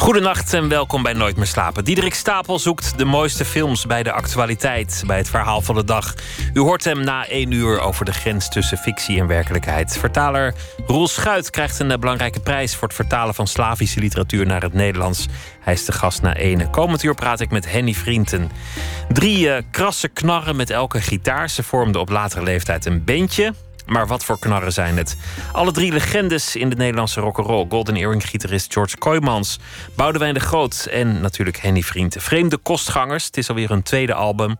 Goedenacht en welkom bij Nooit meer slapen. Diederik Stapel zoekt de mooiste films bij de actualiteit, bij het verhaal van de dag. U hoort hem na één uur over de grens tussen fictie en werkelijkheid. Vertaler Roel Schuit krijgt een eh, belangrijke prijs voor het vertalen van Slavische literatuur naar het Nederlands. Hij is de gast na ene. Komend uur praat ik met Henny Vrienden. Drie uh, krasse knarren met elke gitaar. Ze vormden op latere leeftijd een bandje. Maar wat voor knarren zijn het? Alle drie legendes in de Nederlandse rock'n'roll. Golden Earring-gitarist George Kooijmans, Boudewijn de Groot en natuurlijk Henny Vriend. Vreemde kostgangers. Het is alweer een tweede album.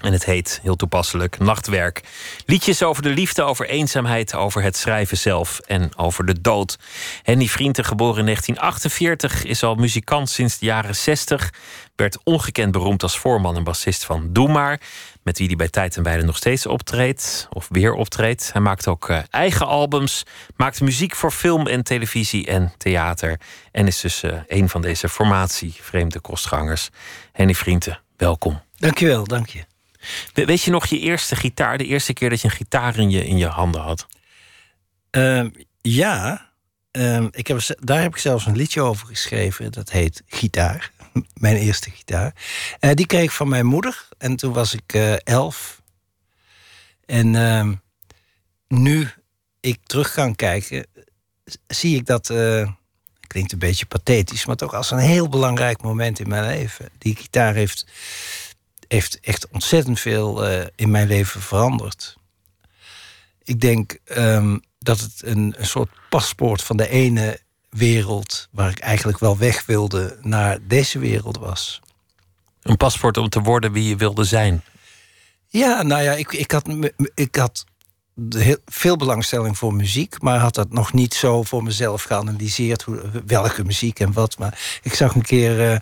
En het heet, heel toepasselijk, Nachtwerk. Liedjes over de liefde, over eenzaamheid, over het schrijven zelf en over de dood. Henny Vrienden, geboren in 1948, is al muzikant sinds de jaren 60. Werd ongekend beroemd als voorman en bassist van Doe Maar met wie hij bij Tijd en Weide nog steeds optreedt, of weer optreedt. Hij maakt ook uh, eigen albums, maakt muziek voor film en televisie en theater. En is dus uh, een van deze formatie vreemde kostgangers. Henny Vrienden, welkom. Dankjewel, dank je. We, weet je nog je eerste gitaar, de eerste keer dat je een gitaar in je, in je handen had? Uh, ja, ehm, ik heb, daar heb ik zelfs een liedje over geschreven. Dat heet Gitaar. mijn eerste gitaar. Uh, die kreeg ik van mijn moeder. En toen was ik uh, elf. En uh, nu ik terug kan kijken, zie ik dat. Uh, klinkt een beetje pathetisch, maar toch als een heel belangrijk moment in mijn leven. Die gitaar heeft, heeft echt ontzettend veel in mijn leven veranderd. Ik denk um, dat het een, een soort paspoort van de ene wereld waar ik eigenlijk wel weg wilde naar deze wereld was. Een paspoort om te worden wie je wilde zijn. Ja, nou ja, ik, ik had, ik had heel, veel belangstelling voor muziek, maar had dat nog niet zo voor mezelf geanalyseerd hoe, welke muziek en wat. Maar ik zag een keer uh,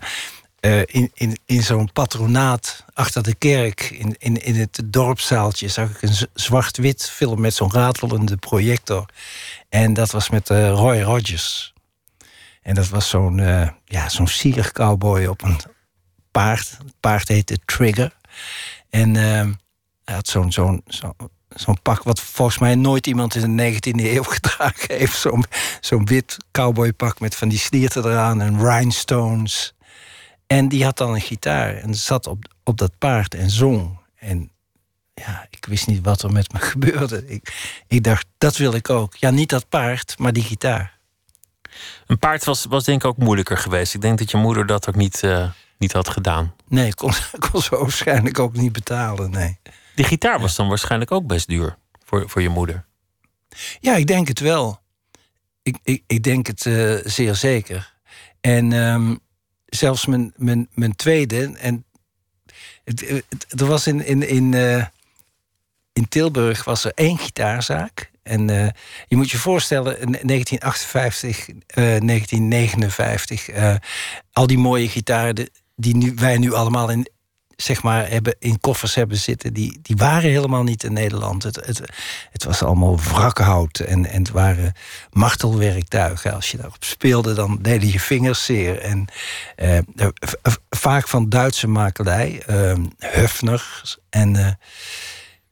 uh, in, in, in zo'n patronaat achter de kerk, in, in, in het dorpszaaltje, zag ik een zwart-wit film met zo'n ratelende projector. En dat was met uh, Roy Rogers. En dat was zo'n uh, ja, zo'n zielig cowboy op een paard. Het paard heette Trigger. En uh, hij had zo'n zo'n zo, zo'n pak wat volgens mij nooit iemand in de 19e eeuw gedragen heeft. Zo'n zo'n wit cowboypak met van die slierten eraan en rhinestones. En die had dan een gitaar en zat op, op dat paard en zong. En ja, ik wist niet wat er met me gebeurde. Ik, ik dacht, dat wil ik ook. Ja, niet dat paard, maar die gitaar. Een paard was, was denk ik ook moeilijker geweest. Ik denk dat je moeder dat ook niet, uh, niet had gedaan. Nee, kon, kon ze waarschijnlijk ook niet betalen, nee. Die gitaar was dan waarschijnlijk ook best duur voor, voor je moeder. Ja, ik denk het wel. Ik, ik, ik denk het uh, zeer zeker. En um, zelfs mijn, mijn, mijn tweede... En het, het, er was in, in, in, uh, in Tilburg was er één gitaarzaak. En uh, je moet je voorstellen, in 1958, uh, 1959, uh, al die mooie gitaren die wij nu allemaal in, zeg maar, hebben, in koffers hebben zitten, die, die waren helemaal niet in Nederland. Het, het, het was allemaal wrakhout en, en het waren martelwerktuigen. Als je daarop speelde, dan deden je vingers zeer. En vaak van Duitse makelij, Höfner. En,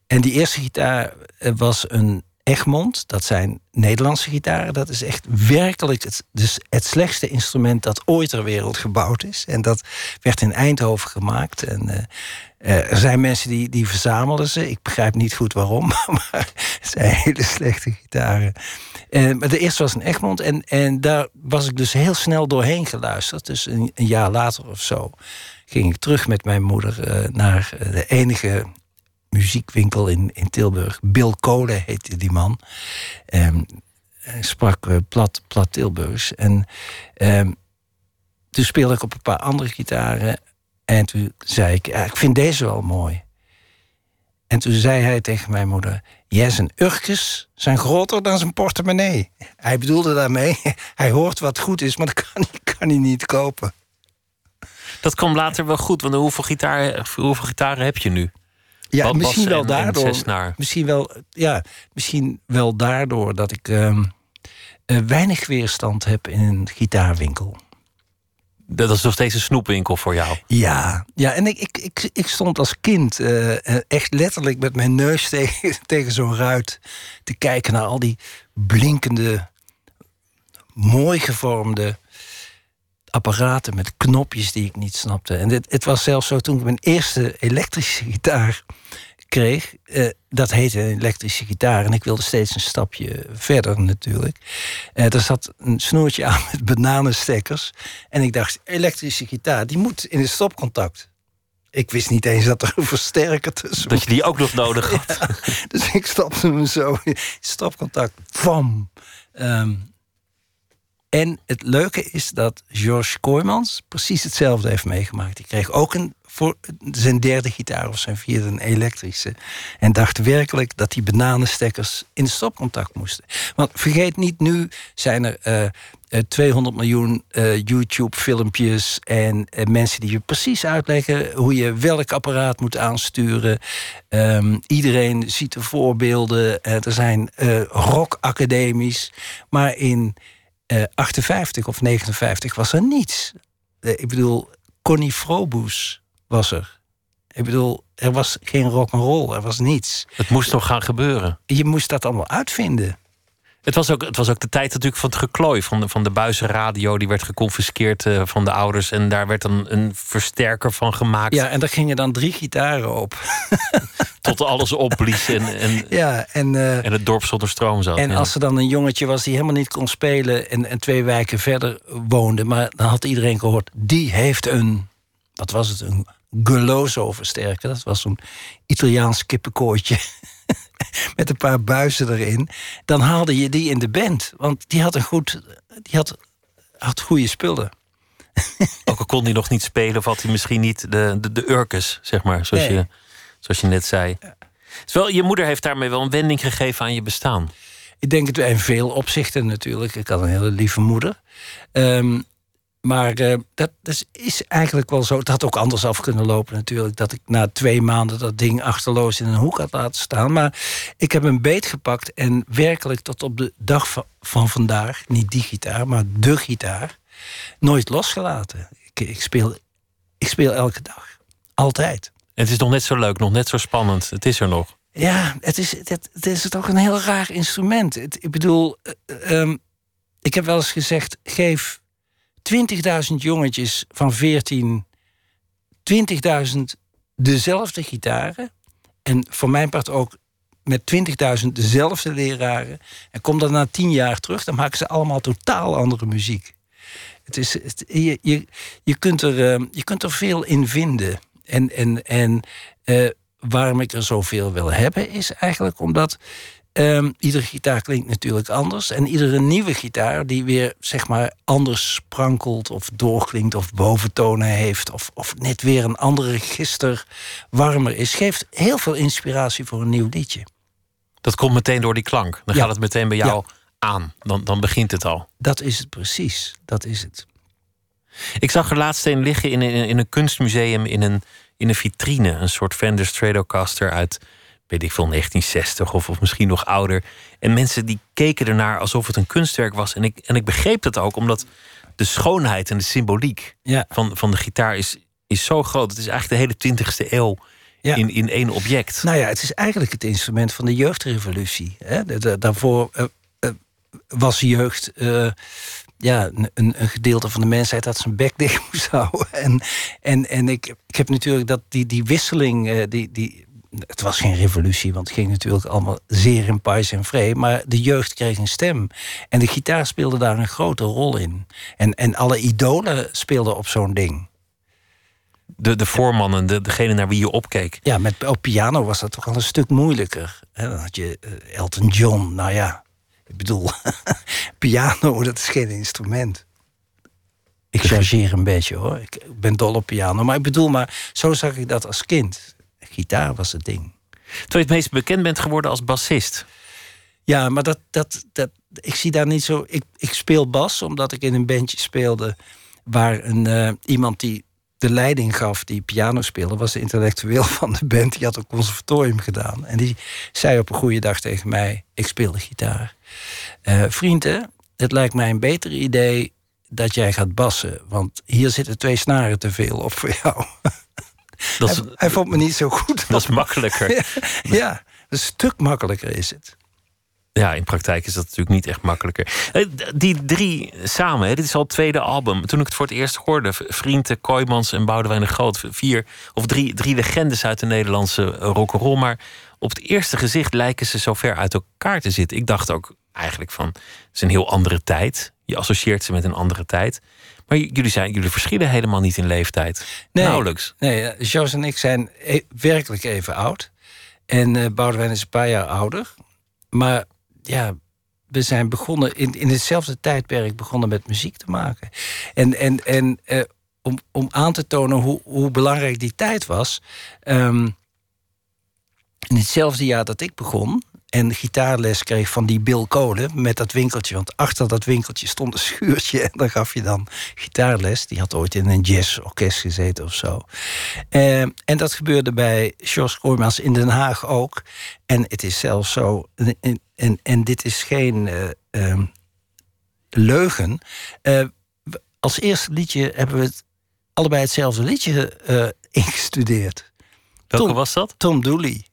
en die eerste gitaar was een Egmond, dat zijn Nederlandse gitaren. Dat is echt werkelijk het, dus het slechtste instrument dat ooit ter wereld gebouwd is. En dat werd in Eindhoven gemaakt. En uh, uh, er zijn mensen die, die verzamelden ze. Ik begrijp niet goed waarom, maar het zijn hele slechte gitaren. Uh, maar de eerste was een Egmond. En, en daar was ik dus heel snel doorheen geluisterd. Dus een, een jaar later of zo ging ik terug met mijn moeder naar de enige muziekwinkel in, in Tilburg. Bill Kolen heette die man. Um, sprak uh, plat, plat Tilburgs. En um, toen speelde ik op een paar andere gitaren. En toen zei ik, ja, ik vind deze wel mooi. En toen zei hij tegen mijn moeder... Ja, zijn urkjes zijn groter dan zijn portemonnee. Hij bedoelde daarmee, hij hoort wat goed is... maar dat kan, kan hij niet kopen. Dat kwam later wel goed, want hoeveel, gitaar, hoeveel gitaren heb je nu? Ja, misschien wel daardoor. Misschien wel, ja, misschien wel daardoor dat ik. Um, eh, weinig weerstand heb in een gitaarwinkel. Dat is nog steeds een snoepwinkel voor jou. Ja, ja en ik, ik, ik, ik stond als kind eh, echt letterlijk met mijn neus tegen, tegen zo'n ruit te kijken naar al die blinkende, mooi gevormde apparaten met knopjes die ik niet snapte. En dit, het was zelfs zo toen ik mijn eerste elektrische gitaar kreeg. Uh, dat heette een elektrische gitaar. En ik wilde steeds een stapje verder natuurlijk. Uh, er zat een snoertje aan met bananenstekkers. En ik dacht, elektrische gitaar, die moet in het stopcontact. Ik wist niet eens dat er een versterker tussen Dat je die ook nog nodig had. dus ik stapte hem zo in stopcontact. Vam. Um, en het leuke is dat George Kooijmans precies hetzelfde heeft meegemaakt. Die kreeg ook een, voor zijn derde gitaar of zijn vierde een elektrische. En dacht werkelijk dat die bananenstekkers in stopcontact moesten. Want vergeet niet, nu zijn er uh, 200 miljoen uh, YouTube-filmpjes en mensen die je precies uitleggen hoe je welk apparaat moet aansturen. Um, iedereen ziet de voorbeelden. er zijn rockacademies. Maar in 58 eh, of 59 was er niets. Eh, ik bedoel, Connie Frobus was er. Ik bedoel, er was geen rock and roll, er was niets. Het moest nog gaan gebeuren. Je moest dat allemaal uitvinden. Het was, ook, het was ook de tijd natuurlijk van het geklooi. Van de, van de buizenradio, die werd geconfiskeerd uh, van de ouders. En daar werd dan een versterker van gemaakt. Ja, en daar gingen dan drie gitaren op. Tot alles opblies en, en, ja, en, uh, en het dorp zonder stroom zat. En als er dan een jongetje was die helemaal niet kon spelen... en, en twee wijken verder woonde... maar dan had iedereen gehoord, die heeft een... wat was het, een Geloso-versterker. Dat was zo'n Italiaans kippenkooitje met een paar buizen erin. Dan haalde je die in de band. Want die had een goed. Die had, had goede spullen. Ook al kon hij nog niet spelen, of had hij misschien niet de, de, de urkes, zeg maar, zoals, je, zoals je net zei. Terwijl je moeder heeft daarmee wel een wending gegeven aan je bestaan. Ik denk het in veel opzichten natuurlijk. Ik had een hele lieve moeder. Um, maar uh, dat, dat, is eigenlijk wel zo. Het had ook anders af kunnen lopen natuurlijk. Dat ik na twee maanden dat ding achterloos in een hoek had laten staan. Maar ik heb een beet gepakt en werkelijk tot op de dag van, van vandaag... niet die gitaar, maar de gitaar... nooit losgelaten. Ik, ik, speel, ik speel elke dag. Altijd. Het is nog net zo leuk, nog net zo spannend. Het is er nog. Ja, het is, het, het is toch een heel raar instrument. Het, ik bedoel, uh, um, ik heb wel eens gezegd... geef 20.000 jongetjes van 14, 20.000 dezelfde gitaren. En voor mijn part ook met 20.000 dezelfde leraren. En kom dan na tien jaar terug, dan maken ze allemaal totaal andere muziek. Het is, je, je, je, kunt er, uh, je kunt er veel in vinden. En, en, en uh, waarom ik er zoveel wil hebben, is eigenlijk omdat Um, iedere gitaar klinkt natuurlijk anders. En iedere nieuwe gitaar die weer zeg maar anders sprankelt of doorklinkt of boventonen heeft. Of, of net weer een andere register warmer is. Geeft heel veel inspiratie voor een nieuw liedje. Dat komt meteen door die klank. Dan gaat het meteen bij jou aan. Dan, dan begint het al. Dat is het precies. Dat is het. Ik zag er laatst een liggen in een, in een kunstmuseum in een, in een vitrine. Een soort Fender Stratocaster uit weet ik veel, 1960 of, of misschien nog ouder. En mensen die keken ernaar alsof het een kunstwerk was. En ik, en ik begreep dat ook, omdat de schoonheid en de symboliek ja. van, van de gitaar is, is zo groot. Het is eigenlijk de hele 20e eeuw ja. in, in één object. Nou ja, het is eigenlijk het instrument van de jeugdrevolutie. Hè? daarvoor uh, uh, was jeugd. Uh, ja, een, een, gedeelte van de mensheid dat zijn bek dicht moest houden. En, en, en ik, ik heb natuurlijk dat die, die wisseling, die, die, het was geen revolutie, want het ging natuurlijk allemaal zeer in pais en vree. Maar de jeugd kreeg een stem. En de gitaar speelde daar een grote rol in. En, en alle idolen speelden op zo'n ding. De, de voormannen, de, degene naar wie je opkeek. Ja, met, op piano was dat toch al een stuk moeilijker. dan had je uh, Elton John, nou ja. Ik bedoel, piano, dat is geen instrument. Ik chargeer een beetje hoor. Ik ben dol op piano. Maar ik bedoel, maar zo zag ik dat als kind gitaar was het ding. Terwijl je het meest bekend bent geworden als bassist. Ja, maar dat, dat, dat, ik zie daar niet zo. Ik, ik speel bas omdat ik in een bandje speelde. waar een, uh, iemand die de leiding gaf, die piano speelde, was de intellectueel van de band. Die had een conservatorium gedaan. En die zei op een goede dag tegen mij: Ik speel de gitaar. Uh, vrienden, het lijkt mij een beter idee dat jij gaat bassen. Want hier zitten twee snaren te veel op voor jou. Dat is, hij, hij, vond me niet zo goed. Dat is makkelijker. ja, een stuk makkelijker is het. Ja, in praktijk is dat natuurlijk niet echt makkelijker. Eh, die drie samen, dit is al het tweede album. Toen ik het voor het eerst hoorde, Vrienden, Kooijmans en Boudewijn de Groot. Vier of drie, drie legendes uit de Nederlandse rock'n'roll. Maar op het eerste gezicht lijken ze zo ver uit elkaar te zitten. Ik dacht ook eigenlijk van, het is een heel andere tijd. Je associeert ze met een andere tijd. Maar jullie, zijn, jullie verschillen helemaal niet in leeftijd. Nee, Nauwelijks. Nee, eh, Jos en ik zijn e werkelijk even oud. En uh, Boudewijn is een paar jaar ouder. Maar ja, we zijn begonnen in, in hetzelfde tijdperk begonnen met muziek te maken. En, en, en uh, om, om aan te tonen hoe, hoe belangrijk die tijd was. Um, in hetzelfde jaar dat ik begon, en gitaarles kreeg van die Bill Kolen met dat winkeltje. Want achter dat winkeltje stond een schuurtje en daar gaf je dan gitaarles. Die had ooit in een jazzorkest gezeten of zo. Uh, en dat gebeurde bij Jos Kooijmans in Den Haag ook. En het is zelfs zo, en, en, en dit is geen uh, uh, leugen. Eh, als eerste liedje hebben we het allebei hetzelfde liedje ingestudeerd. Welke Tom, was dat? Tom Dooley.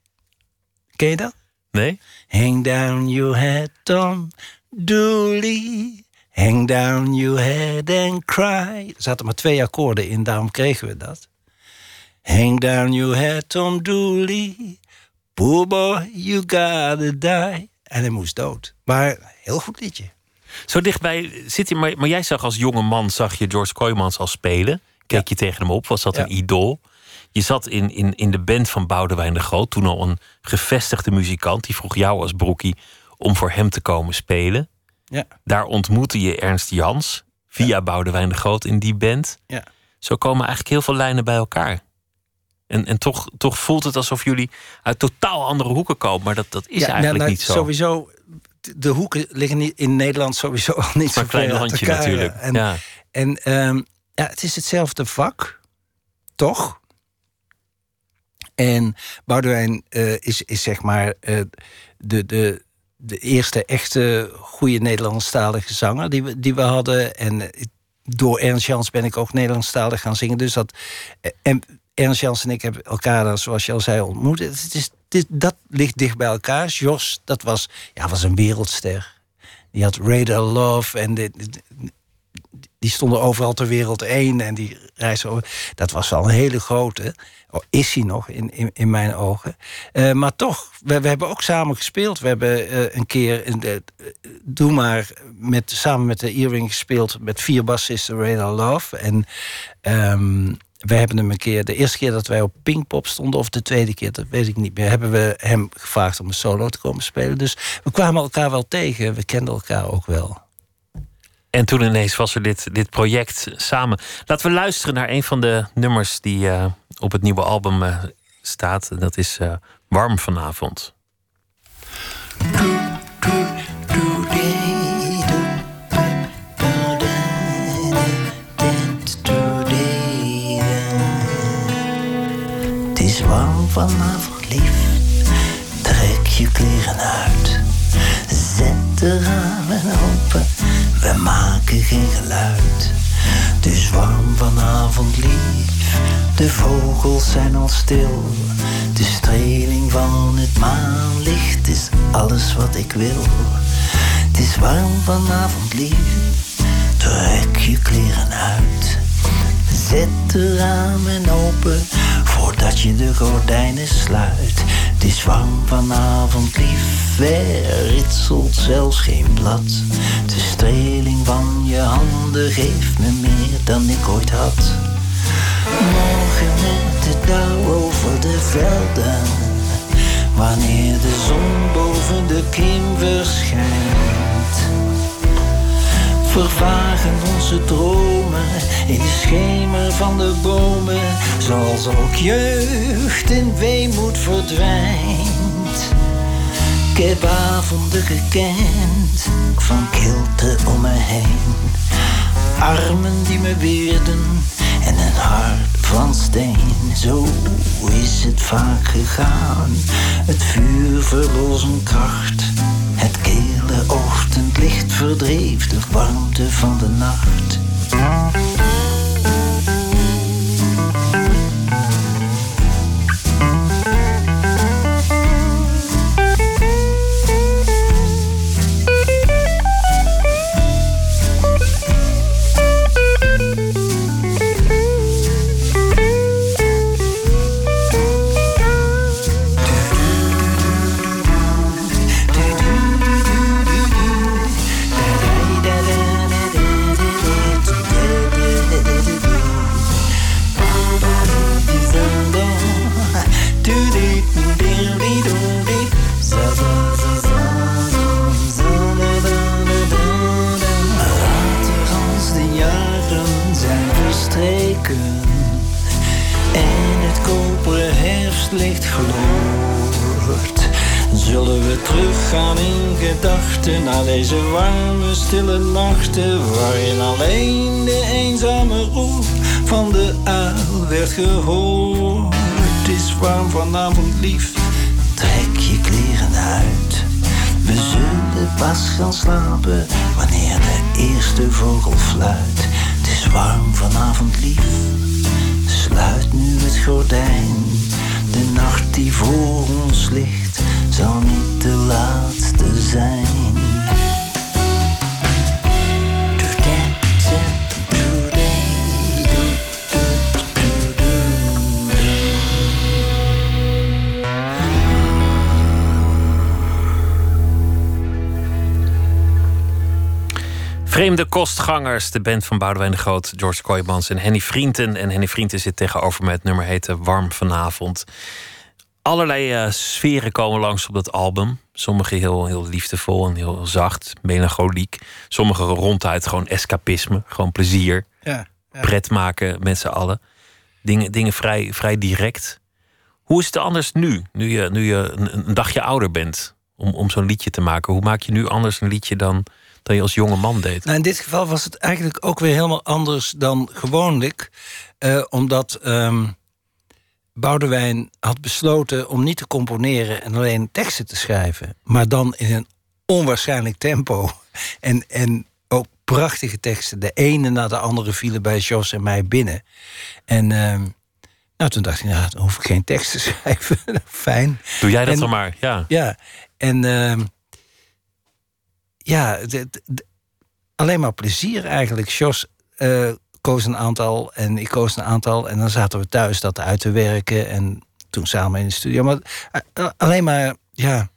Ken je dat? Nee? Hang down your head, Tom Dooley. Hang down your head and cry. Er zaten maar twee akkoorden in, daarom kregen we dat. Hang down your head, Tom Dooley. Poor boy, you gotta die. En hij moest dood. Maar heel goed liedje. Zo dichtbij zit hij, maar, maar jij zag als jonge man, zag je George Kooijmans al spelen. Keek je tegen hem op, was dat een idool? Je zat in, in, in de band van Boudewijn de Groot, toen al een gevestigde muzikant. Die vroeg jou als broekie om voor hem te komen spelen. Ja. Daar ontmoette je Ernst Jans via ja. Boudewijn de Groot in die band. Ja. Zo komen eigenlijk heel veel lijnen bij elkaar. En, en toch, toch voelt het alsof jullie uit totaal andere hoeken komen. Maar dat, dat is eigenlijk nou, niet zo. Sowieso, de hoeken liggen niet in Nederland sowieso al niet zo klein landje natuurlijk. En, ja. en um, ja, het is hetzelfde vak, toch? En Boudewijn uh, is, is zeg maar uh, de, de, de eerste echte goede Nederlandstalige zanger die we, die we hadden. En uh, door Ernst Jans ben ik ook Nederlandstalig gaan zingen. Dus dat. En Ernst Jans en ik hebben elkaar zoals je al zei, ontmoet. Het is, dit, dat ligt dicht bij elkaar. Jos, dat was, ja, was een wereldster. Die had Radar Love en die stonden overal ter wereld één. En die reisden over. Dat was wel een hele grote. Oh, is hij nog in, in, in mijn ogen. Uh, maar toch, we, we, hebben ook samen gespeeld. We hebben uh, een keer, in de, uh, doe maar, met, samen met de Earring gespeeld. Met vier bassisten, Radar Love. En um, we hebben hem een keer, de eerste keer dat wij op Pinkpop stonden, of de tweede keer, dat weet ik niet meer, hebben we hem gevraagd om een solo te komen spelen. Dus we kwamen elkaar wel tegen, we kenden elkaar ook wel. En toen ineens was er dit, dit project samen. Laten we luisteren naar een van de nummers die uh, op het nieuwe album uh, staat. Dat is uh, Warm vanavond. Het is warm vanavond, lief. Trek je kleren uit. Zet de ramen we maken geen geluid. Het is warm vanavond lief, de vogels zijn al stil. De streling van het maanlicht is alles wat ik wil. Het is warm vanavond lief, trek je kleren uit. Zet de ramen open voordat je de gordijnen sluit. Het is warm vanavond lief, er ritselt zelfs geen blad. De streling van je handen geeft me meer dan ik ooit had. Morgen met het dauw over de velden, wanneer de zon boven de kim verschijnt. Vervagen onze dromen in de schemer van de bomen, zoals ook jeugd in weemoed verdwijnt. Ik heb avonden gekend van kilte om me heen, armen die me weerden en een hart van steen. Zo is het vaak gegaan, het vuur verloor zijn kracht Het kele ochtendlicht verdreef de warmte van de nacht. Stille nachten waarin alleen de eenzame roep van de uil werd gehoord. Het is warm vanavond, lief. Trek je kleren uit. We zullen pas gaan slapen wanneer de eerste vogel fluit. Het is warm vanavond, lief. Sluit nu het gordijn. De nacht die voor ons ligt, zal niet de laatste zijn. Vreemde kostgangers, de band van Boudewijn de Groot, George Kooijmans en Henny Vrienden. En Henny Vrienden zit tegenover me. Het nummer heette Warm vanavond. Allerlei eh, sferen komen langs op dat album. Sommige heel, heel liefdevol en heel zacht, melancholiek. Sommige ronduit gewoon escapisme, gewoon plezier. Ja, ja. Pret maken met z'n allen. Dingen, dingen vrij, vrij direct. Hoe is het anders nu, nu je, nu je een, een dagje ouder bent, om, om zo'n liedje te maken? Hoe maak je nu anders een liedje dan, dan je als jonge man deed? Nou, in dit geval was het eigenlijk ook weer helemaal anders dan gewoonlijk. eh, omdat ehm Boudewijn had besloten om niet te componeren en alleen teksten te schrijven. Maar dan in een onwaarschijnlijk tempo. En, en ook prachtige teksten. De ene na de andere vielen bij Jos en mij binnen. En ehm, nou, toen dacht ik, nou, dan hoef ik geen tekst te schrijven. Fijn. Doe jij dat En- dan maar? Ja. Ja, en ehm, ja, alleen maar plezier eigenlijk. Jos eh, koos een aantal en ik koos een aantal. En dan zaten we thuis dat uit te werken. En toen samen in de studio. Maar eh, alleen maar, ja,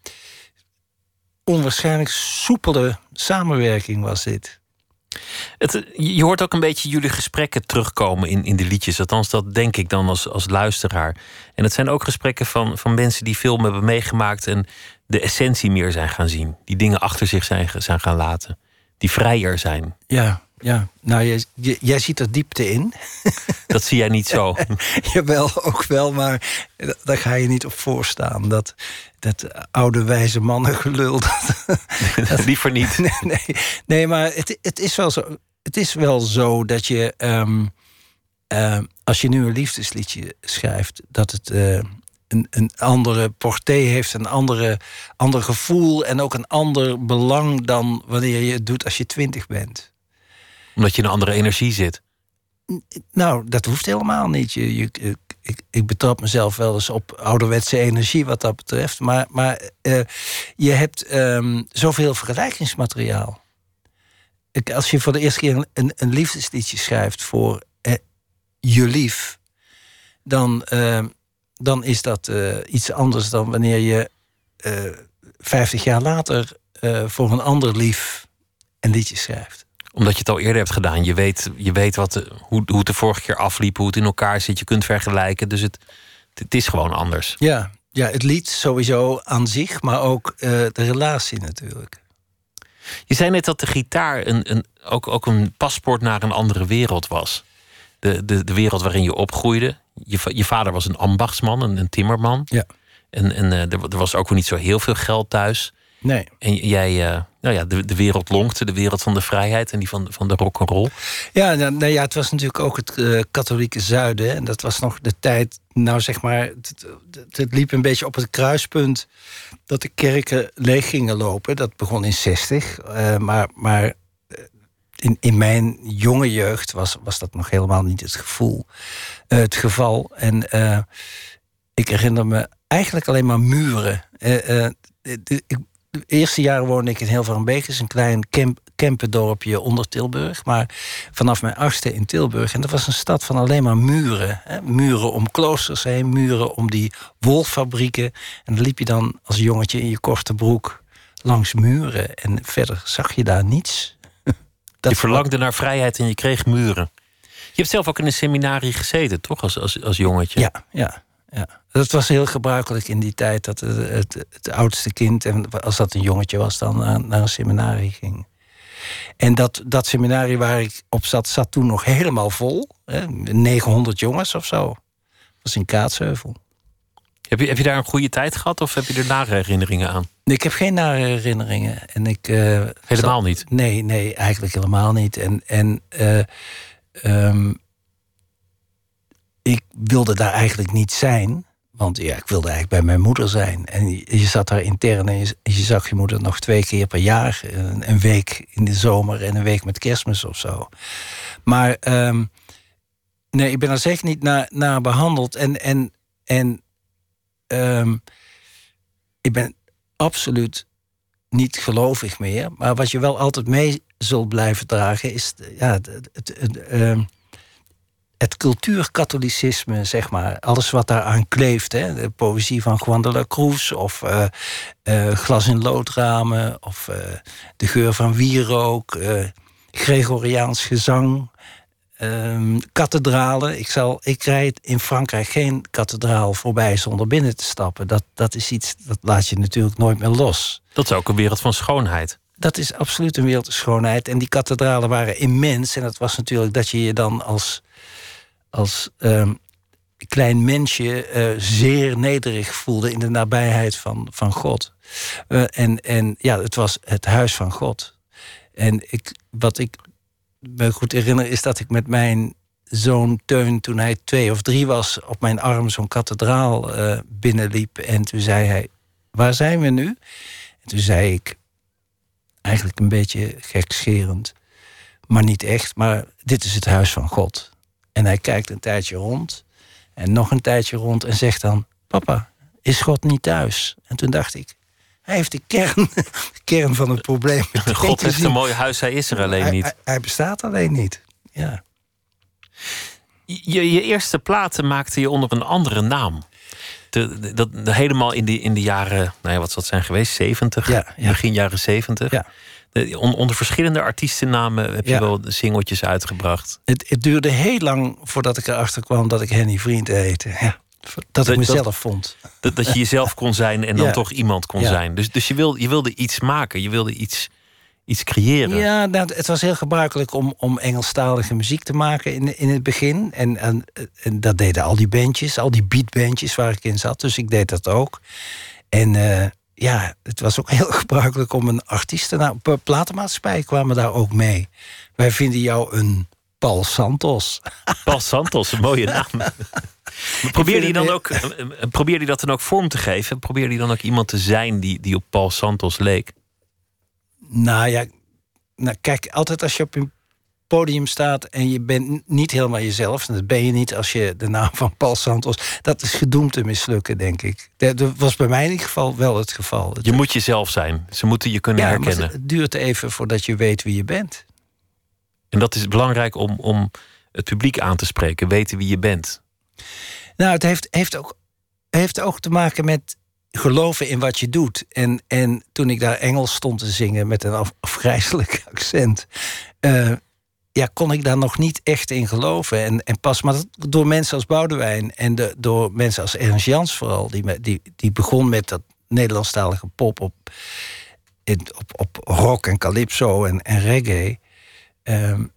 onwaarschijnlijk soepele samenwerking was dit. Het, je hoort ook een beetje jullie gesprekken terugkomen in, in de liedjes. Althans, dat denk ik dan als, als luisteraar. En het zijn ook gesprekken van, van mensen die film hebben meegemaakt en de essentie meer zijn gaan zien. Die dingen achter zich zijn, zijn gaan laten. Die vrijer zijn. Ja, ja. Nou, jij, jij- ziet er diepte in. Dat zie jij niet zo. Jawel, ook wel, maar da- daar ga je niet op voorstaan. Dat, dat oude wijze mannen gelul. Dat, Liever niet. nee, nee, nee, maar het, het, is wel zo, het is wel zo dat je... ehm, ehm, als je nu een liefdesliedje schrijft... dat het eh, een, een andere porté heeft, een andere, ander gevoel... en ook een ander belang dan wanneer je het doet als je twintig bent. Omdat je in een andere energie zit. Nou, dat hoeft helemaal niet. Je, je, ik, ik, betrap mezelf wel eens op ouderwetse energie wat dat betreft. Maar, maar eh, je hebt ehm, zoveel vergelijkingsmateriaal. Ik, als je voor de eerste keer een, een, een liefdesliedje schrijft voor eh, je lief, dan, ehm, dan is dat eh, iets anders dan wanneer je vijftig jaar later eh, voor een ander lief een liedje schrijft. Omdat je het al eerder hebt gedaan. Je weet, je weet wat hoe, hoe het de vorige keer afliep, hoe het in elkaar zit. Je kunt vergelijken. Dus het, het is gewoon anders. Ja, ja, het lied sowieso aan zich, maar ook eh, de relatie natuurlijk. Je zei net dat de gitaar een, een, ook, ook een paspoort naar een andere wereld was. De, de, de wereld waarin je opgroeide. Je, je vader was een ambachtsman, een, een timmerman. Ja. En, en eh, er, er was ook niet zo heel veel geld thuis. Nee. En jij, uh, nou ja, de, de wereld lonkte, de wereld van de vrijheid en die van, van de rock and roll. Ja, nou, nou ja, het was natuurlijk ook het uh, katholieke zuiden. En dat was nog de tijd, nou zeg maar, het, het, liep een beetje op het kruispunt dat de kerken leeg gingen lopen. Dat begon in 60. Uh, maar maar in, in mijn jonge jeugd was, was dat nog helemaal niet het gevoel, het geval. En ik herinner me eigenlijk alleen maar muren. ik, de eerste jaren woonde ik in Hilverenbeek, is een klein camp, campendorpje onder Tilburg. Maar vanaf mijn achtste in Tilburg. En dat was een stad van alleen maar muren. Hè? Muren om kloosters heen, muren om die wolfabrieken. En dan liep je dan als jongetje in je korte broek langs muren. En verder zag je daar niets. je verlangde naar vrijheid en je kreeg muren. Je hebt zelf ook in een seminarie gezeten, toch? Als, als, als jongetje. Ja, ja ja. Dat was heel gebruikelijk in die tijd dat het, het, het, oudste kind, en als dat een jongetje was, dan naar, naar een seminarie ging. En dat, dat seminarie waar ik op zat, zat toen nog helemaal vol. Hè, 900 jongens of zo. Dat was in Kaatsheuvel. Heb je, heb je daar een goede tijd gehad of heb je er nare herinneringen aan? Nee, ik heb geen nare herinneringen. En ik, uh, helemaal niet? Nee, nee, eigenlijk helemaal niet. En, en uh, um, ik wilde daar eigenlijk niet zijn. Want ja, ik wilde eigenlijk bij mijn moeder zijn. En je, zat daar intern en je, zag je moeder nog twee keer per jaar. Een, week in de zomer en een week met kerstmis of zo. Maar um, nee, ik ben er zeker niet naar, behandeld. En, en, en um, ik ben absoluut niet gelovig meer. Maar wat je wel altijd mee zult blijven dragen, is ja, het, het, het, um, het cultuurkatholicisme, zeg maar. Alles wat daaraan kleeft. Hè? De poëzie van Juan de la Cruz. Of uh, uh, glas in loodramen. Of uh, de geur van wierook. Gregoriaans gezang. Um, kathedralen. Ik, zal, ik rijd in Frankrijk geen kathedraal voorbij zonder binnen te stappen. Dat, dat is iets, dat laat je natuurlijk nooit meer los. Dat is ook een wereld van schoonheid. Dat is absoluut een wereld van schoonheid. En die kathedralen waren immens. En dat was natuurlijk dat je je dan als als um, klein mensje uh, zeer nederig voelde in de nabijheid van, van God. Uh, en, en ja, het was het huis van God. En ik, wat ik me goed herinner is dat ik met mijn zoon Teun, toen hij twee of drie was, op mijn arm zo'n kathedraal uh, binnenliep. En toen zei hij: Waar zijn we nu? En toen zei ik, eigenlijk een beetje gekscherend, maar niet echt, maar dit is het huis van God. En hij kijkt een tijdje rond. En nog een tijdje rond en zegt dan: Papa, is God niet thuis? En toen dacht ik: Hij heeft de kern, de kern van het probleem. God heeft een mooi huis, hij is er alleen niet. Hij, bestaat alleen niet. Ja. Je, je eerste platen maakte je onder een andere naam. De, dat, helemaal in, die, in de jaren, nou ja, wat zal het zijn geweest? 70, ja, begin jaren 70. Ja onder verschillende artiestennamen heb je wel singeltjes uitgebracht. Het, het, duurde heel lang voordat ik erachter kwam dat ik Henny Vriend heette. Ja, dat, ik mezelf vond. Dat, dat je jezelf kon zijn en dan toch iemand kon zijn. Dus, dus je, wilde, je wilde iets maken, je wilde iets, iets creëren. Ja, nou, het was heel gebruikelijk om, om Engelstalige muziek te maken in, in het begin. En, en, en dat deden al die bandjes, al die beatbandjes waar ik in zat. Dus ik deed dat ook. En... Uh, ja, het was ook heel gebruikelijk om een artiest te naam. Platenmaatschappij kwamen daar ook mee. Wij vinden jou een Paul Santos. Paul Santos, een mooie naam. probeer die dan ook, eh, eh, probeer die dat dan ook vorm te geven? Probeer die dan ook iemand te zijn die, die op Paul Santos leek? Nou ja, nou kijk, altijd als je op een podium staat en je bent niet helemaal jezelf, en dat ben je niet als je de naam van Paul Santos, dat is gedoemd te mislukken, denk ik. Dat was bij mij in ieder geval wel het geval. Je moet jezelf zijn. Ze moeten je kunnen ja, herkennen. het duurt even voordat je weet wie je bent. En dat is belangrijk om, om het publiek aan te spreken, weten wie je bent. Nou, het heeft, heeft, ook, heeft ook te maken met geloven in wat je doet. En, en toen ik daar Engels stond te zingen met een afgrijzelijk accent. Uh, ja, kon ik daar nog niet echt in geloven. En, en pas maar door mensen als Boudewijn en de, door mensen als Ernst Jans vooral, die, die, die begon met dat Nederlandstalige pop op, in, op, op rock en calypso en, en reggae. Um,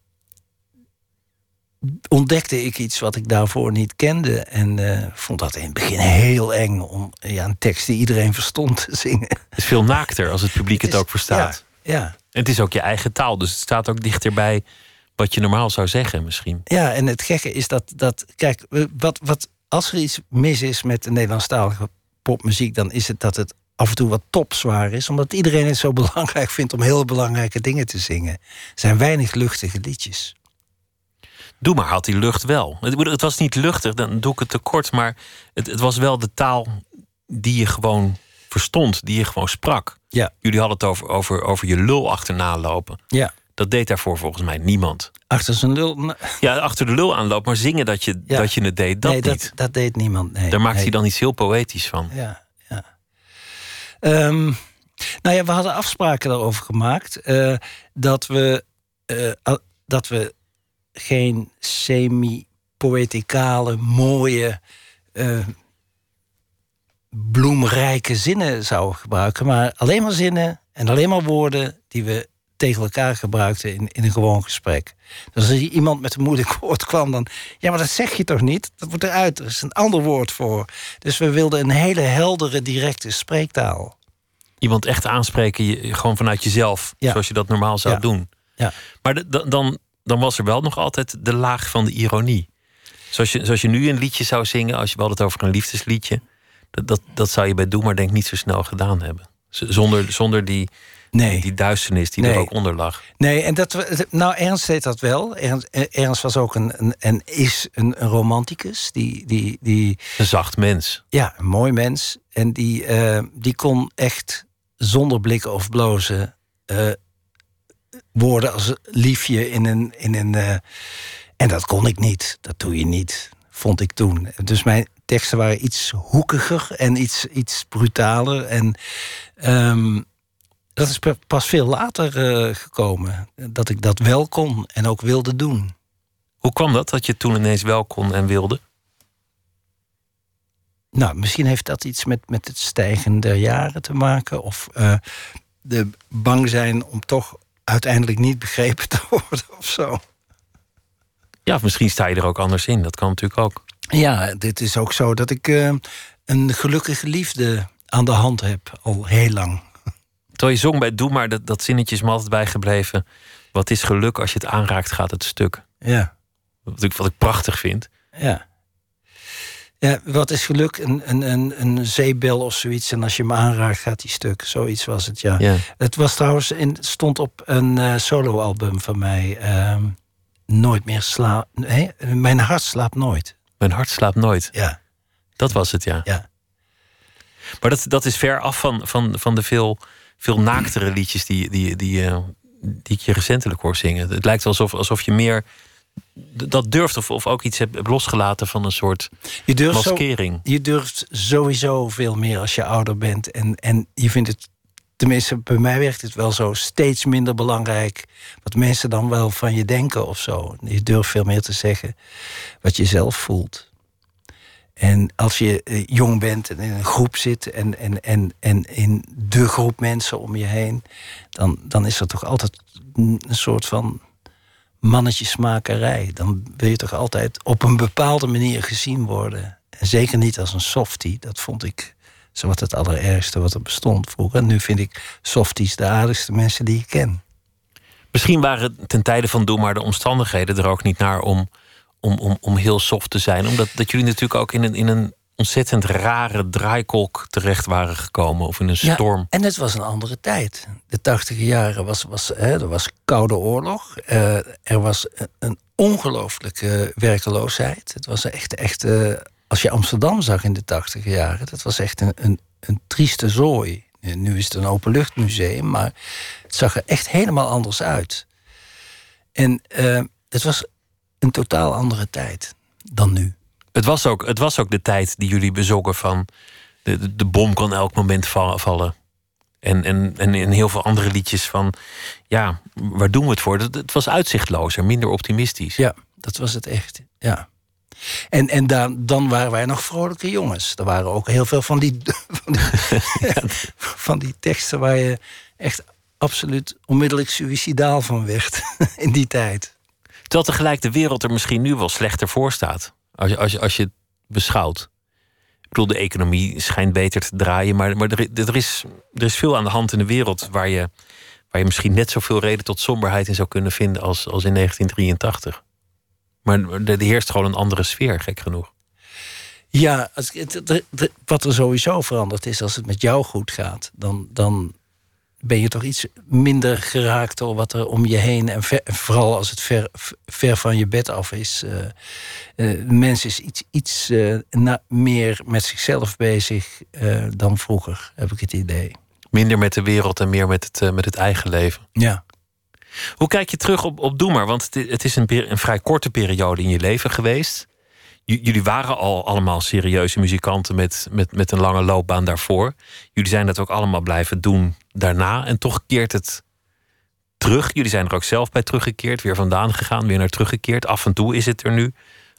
ontdekte ik iets wat ik daarvoor niet kende. En uh, vond dat in het begin heel eng om ja, een tekst die iedereen verstond te zingen. Het is veel naakter als het publiek het, ook verstaat. Ja, ja. En het is ook je eigen taal, dus het staat ook dichterbij wat je normaal zou zeggen misschien. Ja, en het gekke is dat, dat kijk, wat, wat, als er iets mis is met de Nederlandstalige popmuziek, dan is het dat het af en toe wat topzwaar is, omdat iedereen het zo belangrijk vindt om heel belangrijke dingen te zingen. Er zijn weinig luchtige liedjes. Doe maar had die lucht wel. Het, het was niet luchtig, dan doe ik het tekort, maar het, het was wel de taal die je gewoon verstond, die je gewoon sprak. Ja. Jullie hadden het over, over, over je lul achterna lopen. Ja. Dat deed daarvoor volgens mij niemand. Achter zijn lul. Ja, achter de lul aanloop, maar zingen dat je, dat je het deed, dat nee, niet. Dat, dat deed niemand. Nee, Daar maakt nee. hij dan iets heel poëtisch van. Ja, ja. Um, nou ja, we hadden afspraken daarover gemaakt. Uh, dat, we, uh, dat we geen semi-poëticale, mooie, uh, bloemrijke zinnen zouden gebruiken. Maar alleen maar zinnen en alleen maar woorden die we tegen elkaar gebruikten in, in een gewoon gesprek. Dus als iemand met een moeilijk woord kwam, dan... Ja, maar dat zeg je toch niet? Dat moet eruit. Er is een ander woord voor. Dus we wilden een hele heldere, directe spreektaal. Iemand echt aanspreken, je, gewoon vanuit jezelf. Ja. Zoals je dat normaal zou Ja. doen. Ja. Maar dan, dan was er wel nog altijd de laag van de ironie. Zoals je, zoals je nu een liedje zou zingen, als je we hadden het over een liefdesliedje. Dat, dat, dat zou je bij Doe maar denk ik niet zo snel gedaan hebben. Zonder, zonder die, Nee. die duisternis die er ook onder lag. Nee, en dat, we- nou, Ernst deed dat wel. Ernst, Ernst was ook een, een, en is een, een romanticus. Die, die, die, Een zacht mens. ja, een mooi mens. En die, eh, die kon echt zonder blikken of blozen eh, woorden als liefje in een. In een eh, en dat kon ik niet. Dat doe je niet, vond ik toen. Dus mijn teksten waren iets hoekiger en iets, iets brutaler. En ehm, dat is pa- pas veel later eh, gekomen. Dat ik dat wel kon en ook wilde doen. Hoe kwam dat, dat je toen ineens wel kon en wilde? Nou, misschien heeft dat iets met, met het stijgen der jaren te maken. Of eh, de bang zijn om toch uiteindelijk niet begrepen te worden of zo. Ja, of misschien sta je er ook anders in. Dat kan natuurlijk ook. Ja, dit is ook zo dat ik eh, een gelukkige liefde aan de hand heb al heel lang. Terwijl je zong bij Doe maar, dat, dat zinnetje is me altijd bijgebleven. Wat is geluk als je het aanraakt, gaat het stuk. Ja, Wat ik, wat ik prachtig vind. ja. Ja, wat is geluk? Een, een, een, een zeebel of zoiets. En als je hem aanraakt, gaat die stuk. Zoiets was het, ja. Ja. Het was trouwens in, stond op een eh, soloalbum van mij. ehm, nooit meer slaap. Nee, mijn hart slaapt nooit. Mijn hart slaapt nooit. Ja, Dat was het, ja. ja. Maar dat, dat is ver af van, van, van de veel, veel naaktere liedjes die, die, die, eh, die ik je recentelijk hoor zingen. Het lijkt alsof, alsof je meer dat durft of, of ook iets hebt losgelaten van een soort Je durft, zo, maskering. je durft sowieso veel meer als je ouder bent. En, en je vindt het, tenminste bij mij werkt het wel zo, steeds minder belangrijk wat mensen dan wel van je denken of zo. Je durft veel meer te zeggen wat je zelf voelt. En als je eh, jong bent en in een groep zit en, en, en, en in de groep mensen om je heen, dan, dan is er toch altijd een soort van mannetjesmakerij. Dan wil je toch altijd op een bepaalde manier gezien worden. En zeker niet als een softie. Dat vond ik zowat het allerergste wat er bestond vroeger. En nu vind ik softies de aardigste mensen die ik ken. Misschien waren ten tijde van Doe maar de omstandigheden er ook niet naar om, om, om, om heel soft te zijn. Omdat dat jullie natuurlijk ook in een, in een ontzettend rare draaikolk terecht waren gekomen. Of in een storm. en het was een andere tijd. De tachtige jaren was, was, hè, er was koude oorlog. Eh, er was een, ongelooflijke werkeloosheid. Het was echt, echt eh, als je Amsterdam zag in de tachtige jaren, dat was echt een, een, een trieste zooi. Nu is het een openluchtmuseum, maar het zag er echt helemaal anders uit. En eh, het was een totaal andere tijd dan nu. Het was, ook, het was ook de tijd die jullie bezongen van... de, de, de bom kan elk moment va- vallen. En, en, en in heel veel andere liedjes van... ja, waar doen we het voor? Het, was uitzichtlozer, minder optimistisch. Ja, dat was het echt. Ja. En, en dan, dan waren wij nog vrolijke jongens. Er waren ook heel veel van die, van die, van die teksten waar je echt absoluut onmiddellijk suïcidaal van werd in die tijd. Terwijl tegelijk de wereld er misschien nu wel slechter voor staat. Als je, als je, als je het beschouwt. Ik bedoel, de economie schijnt beter te draaien. Maar, maar er, er, is, er is veel aan de hand in de wereld waar je, waar je misschien net zoveel reden tot somberheid in zou kunnen vinden als, als in 1983. Maar er heerst gewoon een andere sfeer, gek genoeg. Ja, wat er sowieso veranderd is, als het met jou goed gaat, dan, dan ben je toch iets minder geraakt door wat er om je heen. En vooral als het ver, ver van je bed af is. Uh, uh, mens is iets, iets uh, meer met zichzelf bezig dan vroeger, heb ik het idee. Minder met de wereld en meer met het, met het eigen leven. Ja. Hoe kijk je terug op, op Doe maar? Want het, het is een, een vrij korte periode in je leven geweest jullie waren al allemaal serieuze muzikanten met, met, met een lange loopbaan daarvoor. Jullie zijn dat ook allemaal blijven doen daarna. En toch keert het terug. Jullie zijn er ook zelf bij teruggekeerd, weer vandaan gegaan, weer naar teruggekeerd. Af en toe is het er nu,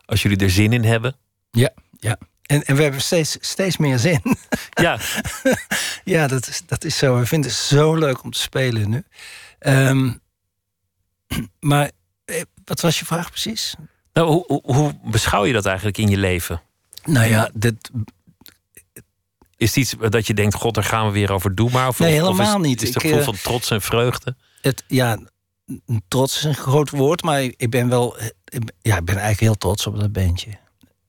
als jullie er zin in hebben. Ja, ja. En, en we hebben steeds, steeds meer zin. Ja, ja dat, is, dat is zo. We vinden het zo leuk om te spelen nu. Um, maar eh, wat was je vraag precies? Nou, hoe, hoe, beschouw je dat eigenlijk in je leven? Nou ja, dit. Is het iets dat je denkt, god, daar gaan we weer over doen, maar? Of, nee, helemaal of is, niet. Is het gevoel eh, van trots en vreugde? Het, ja, trots is een groot woord, maar ik ben wel... Ja, ik ben eigenlijk heel trots op dat bandje.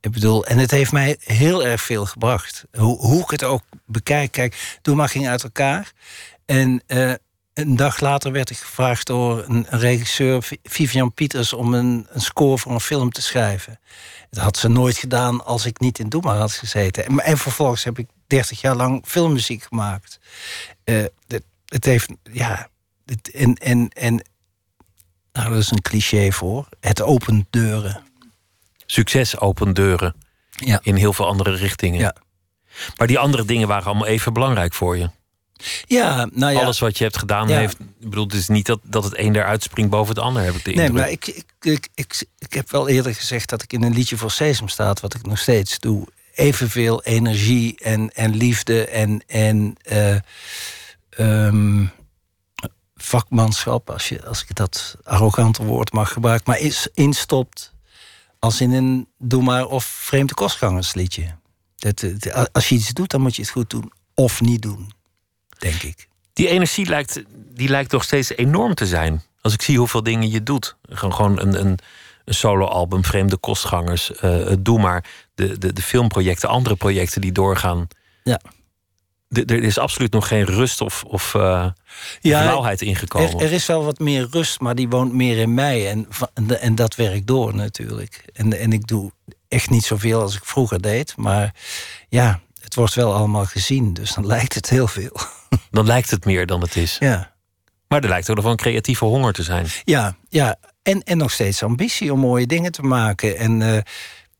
Ik bedoel, en het heeft mij heel erg veel gebracht. Hoe, hoe ik het ook bekijk. Kijk, Doe maar ging uit elkaar. En uh, een dag later werd ik gevraagd door een, regisseur, Vivian Pieters, om een, een, score voor een film te schrijven. Dat had ze nooit gedaan als ik niet in Doema had gezeten. En, en, vervolgens heb ik 30 jaar lang filmmuziek gemaakt. Uh, het, het, heeft, ja, het, en, en, en nou, dat is een cliché voor. Het opent deuren. Succes opent deuren. Ja. In heel veel andere richtingen. Ja. Maar die andere dingen waren allemaal even belangrijk voor je. Ja, nou ja. Alles wat je hebt gedaan heeft. Ik bedoel, het is niet dat, dat het een eruit springt boven het ander, heb ik de Nee, maar ik, ik, ik, ik, ik heb wel eerder gezegd dat ik in een liedje voor Sesamstraat, wat ik nog steeds doe, evenveel energie en, en liefde en, en uh, um, vakmanschap, als, je, als ik dat arrogante woord mag gebruiken, maar is, instopt als in een Doe maar of Vreemde Kostgangersliedje. Dat, als je iets doet, dan moet je het goed doen of niet doen denk ik. Die energie lijkt, die lijkt toch steeds enorm te zijn. Als ik zie hoeveel dingen je doet. Gewoon een, een, een soloalbum, Vreemde Kostgangers, uh, Doe maar. De, de, de filmprojecten, andere projecten die doorgaan. Ja. er is absoluut nog geen rust of, of uh, ja, ingekomen. Er, er, is wel wat meer rust, maar die woont meer in mij. En, en dat werkt door natuurlijk. En, en ik doe echt niet zoveel als ik vroeger deed. Maar ja, het wordt wel allemaal gezien. Dus dan lijkt het heel veel. Dan lijkt het meer dan het is. Ja. Maar er lijkt ook nog wel een creatieve honger te zijn. Ja, ja. En, en nog steeds ambitie om mooie dingen te maken. En uh,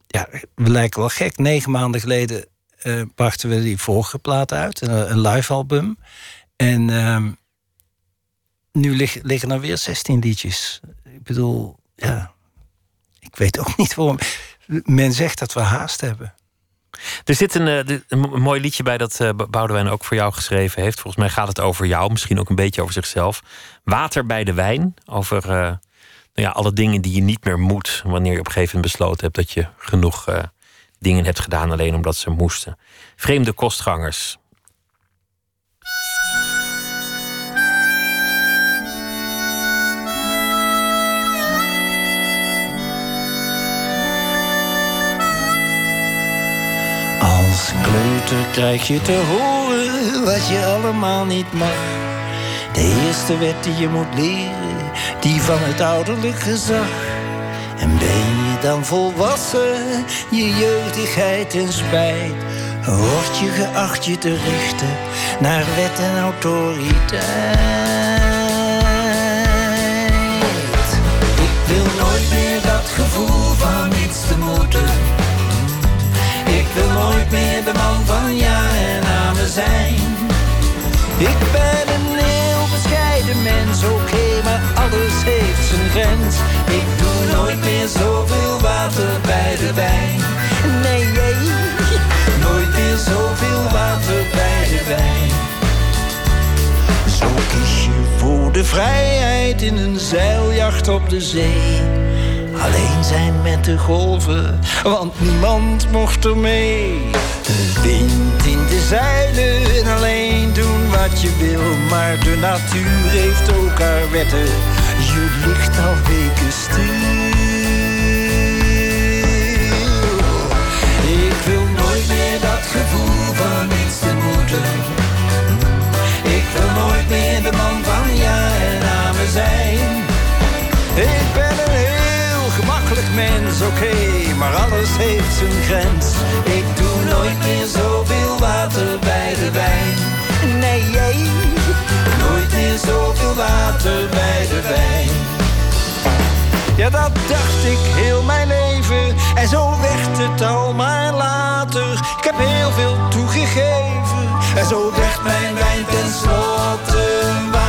ja, we lijken wel gek. Negen maanden geleden uh, brachten we die vorige plaat uit. Een, een live album. En uh, nu lig, liggen er weer 16 liedjes. Ik bedoel, ja. Ik weet ook niet waarom. Men zegt dat we haast hebben. Er zit een, eh, een, mooi liedje bij dat uh, Boudewijn ook voor jou geschreven heeft. Volgens mij gaat het over jou, misschien ook een beetje over zichzelf. Water bij de wijn. Over uh, nou ja, alle dingen die je niet meer moet. Wanneer je op een gegeven moment besloten hebt dat je genoeg dingen hebt gedaan alleen omdat ze moesten. Vreemde kostgangers. Als kleuter krijg je te horen wat je allemaal niet mag. De eerste wet die je moet leren, die van het ouderlijk gezag. En ben je dan volwassen, je jeugdigheid en spijt, word je geacht je te richten naar wet en autoriteit. Ik wil nooit meer dat gevoel van iets te moeten wil nooit meer de man van ja en amen zijn. Ik ben een heel bescheiden mens, oké, maar alles heeft zijn grens. Ik doe nooit meer zoveel water bij de wijn. Nee, nee, nooit meer zoveel water bij de wijn. Zo kies je voor de vrijheid in een zeiljacht op de zee. Alleen zijn met de golven, want niemand mocht er mee. De wind in de zeilen en alleen doen wat je wil. Maar de natuur heeft ook haar wetten, je ligt al weken stil. Ik wil nooit meer dat gevoel van niets te moeten. Ik wil nooit meer de man van ja en amen zijn. Ik ben een heel gemakkelijk mens, oké, maar alles heeft zijn grens. Ik doe nooit meer zoveel water bij de wijn. Nee, jij. Nooit meer zoveel water bij de wijn. Ja, dat dacht ik heel mijn leven. En zo werd het al maar later. Ik heb heel veel toegegeven. En zo werd mijn wijn tenslotte water.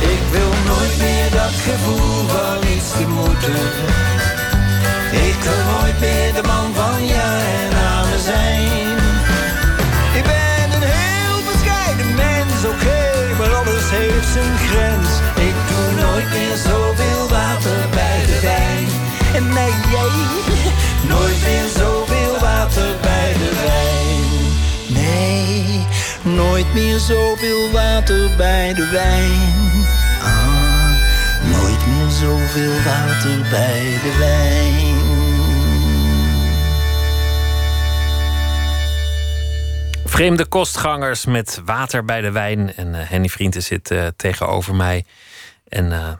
Ik wil nooit meer dat gevoel van iets te moeten. Ik wil nooit meer de man van ja en amen zijn. Ik ben een heel bescheiden mens, oké, maar alles heeft zijn grens. Ik doe nooit meer zoveel water bij de wijn. En nee, jij, nooit meer zoveel nooit meer zoveel water bij de wijn. Ah, nooit meer zoveel water bij de wijn. Vreemde kostgangers met water bij de wijn. En eh, Henny Vrienden zit eh, tegenover mij. En eh,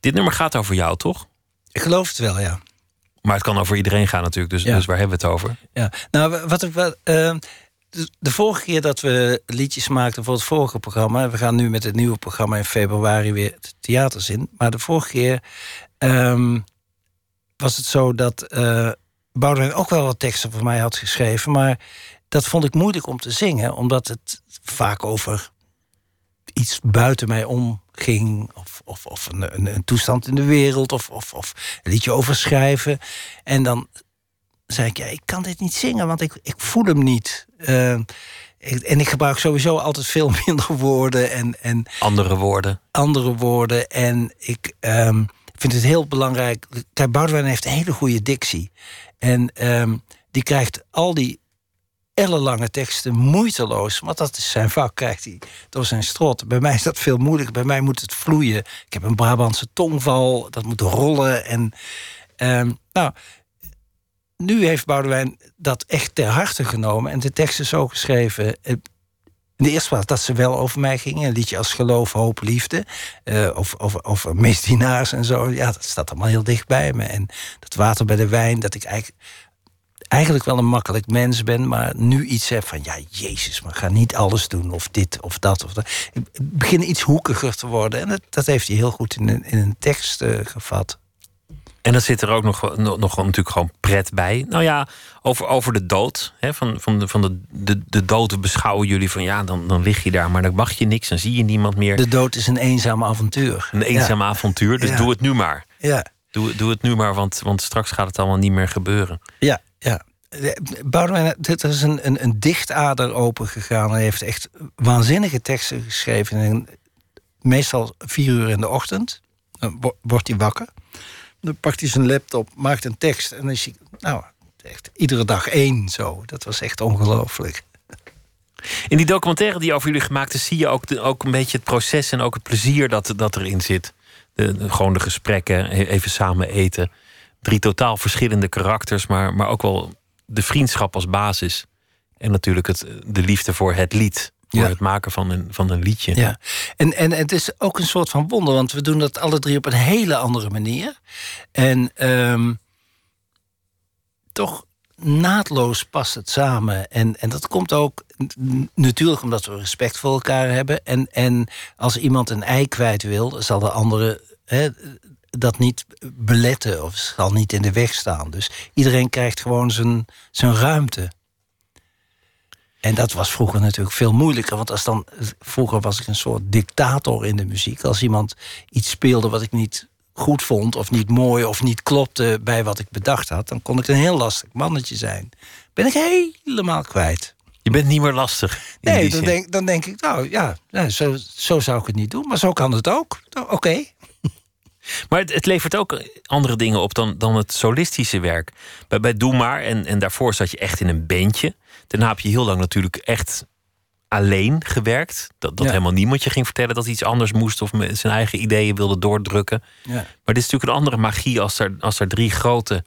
dit nummer gaat over jou, toch? Ik geloof het wel, ja. Maar het kan over iedereen gaan natuurlijk. Dus, Ja. dus waar hebben we het over? ja. Nou, wat ik wel. Eh, de, de vorige keer dat we liedjes maakten voor het vorige programma. We gaan nu met het nieuwe programma in februari weer het theaters in. Maar de vorige keer ehm, was het zo dat eh Boudewijn ook wel wat teksten voor mij had geschreven. Maar dat vond ik moeilijk om te zingen, omdat het vaak over iets buiten mij omging. Of, of, of een, een, een toestand in de wereld. Of, of, of een liedje over schrijven. En dan zei ik, ja, ik kan dit niet zingen, want ik, ik voel hem niet. Eh, ik- en ik gebruik sowieso altijd veel minder woorden en, en Andere woorden. andere woorden. En ik ehm, vind het heel belangrijk. Kijk, Boudewijn heeft een hele goede dictie. En ehm, die krijgt al die ellenlange teksten moeiteloos. Want dat is zijn vak, krijgt hij door zijn strot. Bij mij is dat veel moeilijker. Bij mij moet het vloeien. Ik heb een Brabantse tongval. Dat moet rollen. En ehm, nou, nu heeft Boudewijn dat echt ter harte genomen. En de tekst is zo geschreven. eh, In de eerste plaats dat ze wel over mij gingen. Een liedje als Geloof, Hoop, Liefde. eh, over, over, over misdienaars en zo. Ja, dat staat allemaal heel dicht bij me. En dat water bij de wijn. Dat ik eigenlijk, eigenlijk wel een makkelijk mens ben. Maar nu iets heb van... Ja, jezus, maar ga niet alles doen. Of dit of dat. Of dat. Ik begin iets hoekiger te worden. En dat, dat heeft hij heel goed in een, in een tekst eh, gevat. En dan zit er ook nog, nog, nog natuurlijk gewoon pret bij. Nou ja, over, over de dood. Hè, van van, de, van de, de, de dood beschouwen jullie van ja, dan, dan lig je daar, maar dan mag je niks, dan zie je niemand meer. De dood is een eenzaam avontuur. Een eenzaam avontuur, dus Ja. doe het nu maar. Ja, Doe, doe het nu maar, want, want straks gaat het allemaal niet meer gebeuren. ja, ja. De- Boudewijn, dit is een, een, een dichtader open gegaan. Hij heeft echt waanzinnige teksten geschreven. En meestal vier uur in de ochtend. Wordt hij wakker. Dan pakt hij zijn laptop, maakt een tekst. En dan is hij, nou, echt iedere dag één zo. Dat was echt ongelooflijk. In die documentaire die over jullie gemaakt is, zie je ook, ook een beetje het proces en ook het plezier dat, dat erin zit. De, gewoon de gesprekken, even samen eten. Drie totaal verschillende karakters, maar, maar ook wel de vriendschap als basis. En natuurlijk het, de liefde voor het lied. Voor Ja. het maken van een, van een liedje. Ja, en, en het is ook een soort van wonder, want we doen dat alle drie op een hele andere manier. En ehm, toch naadloos past het samen. En, en dat komt ook natuurlijk omdat we respect voor elkaar hebben. En, en als iemand een ei kwijt wil, zal de andere hè, dat niet beletten of zal niet in de weg staan. Dus iedereen krijgt gewoon zijn, zijn ruimte. En dat was vroeger natuurlijk veel moeilijker. Want als dan, vroeger was ik een soort dictator in de muziek. Als iemand iets speelde wat ik niet goed vond, of niet mooi, of niet klopte bij wat ik bedacht had, dan kon ik een heel lastig mannetje zijn. Ben ik helemaal kwijt. Je bent niet meer lastig. Nee, dan denk, dan denk ik, nou ja, zo, zo zou ik het niet doen. Maar zo kan het ook. Nou, oké. Maar het, het, levert ook andere dingen op dan, dan het solistische werk. Bij, bij Doe Maar, en, en daarvoor zat je echt in een bandje. Daarna heb je heel lang natuurlijk echt alleen gewerkt. Dat, dat helemaal niemand je ging vertellen dat iets anders moest of met zijn eigen ideeën wilde doordrukken. Ja. Maar dit is natuurlijk een andere magie als er, als er drie grote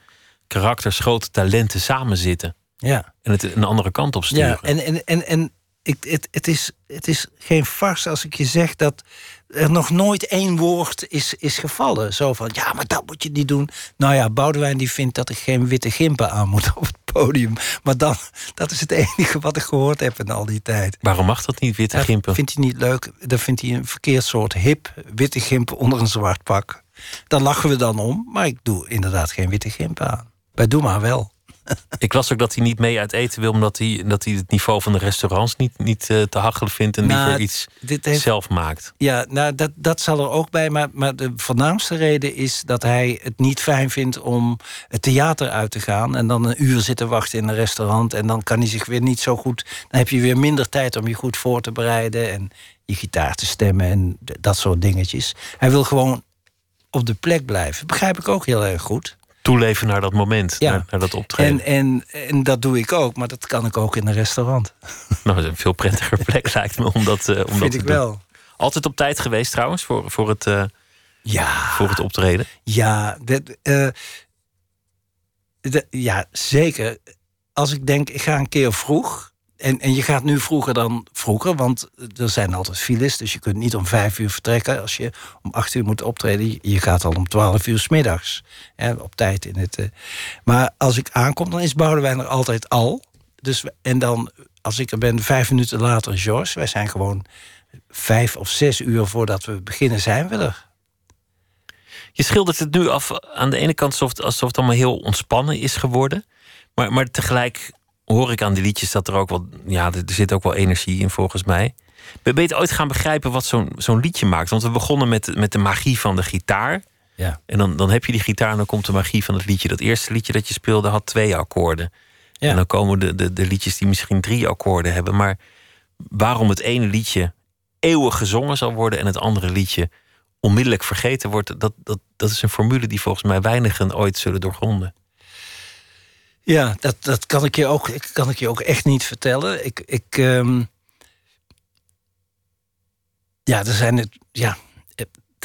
karakters, grote talenten samen zitten. Ja. En het een andere kant op sturen. Ja, en, en, en, en ik, het, het, is, het is geen farce als ik je zeg dat er nog nooit één woord is, is gevallen. Zo van, ja, maar dat moet je niet doen. Nou ja, Boudewijn die vindt dat ik geen witte gimpen aan moet op het podium. Maar dan, dat is het enige wat ik gehoord heb in al die tijd. Waarom mag dat niet, witte gimpen? Dat vindt hij niet leuk. Dan vindt hij een verkeerd soort hip witte gimpen onder een zwart pak. Daar lachen we dan om, maar ik doe inderdaad geen witte gimpen aan. Bij Doe maar wel. Ik las ook dat hij niet mee uit eten wil, omdat hij, dat hij het niveau van de restaurants niet, niet uh, te hachelen vindt en nou, liever iets dit heeft, zelf maakt. Ja, nou, dat, dat zal er ook bij. Maar, maar de voornaamste reden is dat hij het niet fijn vindt om het theater uit te gaan en dan een uur zitten wachten in een restaurant. En dan kan hij zich weer niet zo goed. Dan heb je weer minder tijd om je goed voor te bereiden en je gitaar te stemmen en dat soort dingetjes. Hij wil gewoon op de plek blijven. Begrijp ik ook heel erg goed toeleven naar dat moment, ja. naar, dat optreden. En, en, en dat doe ik ook, maar dat kan ik ook in een restaurant. Nou, dat is een veel prettiger plek lijkt me om dat, uh, om Vind dat ik wel. Altijd op tijd geweest trouwens, voor, voor, het, uh, ja. voor het optreden? Ja, dat, uh, ja, zeker. Als ik denk, ik ga een keer vroeg en, en je gaat nu vroeger dan vroeger, want er zijn altijd files. Dus je kunt niet om vijf uur vertrekken als je om acht uur moet optreden. Je gaat al om twaalf uur s middags. Hè, op tijd in het. Uh. Maar als ik aankom, dan is Boudewijn er altijd al. Dus, en dan, als ik er ben, vijf minuten later, George. Wij zijn gewoon vijf of zes uur voordat we beginnen, zijn we er. Je schildert het nu af aan de ene kant alsof, alsof het allemaal heel ontspannen is geworden. Maar, maar tegelijk hoor ik aan die liedjes dat er ook wel, ja, er zit ook wel energie in volgens mij. Ben je ooit gaan begrijpen wat zo'n zo'n liedje maakt? Want we begonnen met, met de magie van de gitaar. Ja. En dan, dan heb je die gitaar en dan komt de magie van het liedje. Dat eerste liedje dat je speelde had twee akkoorden. Ja. En dan komen de, de, de liedjes die misschien drie akkoorden hebben. Maar waarom het ene liedje eeuwig gezongen zal worden en het andere liedje onmiddellijk vergeten wordt, dat, dat, dat is een formule die volgens mij weinigen ooit zullen doorgronden. Ja, dat, dat kan, ik je ook, kan ik je ook echt niet vertellen. Ik, ik, um... ja, er zijn het. Ja,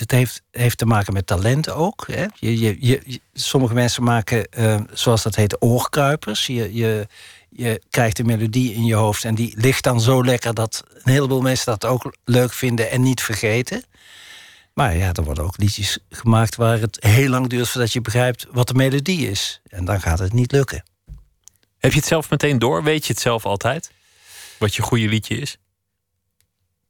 het heeft, heeft te maken met talent ook. Hè. Je, je, je, sommige mensen maken, uh, zoals dat heet, oorkruipers. Je, je, je krijgt een melodie in je hoofd en die ligt dan zo lekker dat een heleboel mensen dat ook leuk vinden en niet vergeten. Maar ja, er worden ook liedjes gemaakt waar het heel lang duurt voordat je begrijpt wat de melodie is. En dan gaat het niet lukken. Heb je het zelf meteen door? Weet je het zelf altijd? Wat je goede liedje is?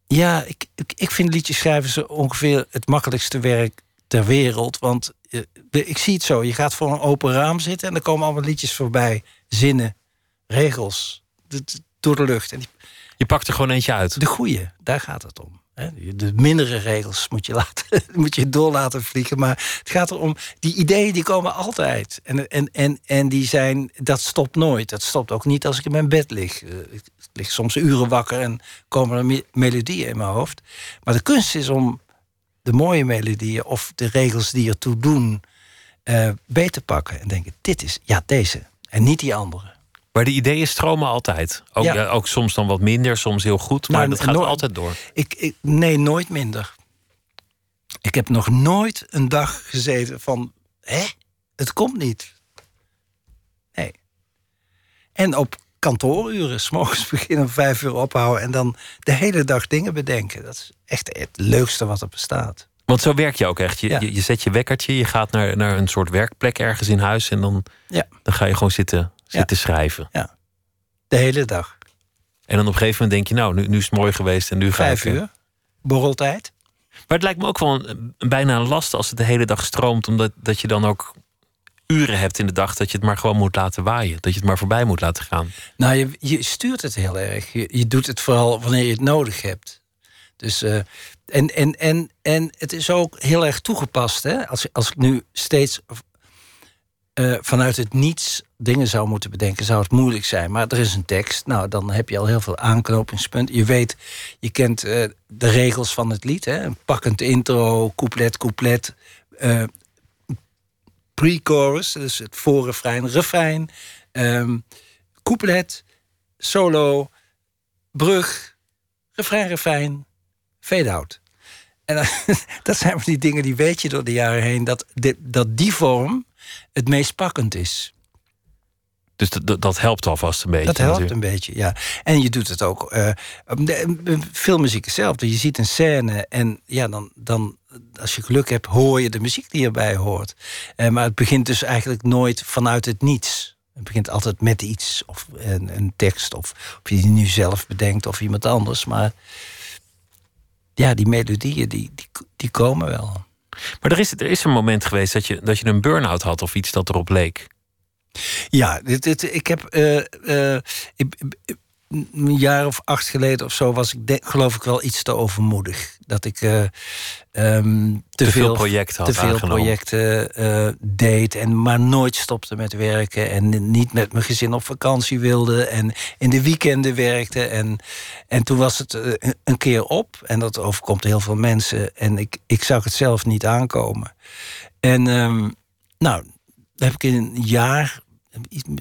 Ja, ik, ik, ik vind liedjes schrijven zo ongeveer het makkelijkste werk ter wereld. Want uh, ik zie het zo. Je gaat voor een open raam zitten en er komen allemaal liedjes voorbij. Zinnen, regels, door de lucht. En die, je pakt er gewoon eentje uit. De goede, daar gaat het om. De mindere regels moet je, laten, moet je door laten vliegen. Maar het gaat erom, die ideeën die komen altijd. En, en, en, en die zijn, dat stopt nooit. Dat stopt ook niet als ik in mijn bed lig. Eh, ik lig soms uren wakker en komen er melodieën in mijn hoofd. Maar de kunst is om de mooie melodieën of de regels die ertoe doen... Uh, beter te pakken en denken, dit is, ja, deze. En niet die andere. Maar de ideeën stromen altijd. Ook, ja. ook soms dan wat minder, soms heel goed. Maar nou, het gaat altijd door. Ik, ik, nee, nooit minder. Ik heb nog nooit een dag gezeten van... hè, het komt niet. Nee. En op kantooruren, s'morgens beginnen om vijf uur ophouden... en dan de hele dag dingen bedenken. Dat is echt het leukste wat er bestaat. Want zo werk je ook echt. Je, je, zet je wekkertje, je gaat naar, naar een soort werkplek ergens in huis... en dan, ja. dan ga je gewoon zitten zit te schrijven. Ja, de hele dag. En dan op een gegeven moment denk je, nou, nu, nu is het mooi geweest en nu ga Vijf ik... uur, borreltijd. Maar het lijkt me ook wel een, bijna een last als het de hele dag stroomt, omdat dat je dan ook uren hebt in de dag dat je het maar gewoon moet laten waaien. Dat je het maar voorbij moet laten gaan. Nou, je, je stuurt het heel erg. Je, je doet het vooral wanneer je het nodig hebt. Dus, uh, en, en, en, en het is ook heel erg toegepast. Hè? Als, als ik nu steeds uh, vanuit het niets dingen zou moeten bedenken, zou het moeilijk zijn. Maar er is een tekst, nou dan heb je al heel veel aanknopingspunten. Je weet, je kent uh, de regels van het lied. Hè? Een pakkend intro, couplet, couplet. Uh, pre-chorus, dus het voorrefrein, refrein. Um, couplet, solo, brug, refrein, refrein, fade-out. En dat zijn die dingen die weet je door de jaren heen... dat, dat die vorm het meest pakkend is. Dus dat, dat helpt alvast een beetje. Dat helpt een beetje, ja. En je doet het ook. Uh, de, filmmuziek hetzelfde. Je ziet een scène en ja, dan, dan, als je geluk hebt, hoor je de muziek die erbij hoort. Uh, maar het begint dus eigenlijk nooit vanuit het niets. Het begint altijd met iets, of een, een tekst, of, of je die nu zelf bedenkt, of iemand anders. Maar ja, die melodieën, die, die, die komen wel. Maar er is, er is een moment geweest dat je, dat je een burn-out had of iets dat erop leek. Ja, dit, ik heb. Uh, uh, ik, een jaar of acht geleden of zo was ik, denk, geloof ik, wel iets te overmoedig. Dat ik uh, um, te, te, veel, projecten, te veel projecten uh, deed. En maar nooit stopte met werken. En niet met mijn gezin op vakantie wilde. En in de weekenden werkte. En, en toen was het uh, een keer op. En dat overkomt heel veel mensen. En ik, ik zag het zelf niet aankomen. En um, nou, heb ik in een jaar,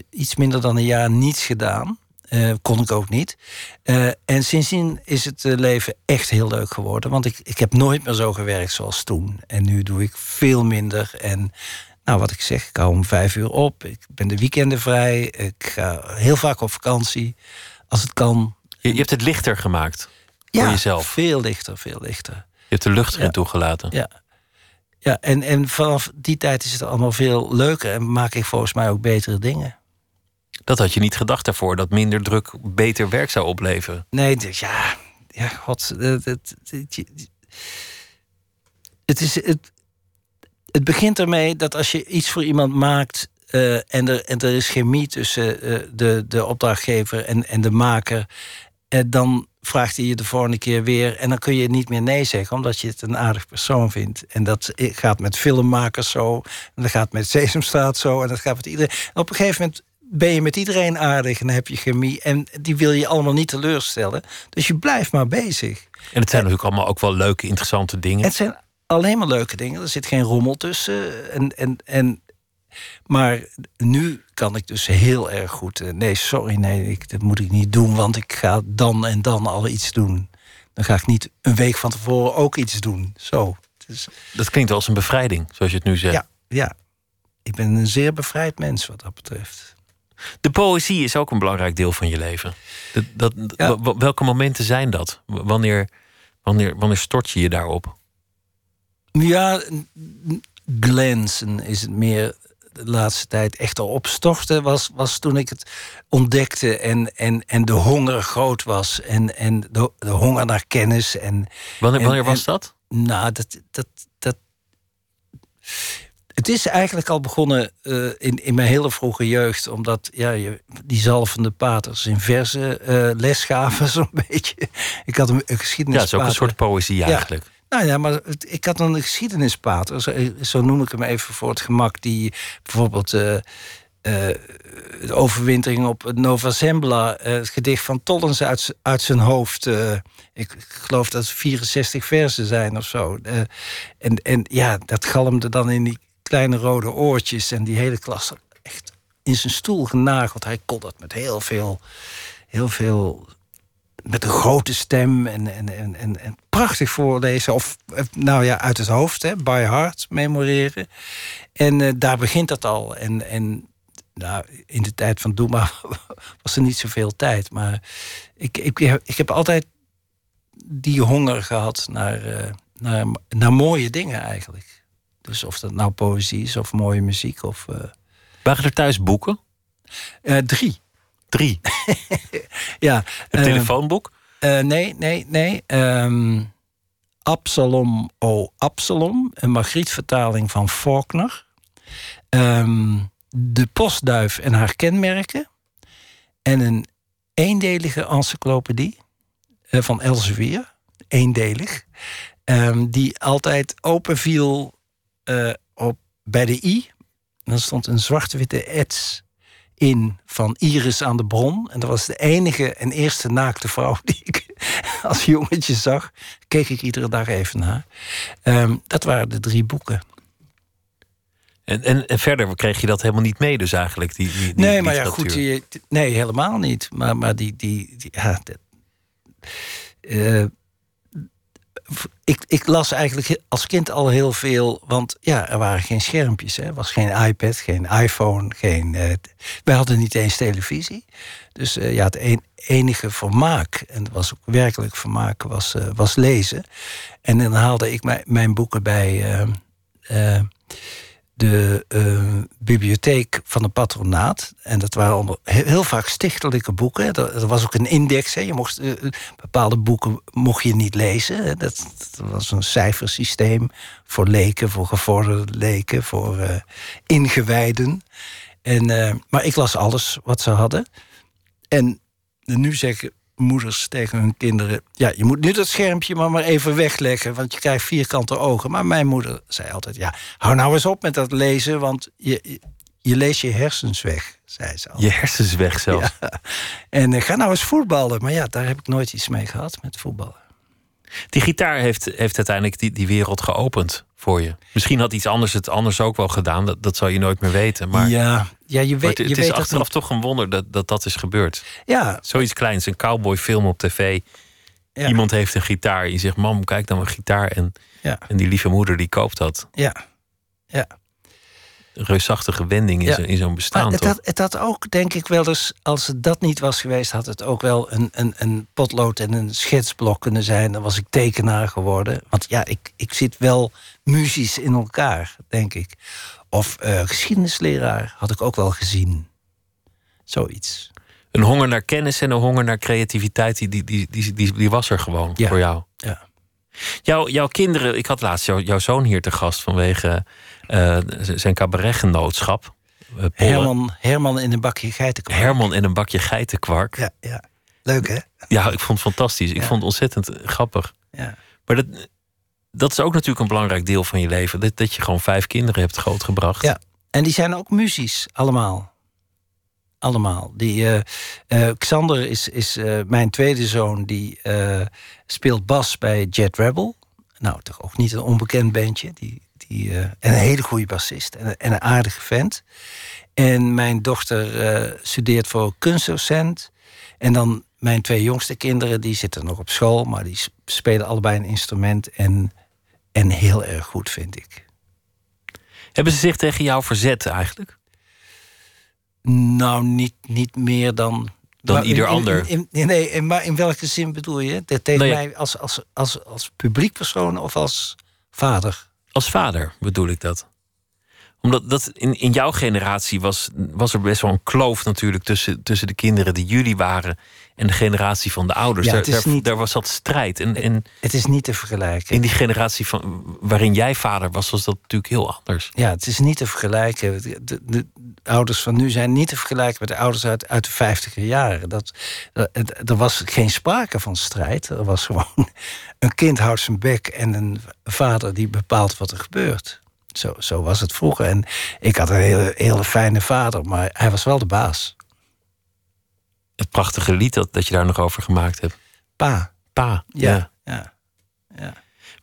iets minder dan een jaar, niets gedaan. Uh, kon ik ook niet. Uh, en sindsdien is het uh, leven echt heel leuk geworden. Want ik, ik heb nooit meer zo gewerkt zoals toen. En nu doe ik veel minder. En nou, wat ik zeg, ik hou om vijf uur op. Ik ben de weekenden vrij. Ik ga heel vaak op vakantie. Als het kan. Je, je hebt het lichter gemaakt voor jezelf. veel lichter, veel lichter. Je hebt de lucht erin ja. toegelaten. Ja, ja en, en vanaf die tijd is het allemaal veel leuker. En maak ik volgens mij ook betere dingen. Dat had je niet gedacht daarvoor, dat minder druk beter werk zou opleveren. Nee, dus ja, ja, god. Het, het, het, is, het, het begint ermee dat als je iets voor iemand maakt. Uh, en, er, en er is chemie tussen uh, de, de opdrachtgever en, en de maker. Uh, dan vraagt hij je de volgende keer weer. En dan kun je niet meer nee zeggen, omdat je het een aardig persoon vindt. En dat gaat met filmmakers zo. En dat gaat met Sesamstraat zo. En dat gaat met iedereen. En op een gegeven moment ben je met iedereen aardig en heb je chemie. En die wil je allemaal niet teleurstellen. Dus je blijft maar bezig. En het zijn natuurlijk allemaal ook wel leuke, interessante dingen. Het zijn alleen maar leuke dingen. Er zit geen rommel tussen. En, en, en, maar nu kan ik dus heel erg goed. Nee, sorry, nee, ik, dat moet ik niet doen. Want ik ga dan en dan al iets doen. Dan ga ik niet een week van tevoren ook iets doen. Zo. Dus, dat klinkt als een bevrijding, zoals je het nu zegt. Ja, ja. Ik ben een zeer bevrijd mens wat dat betreft. De poëzie is ook een belangrijk deel van je leven. Dat, dat, ja. Welke momenten zijn dat? Wanneer, wanneer, wanneer stort je je daarop? Ja, glansen is het meer de laatste tijd echt al opstorten was, was toen ik het ontdekte en, en, en de honger groot was en, en de, de honger naar kennis. En, wanneer wanneer en, was dat? Nou, dat, dat, dat. Het is eigenlijk al begonnen uh, in, in mijn hele vroege jeugd, omdat ja, je, die zalvende paters in verse uh, les gaven, zo'n beetje. Ik had een, een geschiedenis. Ja, het is ook een soort poëzie eigenlijk. Ja. Nou ja, maar ik had een geschiedenispater, zo, zo, noem ik hem even voor het gemak, die bijvoorbeeld uh, de overwintering op Nova Zembla, het gedicht van Tollens uit, uit zijn hoofd. ik, ik, geloof dat het 64 versen zijn of zo. en, en ja, dat galmde dan in die kleine rode oortjes en die hele klas echt in zijn stoel genageld. Hij kon dat met heel veel, heel veel met een grote stem en, en, en, en, en prachtig voorlezen. Of nou ja, uit het hoofd, hè, by heart memoreren. En uh, daar begint dat al. En, en nou, in de tijd van Doema was er niet zoveel tijd. Maar ik, ik, ik heb altijd die honger gehad naar, uh, naar, naar mooie dingen eigenlijk. Dus of dat nou poëzie is of mooie muziek. Of, uh... Waren er thuis boeken? drie. Drie? ja. Een telefoonboek? Uh, nee, nee, nee. Um, Absalom O Absalom, een Margriet-vertaling van Faulkner. Ehm, de postduif en haar kenmerken. En een eendelige encyclopedie van Elsevier. Eendelig. Um, die altijd open viel uh, op, bij de I. Dan stond een zwart-witte ets in van Iris aan de Bron. En dat was de enige en eerste naakte vrouw die ik als jongetje zag. Keek ik iedere dag even naar. Um, dat waren de drie boeken. En, en, en, verder kreeg je dat helemaal niet mee, dus eigenlijk? Die, die, die nee, maar ja, goed. Nee, helemaal niet. Maar, maar die. die, ja, uh, ik, ik las eigenlijk als kind al heel veel, want ja, er waren geen schermpjes. Er was geen iPad, geen iPhone, geen. Uh, wij hadden niet eens televisie. Dus uh, ja, het enige vermaak, en dat was ook werkelijk vermaak, was, uh, was lezen. En dan haalde ik mijn boeken bij de uh, bibliotheek van het patronaat. En dat waren allemaal heel, vaak stichtelijke boeken. Er, was ook een index. Hè. Je mocht, uh, bepaalde boeken mocht je niet lezen. Dat, was een cijfersysteem voor leken, voor gevorderde leken, voor uh, ingewijden. En, maar ik las alles wat ze hadden. En nu zeggen moeders tegen hun kinderen: Ja, je moet nu dat schermpje maar, maar even wegleggen, want je krijgt vierkante ogen. Maar mijn moeder zei altijd: Ja, hou nou eens op met dat lezen, want je, je leest je hersens weg, zei ze Je hersens weg zelf. En uh, ga nou eens voetballen. Maar ja, daar heb ik nooit iets mee gehad met voetballen. Die gitaar heeft, heeft uiteindelijk die, die wereld geopend voor je. Misschien had iets anders het anders ook wel gedaan. Dat, dat zal je nooit meer weten. Maar ja, ja je weet, het, je is weet achteraf toch een wonder dat, dat dat is gebeurd. Ja. Zoiets kleins, een cowboyfilm op tv. Ja. Iemand heeft een gitaar. Je zegt, mam, kijk dan een gitaar. En, ja. en die lieve moeder die koopt dat. Ja, ja reusachtige wending in, zo'n bestaan. het, had, het had ook, denk ik wel eens, als het dat niet was geweest, had het ook wel een, een, een potlood en een schetsblok kunnen zijn. Dan was ik tekenaar geworden. Want ja, ik, ik zit wel muzisch in elkaar, denk ik. Of uh, geschiedenisleraar had ik ook wel gezien. Zoiets. Een honger naar kennis en een honger naar creativiteit, die, die, die, die, die, was er gewoon ja. voor jou. Ja. Jouw, jouw kinderen, ik had laatst jou, jouw zoon hier te gast vanwege uh, zijn cabaretgenootschap. Uh, Herman, Herman in een bakje geitenkwark. Herman in een bakje geitenkwark. Ja, ja. leuk hè? Ja, ik vond het fantastisch. Ik vond het ontzettend grappig. Ja. Maar dat, dat is ook natuurlijk een belangrijk deel van je leven. Dat, dat je gewoon vijf kinderen hebt grootgebracht. Ja, en die zijn ook muzisch, allemaal. Allemaal. Die, uh, uh, Xander is, is uh, mijn tweede zoon, die speelt bas bij Jet Rebel. Nou, toch ook niet een onbekend bandje. Die, die, en een hele goede bassist en, en, een aardige vent. En mijn dochter studeert voor kunstdocent. En dan mijn twee jongste kinderen, die zitten nog op school, maar die spelen allebei een instrument en, en heel erg goed, vind ik. Hebben ze zich tegen jou verzet eigenlijk? Nou, niet, niet meer dan. Dan ieder ander. In, in, nee, maar in welke zin bedoel je? Dat tegen nee. mij als, als, als, als publiek persoon of als vader? Als vader bedoel ik dat omdat dat in, in jouw generatie was, was er best wel een kloof natuurlijk tussen, tussen de kinderen die jullie waren en de generatie van de ouders. Ja, daar, daar, niet, daar, was dat strijd. En, en het is niet te vergelijken. In die generatie van, waarin jij vader was, was dat natuurlijk heel anders. Ja, het is niet te vergelijken. De, de, de ouders van nu zijn niet te vergelijken met de ouders uit, uit de vijftiger jaren. Dat, dat, er was geen sprake van strijd. Er was gewoon een kind houdt zijn bek en een vader die bepaalt wat er gebeurt. Zo, zo was het vroeger. En ik had een hele, hele fijne vader, maar hij was wel de baas. Het prachtige lied dat, dat je daar nog over gemaakt hebt. Pa. Pa, ja. ja. ja, ja.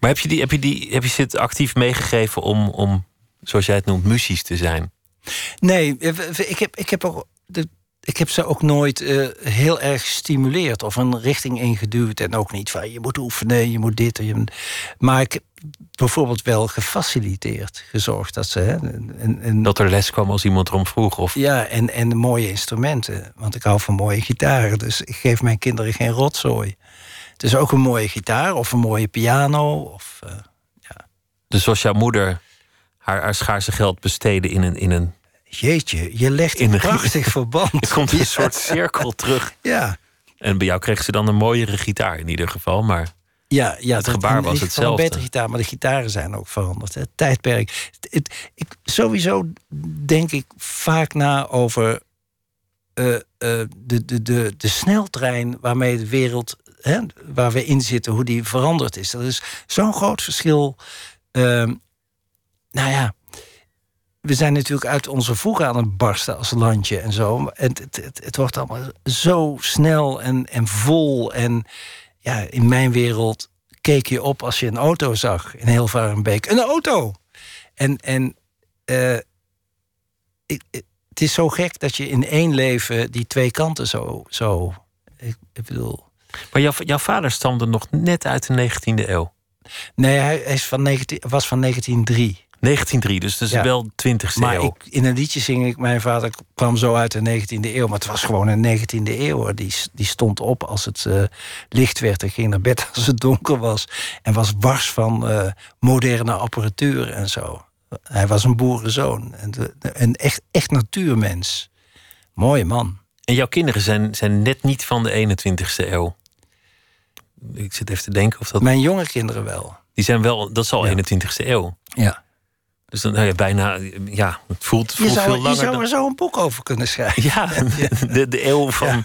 Maar heb je, die, heb, je die, heb je dit actief meegegeven om, om, zoals jij het noemt, muzisch te zijn? Nee, ik heb, ik heb ook de, ik heb ze ook nooit uh, heel erg gestimuleerd of een richting ingeduwd. En ook niet van je moet oefenen, je moet dit. Je, maar ik heb bijvoorbeeld wel gefaciliteerd, gezorgd dat ze. Hè, dat er les kwam als iemand erom vroeg? Of... Ja, en, en mooie instrumenten. Want ik hou van mooie gitaren. Dus ik geef mijn kinderen geen rotzooi. Dus ook een mooie gitaar of een mooie piano. Of, uh, ja. Dus zoals jouw moeder haar, haar schaarse geld besteden in een, in een Jeetje, je legt een prachtig verband. Er komt een soort cirkel terug. Ja. En bij jou kreeg ze dan een mooiere gitaar in ieder geval. Maar Ja, ja Het gebaar in was hetzelfde. Een betere gitaar, maar de gitaren zijn ook veranderd. Het tijdperk. Het, het- ik, sowieso denk ik vaak na over eh, eh, de, de, de, de sneltrein waarmee de wereld, hè, waar we in zitten, hoe die veranderd is. Dat is zo'n groot verschil. Ehm, nou ja, we zijn natuurlijk uit onze voegen aan het barsten als landje en zo. En het, het, het, het wordt allemaal zo snel en, en vol. En ja, in mijn wereld keek je op als je een auto zag in Hilvarenbeek. Een auto! En, en eh, ik, ik- het is zo gek dat je in één leven die twee kanten zo... zo ik, ik bedoel... Maar jouw, jouw vader stamde nog net uit de 19e eeuw. Nee, hij, hij is van 19, was van 1903. 1903, dus dat is Ja. wel 20e Maar eeuw. ik, in een liedje zing ik... Mijn vader kwam zo uit de 19e eeuw. Maar het was gewoon een 19e eeuw. Die, die stond op als het eh, licht werd en ging naar bed als het donker was. En was wars van eh, moderne apparatuur en zo. Hij was een boerenzoon. Een echt, echt natuurmens. Mooie man. En jouw kinderen zijn, zijn net niet van de 21e eeuw. Ik zit even te denken of dat. Mijn jonge kinderen wel. Die zijn wel, dat is al Ja. 21e eeuw. Ja. Dus dan nou ja, bijna, ja, het voelt, Je voelt veel zou, je langer. zou dan- er zo een boek over kunnen schrijven. Ja, de, de eeuw van, Ja.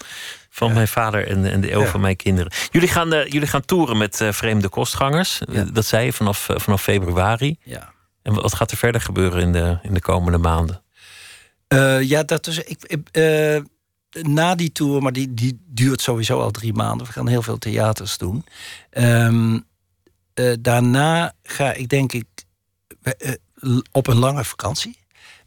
van mijn vader en, en de eeuw van mijn kinderen. Jullie gaan, eh, jullie gaan toeren met eh, vreemde kostgangers. Dat zei je vanaf, eh, vanaf februari. Ja. En wat gaat er verder gebeuren in de, in de komende maanden? Eh, ja, dat is. Ik, ik, eh, na die tour, maar die, die duurt sowieso al drie maanden. We gaan heel veel theaters doen. Ehm, eh, daarna ga ik denk ik eh, op een lange vakantie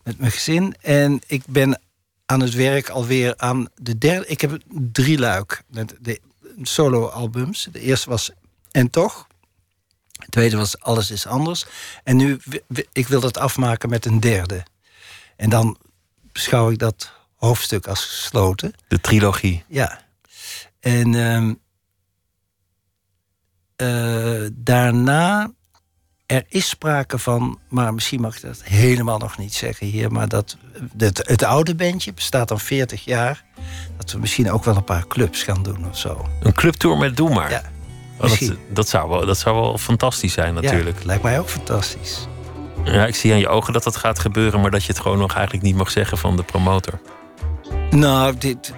met mijn gezin. En ik ben aan het werk alweer aan de derde. Ik heb drie luik met de solo-albums. De eerste was En toch. De tweede was Alles is anders. En nu, ik wil dat afmaken met een derde. En dan beschouw ik dat hoofdstuk als gesloten. De trilogie. Ja. En ehm, eh, daarna, er is sprake van, maar misschien mag ik dat helemaal nog niet zeggen hier, maar dat het, het oude bandje bestaat dan 40 jaar. Dat we misschien ook wel een paar clubs gaan doen of zo. Een clubtour met Doe Maar. Ja, Oh, dat, dat, zou wel, dat zou wel fantastisch zijn natuurlijk. Ja, lijkt mij ook fantastisch. Ja, ik zie aan je ogen dat dat gaat gebeuren... maar dat je het gewoon nog eigenlijk niet mag zeggen van de promotor. Nou, dit,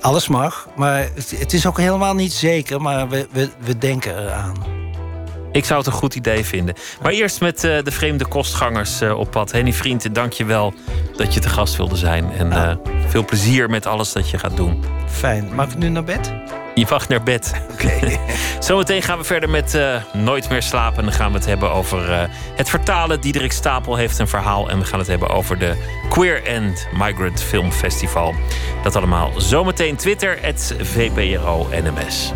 alles mag, maar het, het is ook helemaal niet zeker, maar we, we, we denken eraan. Ik zou het een goed idee vinden. Maar eerst met eh, de vreemde kostgangers eh, op pad. Henny Vriend, dank je wel dat je te gast wilde zijn. En Ja. eh, veel plezier met alles dat je gaat doen. Fijn. Mag ik nu naar bed? Je mag naar bed. Oké. Zometeen gaan we verder met Nooit meer slapen. En dan gaan we het hebben over het vertalen. Diederik Stapel heeft een verhaal. En we gaan het hebben over de Queer and Migrant Film Festival. Dat allemaal zometeen Twitter, het VPRO NMS.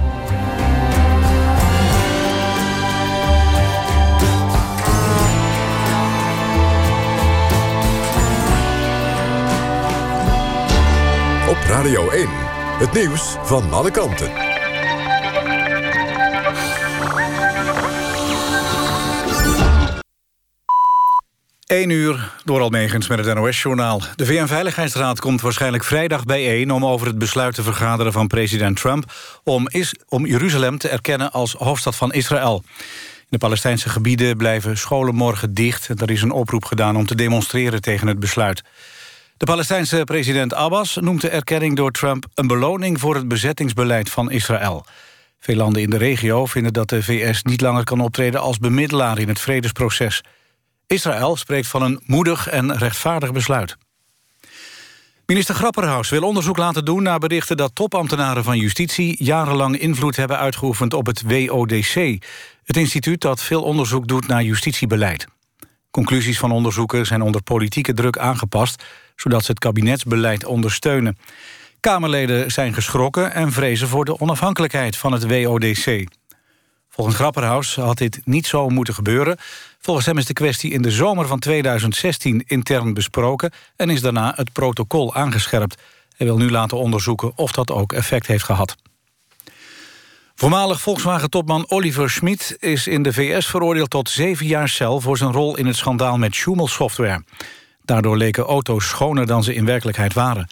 Radio 1. Het nieuws van alle kanten. 1 uur door Almegens met het NOS-journaal. De VN-veiligheidsraad komt waarschijnlijk vrijdag bijeen... om over het besluit te vergaderen van president Trump... om, is, om Jeruzalem te erkennen als hoofdstad van Israël. In de Palestijnse gebieden blijven scholen morgen dicht. Er is een oproep gedaan om te demonstreren tegen het besluit. De Palestijnse president Abbas noemt de erkenning door Trump... een beloning voor het bezettingsbeleid van Israël. Veel landen in de regio vinden dat de VS niet langer kan optreden... als bemiddelaar in het vredesproces... Israël spreekt van een moedig en rechtvaardig besluit. Minister Grapperhaus wil onderzoek laten doen naar berichten dat topambtenaren van justitie jarenlang invloed hebben uitgeoefend op het WODC, het instituut dat veel onderzoek doet naar justitiebeleid. Conclusies van onderzoeken zijn onder politieke druk aangepast, zodat ze het kabinetsbeleid ondersteunen. Kamerleden zijn geschrokken en vrezen voor de onafhankelijkheid van het WODC. Volgens Grapperhaus had dit niet zo moeten gebeuren. Volgens hem is de kwestie in de zomer van 2016 intern besproken... en is daarna het protocol aangescherpt. Hij wil nu laten onderzoeken of dat ook effect heeft gehad. Voormalig Volkswagen-topman Oliver Schmid is in de VS veroordeeld tot zeven jaar cel... voor zijn rol in het schandaal met Schumel Software. Daardoor leken auto's schoner dan ze in werkelijkheid waren.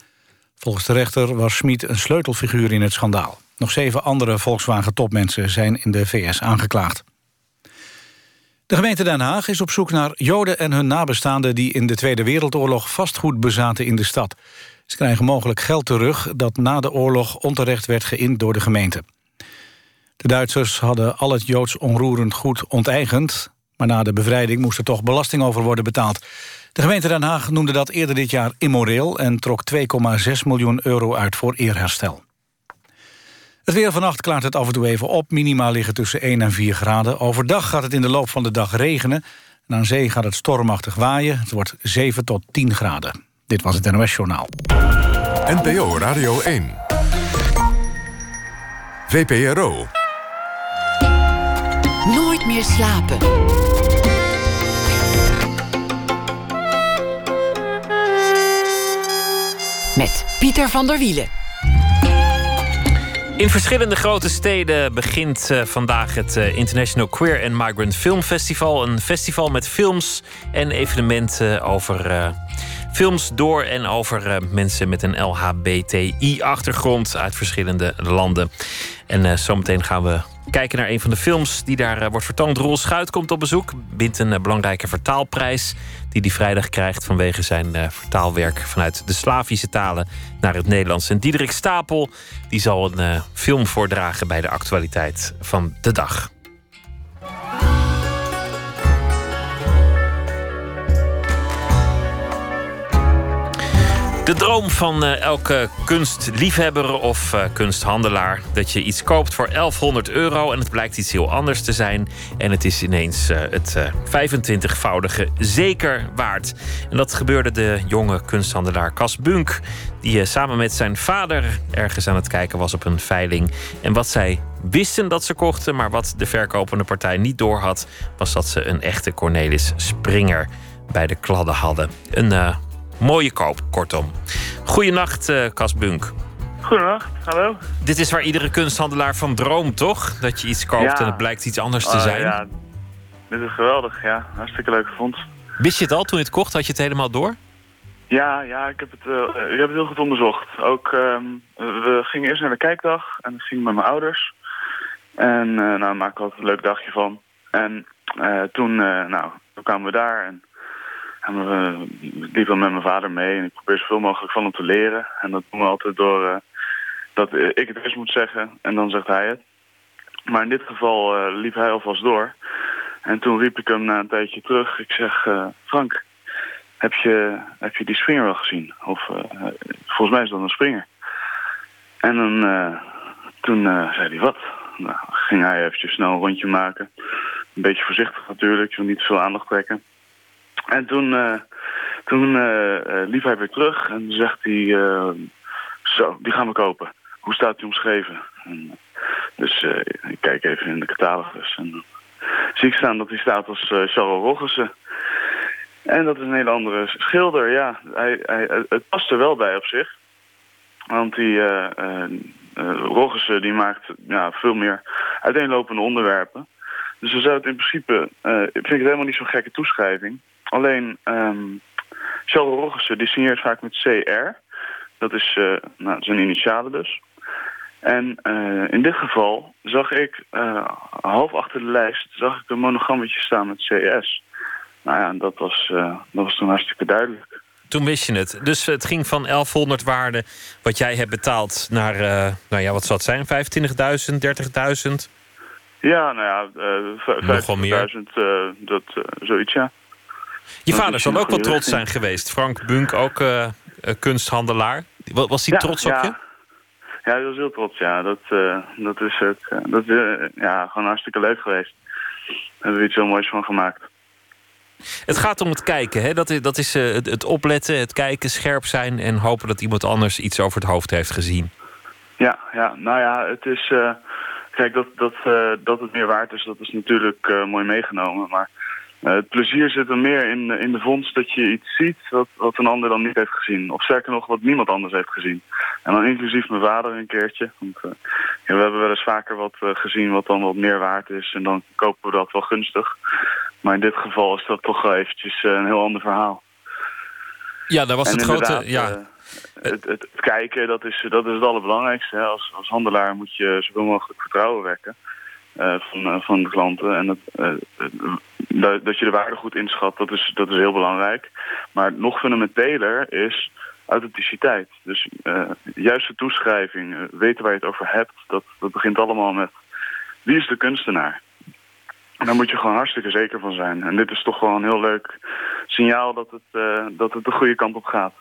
Volgens de rechter was Schmid een sleutelfiguur in het schandaal. Nog zeven andere Volkswagen-topmensen zijn in de VS aangeklaagd. De gemeente Den Haag is op zoek naar Joden en hun nabestaanden... die in de Tweede Wereldoorlog vastgoed bezaten in de stad. Ze krijgen mogelijk geld terug dat na de oorlog onterecht werd geïnd door de gemeente. De Duitsers hadden al het Joods onroerend goed onteigend... maar na de bevrijding moest er toch belasting over worden betaald. De gemeente Den Haag noemde dat eerder dit jaar immoreel... en trok 2,6 miljoen euro uit voor eerherstel. Het weer vannacht klaart het af en toe even op. Minima liggen tussen 1 en 4 graden. Overdag gaat het in de loop van de dag regenen. En aan zee gaat het stormachtig waaien. Het wordt 7 tot 10 graden. Dit was het NOS Journaal. NPO Radio 1. VPRO. Nooit meer slapen. Met Pieter van der Wielen. In verschillende grote steden begint uh, vandaag het uh, International Queer and Migrant Film Festival. Een festival met films en evenementen over uh, films door en over mensen met een LHBTI-achtergrond uit verschillende landen. En zometeen gaan we kijken naar een van de films die daar wordt vertoond. Roel Schuit komt op bezoek, wint een belangrijke vertaalprijs die hij vrijdag krijgt vanwege zijn uh, vertaalwerk vanuit de Slavische talen naar het Nederlands. En Diederik Stapel die zal een film voordragen bij de actualiteit van de dag. De droom van uh, elke kunstliefhebber of uh, kunsthandelaar: dat je iets koopt voor 1100 euro en het blijkt iets heel anders te zijn. En het is ineens uh, het 25-voudige zeker waard. En dat gebeurde de jonge kunsthandelaar Cas Bunk, die samen met zijn vader ergens aan het kijken was op een veiling. En wat zij wisten dat ze kochten, maar wat de verkopende partij niet doorhad, was dat ze een echte Cornelis Springer bij de kladden hadden. Een Mooie koop, kortom. Goedenacht, uh, Cas Bunk. Goedenacht, hallo. Dit is waar iedere kunsthandelaar van droomt, toch? Dat je iets koopt en het blijkt iets anders te Oh, zijn. ja. Dit is geweldig, ja. Hartstikke leuk gevonden. Wist je het al toen je het kocht? Had je het helemaal door? Ja, ja ik, heb het, eh, ik heb het heel goed onderzocht. Ook, ehm, we gingen eerst naar de kijkdag en ik ging met mijn ouders. En uh, nou, daar maak ik altijd een leuk dagje van. En uh, toen, nou, toen kwamen we daar en en we liepen met mijn vader mee en ik probeer zoveel mogelijk van hem te leren. En dat doen we altijd door uh, dat ik het eerst moet zeggen en dan zegt hij het. Maar in dit geval uh, liep hij alvast door. En toen riep ik hem na een tijdje terug. Ik zeg, uh, Frank, heb je, heb je die springer wel gezien? Of volgens mij is dat een springer. En dan, toen zei hij, wat? Nou, ging hij eventjes snel een rondje maken. Een beetje voorzichtig natuurlijk, wil niet veel aandacht trekken. En toen, uh, toen uh, uh, liep hij weer terug en zegt hij... zo, die gaan we kopen. Hoe staat die omschreven? En, dus ik kijk even in de catalogus. En zie ik staan dat hij staat als Charles Roggessen. En dat is een hele andere schilder, ja. Hij, hij, het past er wel bij op zich. Want die Roggessen die maakt ja, veel meer uiteenlopende onderwerpen. Dus we zouden in principe... vind ik het helemaal niet zo'n gekke toeschrijving. Alleen, um, Charles Roggessen die signeert vaak met CR. Dat is uh, nou, zijn initialen dus. En uh, in dit geval zag ik, uh, half achter de lijst, zag ik een monogrammetje staan met CS. Nou ja, dat was, dat was toen hartstikke duidelijk. Toen wist je het. Dus het ging van 1100 waarde wat jij hebt betaald naar, nou ja, wat zal het zijn? 25.000, 30.000? Ja, nou ja, uh, 50.000, dat, zoiets ja. Je vader zal ook wel trots zijn geweest. Frank Bunk, ook uh, kunsthandelaar. Was hij ja, trots op ja. je? Ja, hij was heel trots, ja. Dat, uh, dat is ook, dat, uh, ja, gewoon hartstikke leuk geweest. Daar hebben we iets heel moois van gemaakt. Het gaat om het kijken, hè? Dat is, dat is het, het opletten, het kijken, scherp zijn... en hopen dat iemand anders iets over het hoofd heeft gezien. Ja, ja nou ja, het is... kijk, dat, dat, dat het meer waard is, dat is natuurlijk mooi meegenomen. Maar uh, het plezier zit er meer in, in de vondst dat je iets ziet wat, wat een ander dan niet heeft gezien. Of sterker nog, wat niemand anders heeft gezien. En dan inclusief mijn vader een keertje. Want, ja, we hebben wel eens vaker wat gezien wat dan wat meer waard is. En dan kopen we dat wel gunstig. Maar in dit geval is dat toch wel eventjes een heel ander verhaal. Ja, daar was en het grote... Ja. Het, kijken, dat is, dat is het allerbelangrijkste. Hè. Als, als handelaar moet je zoveel mogelijk vertrouwen wekken van, van de klanten. En dat, dat je de waarde goed inschat, dat is, dat is heel belangrijk. Maar nog fundamenteler is authenticiteit. Dus juiste toeschrijving, weten waar je het over hebt, dat, dat begint allemaal met wie is de kunstenaar? En daar moet je gewoon hartstikke zeker van zijn. En dit is toch gewoon een heel leuk signaal dat het, dat het de goede kant op gaat.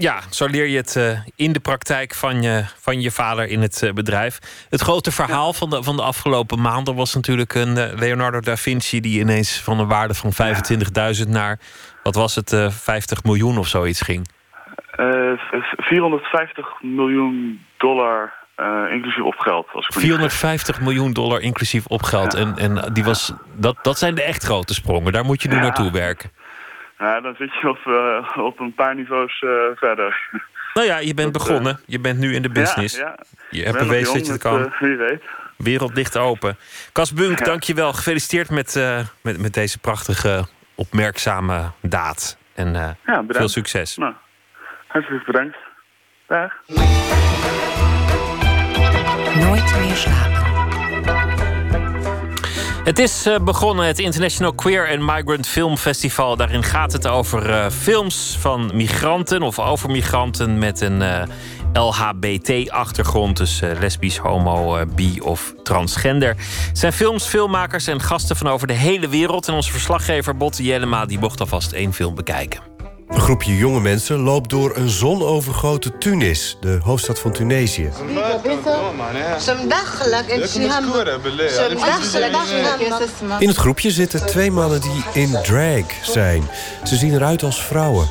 Ja, zo leer je het uh, in de praktijk van je, van je vader in het uh, bedrijf. Het grote verhaal van, de, van de afgelopen maanden was natuurlijk een Leonardo da Vinci... die ineens van een waarde van 25.000 naar, wat was het, 50 miljoen of zoiets ging. 450 miljoen dollar inclusief opgeld. Als ik 450 miljoen dollar inclusief opgeld. Ja. En, en die was, dat, dat zijn de echt grote sprongen. Daar moet je nu naartoe werken. Ja, dan zit je op, uh, op een paar niveaus uh, verder. Nou ja, je bent dat, begonnen. Je bent nu in de business. Ja, je hebt bewezen dat je het kan. wie weet. Wereld ligt open. Cas Bunk, dank je wel. Gefeliciteerd met, met, met deze prachtige, opmerkzame daad. En veel succes. Nou, hartelijk bedankt. Dag. Nooit meer slapen. Het is uh, begonnen, het International Queer and Migrant Film Festival. Daarin gaat het over uh, films van migranten of over migranten met een uh, LHBT-achtergrond. Dus lesbisch, homo, bi of transgender. Het zijn films, filmmakers en gasten van over de hele wereld. En onze verslaggever Botte Jellema die mocht alvast één film bekijken. Een groepje jonge mensen loopt door een zonovergoten Tunis, de hoofdstad van Tunesië. In het groepje zitten twee mannen die in drag zijn. Ze zien eruit als vrouwen.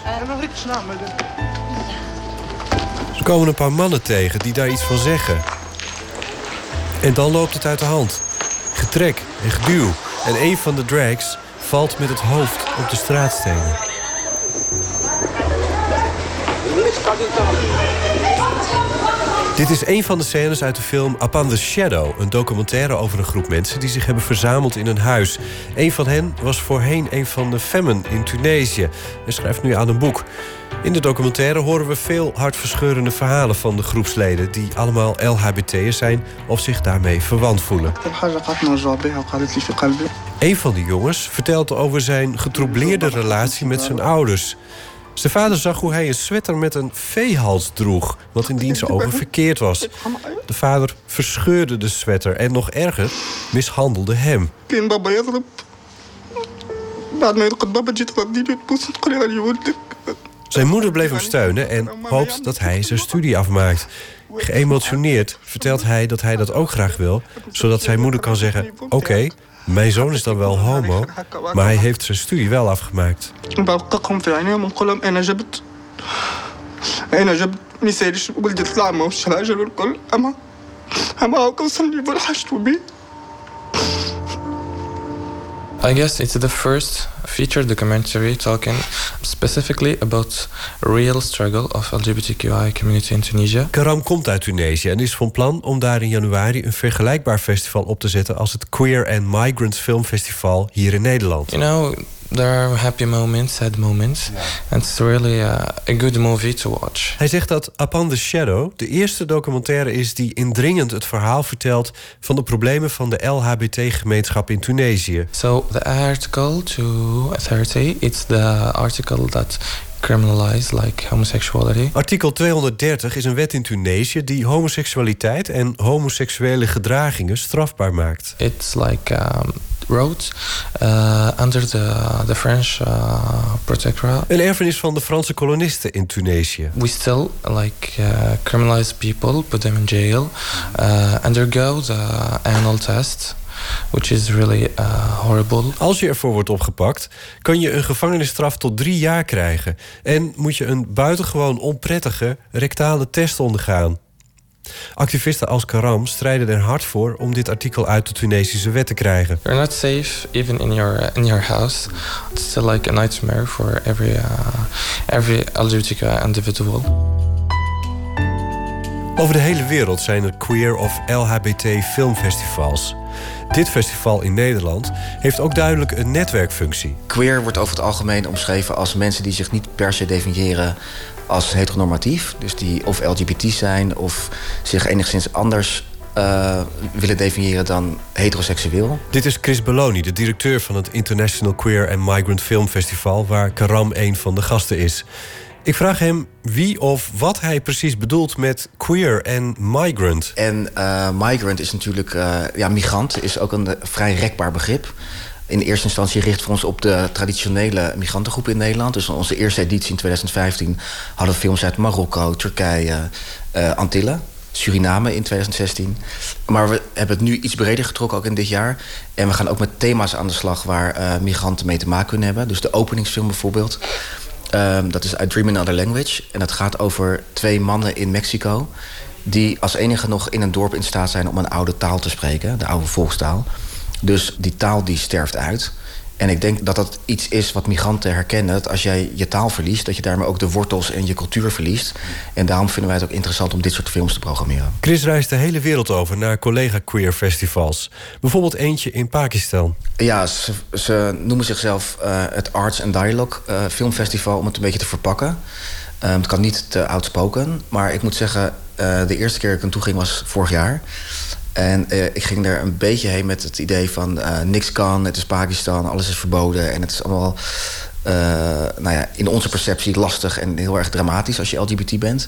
Ze komen een paar mannen tegen die daar iets van zeggen. En dan loopt het uit de hand. Getrek en geduw. En een van de drags valt met het hoofd op de straatstenen. Dit is een van de scènes uit de film Upon the Shadow. Een documentaire over een groep mensen die zich hebben verzameld in een huis. Een van hen was voorheen een van de femmen in Tunesië en schrijft nu aan een boek. In de documentaire horen we veel hartverscheurende verhalen van de groepsleden... die allemaal LHBT'ers zijn of zich daarmee verwant voelen. Een van die jongens vertelt over zijn getroubleerde relatie met zijn ouders... Zijn vader zag hoe hij een sweater met een veehals droeg, wat in diens ogen verkeerd was. De vader verscheurde de sweater en nog erger, mishandelde hem. Zijn moeder bleef hem steunen en hoopt dat hij zijn studie afmaakt. Geëmotioneerd vertelt hij dat hij dat ook graag wil, zodat zijn moeder kan zeggen: Oké, mijn zoon is dan wel homo, maar hij heeft zijn studie wel afgemaakt. I guess it's the first feature documentary talking specifically about real struggle of LGBTQI community in Tunisia. Karam komt uit Tunesië en is van plan om daar in januari een vergelijkbaar festival op te zetten als het Queer and Migrant Film Festival hier in Nederland. You know, there are happy moments, sad moments. Yeah. And it's really a, a, good movie to watch. Hij zegt dat Upon the Shadow de eerste documentaire is die indringend het verhaal vertelt van de problemen van de LHBT-gemeenschap in Tunesië. So the article 230, it's the article that criminalize like homosexuality. Artikel 230 is een wet in Tunesië die homoseksualiteit en homoseksuele gedragingen strafbaar maakt. It's like um, wrote uh, under the, the French uh, protectorate. Een erfenis van de Franse kolonisten in Tunesië. We still like uh, criminalize people, put them in jail, undergo the anal test. Which is really uh, horrible. Als je ervoor wordt opgepakt, kan je een gevangenisstraf tot drie jaar krijgen. En moet je een buitengewoon onprettige rectale test ondergaan. Activisten als Karam strijden er hard voor om dit artikel uit de Tunesische wet te krijgen. You're not safe even in your in your house. It's still like a nightmare for every uh, every LGBTQ individual. Over de hele wereld zijn er queer of LHBT filmfestivals. Dit festival in Nederland heeft ook duidelijk een netwerkfunctie. Queer wordt over het algemeen omschreven als mensen die zich niet per se definiëren als heteronormatief. Dus die of LGBT zijn of zich enigszins anders uh, willen definiëren dan heteroseksueel. Dit is Chris Belloni, de directeur van het International Queer and Migrant Film Festival, waar Karam een van de gasten is. Ik vraag hem wie of wat hij precies bedoelt met queer en migrant. En uh, migrant is natuurlijk, uh, ja, migrant is ook een vrij rekbaar begrip. In eerste instantie richten we ons op de traditionele migrantengroepen in Nederland. Dus onze eerste editie in 2015 hadden we films uit Marokko, Turkije, uh, Antillen. Suriname in 2016. Maar we hebben het nu iets breder getrokken, ook in dit jaar. En we gaan ook met thema's aan de slag waar uh, migranten mee te maken kunnen hebben. Dus de openingsfilm bijvoorbeeld. Um, dat is I Dream Another Language. En dat gaat over twee mannen in Mexico... die als enige nog in een dorp in staat zijn om een oude taal te spreken. De oude volkstaal. Dus die taal die sterft uit. En ik denk dat dat iets is wat migranten herkennen. Dat als jij je taal verliest, dat je daarmee ook de wortels en je cultuur verliest. En daarom vinden wij het ook interessant om dit soort films te programmeren. Chris reist de hele wereld over naar collega-queer festivals. Bijvoorbeeld eentje in Pakistan. Ja, ze, ze noemen zichzelf uh, het Arts and Dialogue uh, Filmfestival om het een beetje te verpakken. Um, het kan niet te outspoken, maar ik moet zeggen, uh, de eerste keer dat ik er toe ging was vorig jaar. En uh, ik ging er een beetje heen met het idee van uh, niks kan, het is Pakistan, alles is verboden. En het is allemaal, uh, nou ja, in onze perceptie lastig en heel erg dramatisch als je LGBT bent.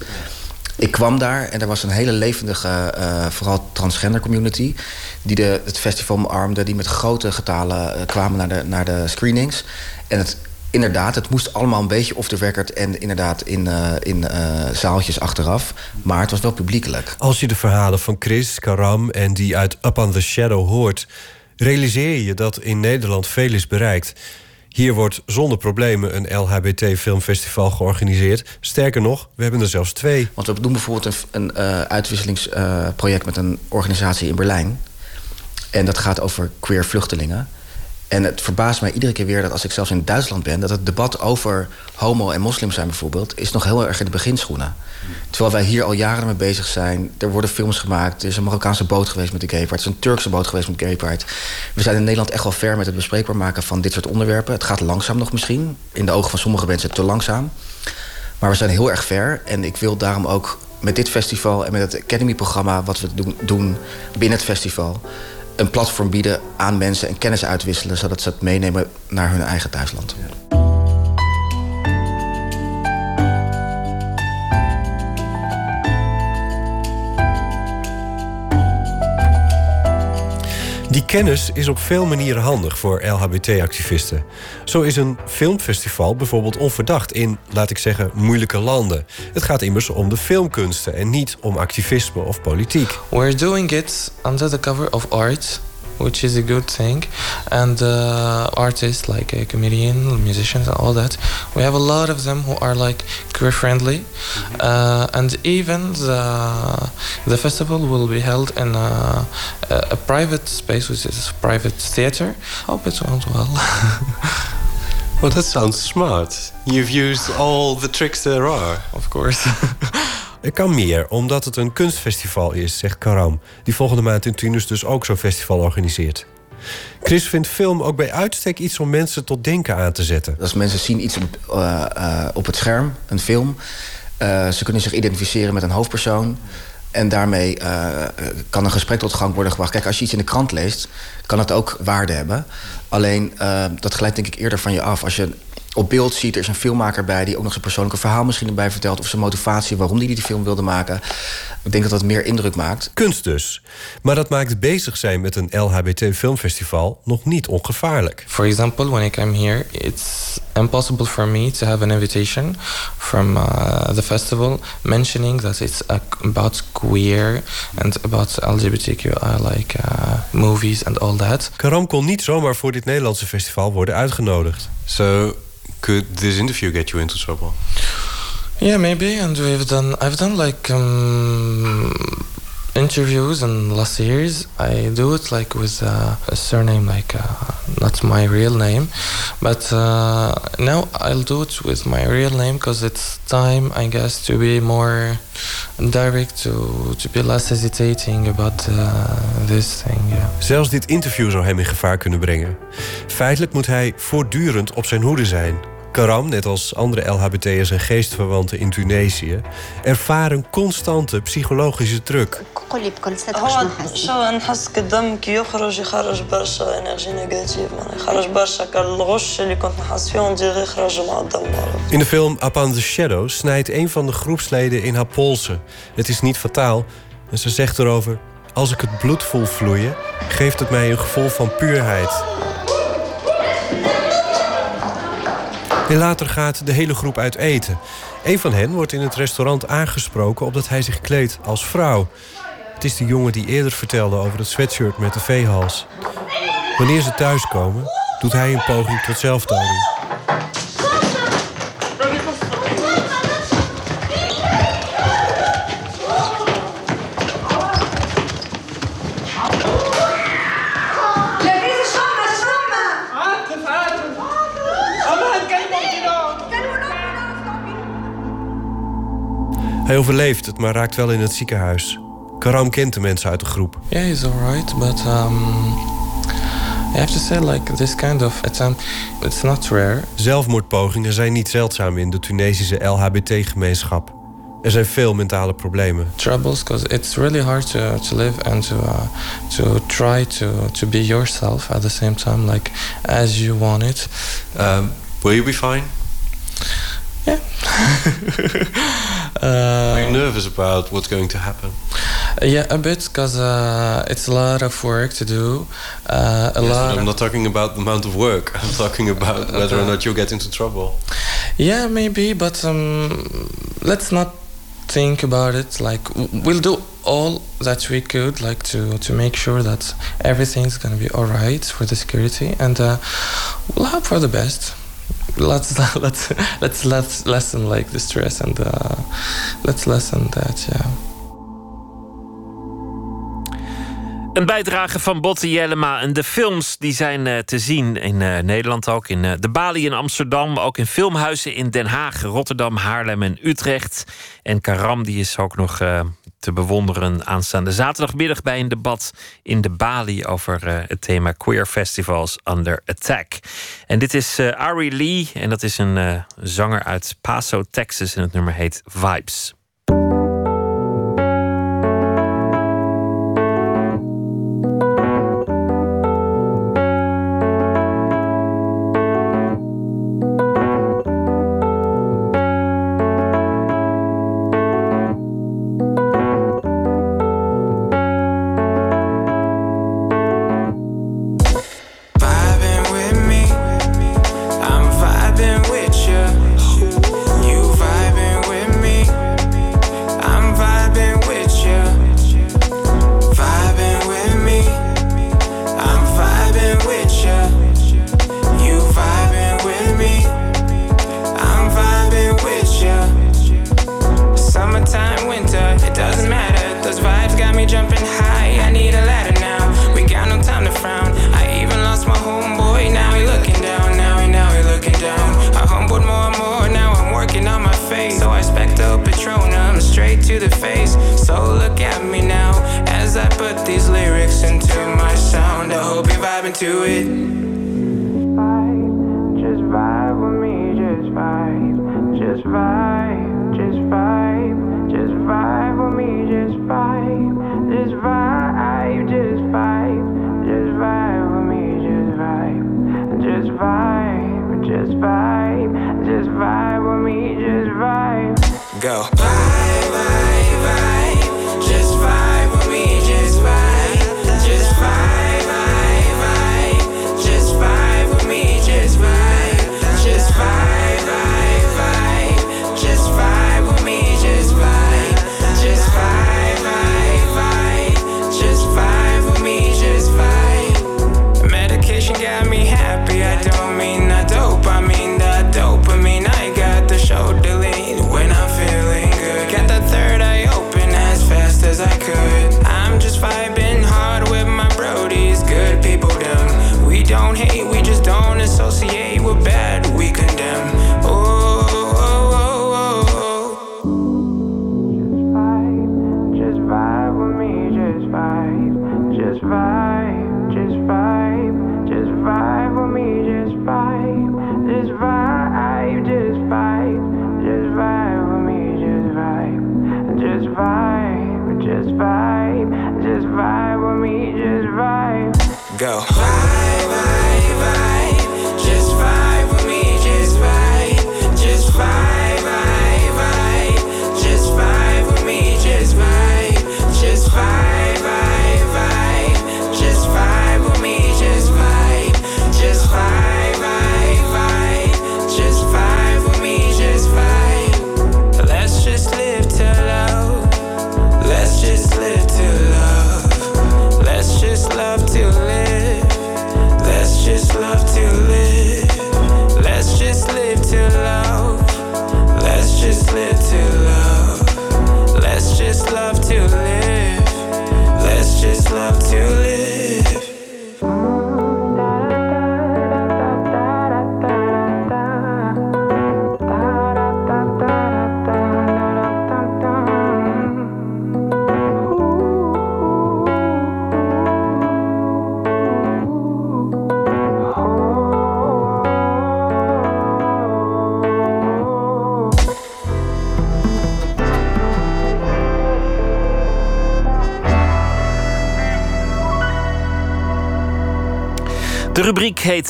Ik kwam daar en er was een hele levendige, vooral transgender community... die de, het festival omarmde, die met grote getalen kwamen naar de, naar de screenings. En het inderdaad, het moest allemaal een beetje off the record... en inderdaad in, uh, in uh, zaaltjes achteraf. Maar het was wel publiekelijk. Als je de verhalen van Chris, Karam en die uit Up on the Shadow hoort... realiseer je dat in Nederland veel is bereikt. Hier wordt zonder problemen een LHBT-filmfestival georganiseerd. Sterker nog, we hebben er zelfs twee. Want we doen bijvoorbeeld een, een uh, uitwisselingsproject... met een organisatie in Berlijn. En dat gaat over queer vluchtelingen... En het verbaast mij iedere keer weer dat als ik zelfs in Duitsland ben... dat het debat over homo en moslim zijn bijvoorbeeld... is nog heel erg in de beginschoenen. Terwijl wij hier al jaren mee bezig zijn. Er worden films gemaakt. Er is een Marokkaanse boot geweest met de Pride. Er is een Turkse boot geweest met Gay Pride. We zijn in Nederland echt wel ver met het bespreekbaar maken van dit soort onderwerpen. Het gaat langzaam nog misschien. In de ogen van sommige mensen te langzaam. Maar we zijn heel erg ver. En ik wil daarom ook met dit festival en met het Academy-programma... wat we doen binnen het festival een platform bieden aan mensen en kennis uitwisselen... zodat ze het meenemen naar hun eigen thuisland. Die kennis is op veel manieren handig voor LHBT-activisten. Zo is een filmfestival bijvoorbeeld onverdacht in, laat ik zeggen, moeilijke landen. Het gaat immers om de filmkunsten en niet om activisme of politiek. We're doing it under the cover of art which is a good thing. And uh, artists like a comedian, musicians, and all that, we have a lot of them who are like queer friendly. Uh, and even the the festival will be held in a, a, private space, which is a private theater. Hope it went well. well, that sounds smart. You've used all the tricks there are. Of course. Er kan meer, omdat het een kunstfestival is, zegt Karam... die volgende maand in Tunis dus ook zo'n festival organiseert. Chris vindt film ook bij uitstek iets om mensen tot denken aan te zetten. Als mensen zien iets op, uh, uh, op het scherm, een film... Uh, ze kunnen zich identificeren met een hoofdpersoon... En daarmee kan een gesprek tot gang worden gebracht. Kijk, als je iets in de krant leest, kan het ook waarde hebben. Alleen, dat glijdt denk ik eerder van je af. Als je op beeld ziet. Er is een filmmaker bij die ook nog zijn persoonlijke verhaal misschien erbij vertelt. Of zijn motivatie waarom hij die, die film wilde maken. Ik denk dat dat meer indruk maakt. Kunst dus. Maar dat maakt bezig zijn met een LHBT filmfestival nog niet ongevaarlijk. For example, when I came here, it's impossible for me to have an invitation from uh, the festival mentioning that it's about queer and about LGBTQI like uh, movies and all that. Karam kon niet zomaar voor dit Nederlandse festival worden uitgenodigd. So could this interview get you into trouble? Yeah, maybe. And we've done. I've done like um, interviews and last years I do it like with uh, a surname like uh, not my real name but uh, now I'll do it with my real name because it's time I guess to be more direct to, to be less hesitating about uh, this thing yeah. Zelfs dit interview zou hem in gevaar kunnen brengen. Feitelijk moet hij voortdurend op zijn hoede zijn. Karam, net als andere LHBT'ers en geestverwanten in Tunesië, ervaren constante psychologische druk. In de film Upon the Shadows snijdt een van de groepsleden in haar polsen. Het is niet fataal en ze zegt erover... Als ik het bloed voel vloeien, geeft het mij een gevoel van puurheid. En later gaat de hele groep uit eten. Een van hen wordt in het restaurant aangesproken omdat hij zich kleedt als vrouw. Het is de jongen die eerder vertelde over het sweatshirt met de veehals. Wanneer ze thuiskomen, doet hij een poging tot zelfdoding. Hij overleeft het, maar raakt wel in het ziekenhuis. Karam kent de mensen uit de groep. Yeah, he's alright, but um, I have to say, like this kind of attempt, it's not rare. Zelfmoordpogingen zijn niet zeldzaam in de Tunesische LHBT-gemeenschap. Er zijn veel mentale problemen. Troubles, because it's really hard to, to live and to uh, to try to to be yourself at the same time, like as you want it. Um, will you be fine? Yeah. uh, Are you nervous about what's going to happen? Yeah, a bit, because uh, it's a lot of work to do. Uh, a Yes, lot. I'm not talking about the amount of work. I'm talking about whether or not you'll get into trouble. Yeah, maybe, but um, let's not think about it. Like we'll do all that we could, like to to make sure that everything's gonna be all right for the security, and uh, we'll hope for the best. Let's let's let's let's lessen like the stress and uh, let's lessen that. Yeah. Een bijdrage van Botte Jellema. En de films die zijn eh, te zien in eh, Nederland ook. In eh, de Bali in Amsterdam. Ook in filmhuizen in Den Haag, Rotterdam, Haarlem en Utrecht. En Karam die is ook nog te bewonderen aanstaande zaterdagmiddag bij een debat in de Bali over eh, het thema Queer Festivals Under Attack. En dit is eh, Ari Lee en dat is een eh, zanger uit Paso, Texas. En het nummer heet Vibes.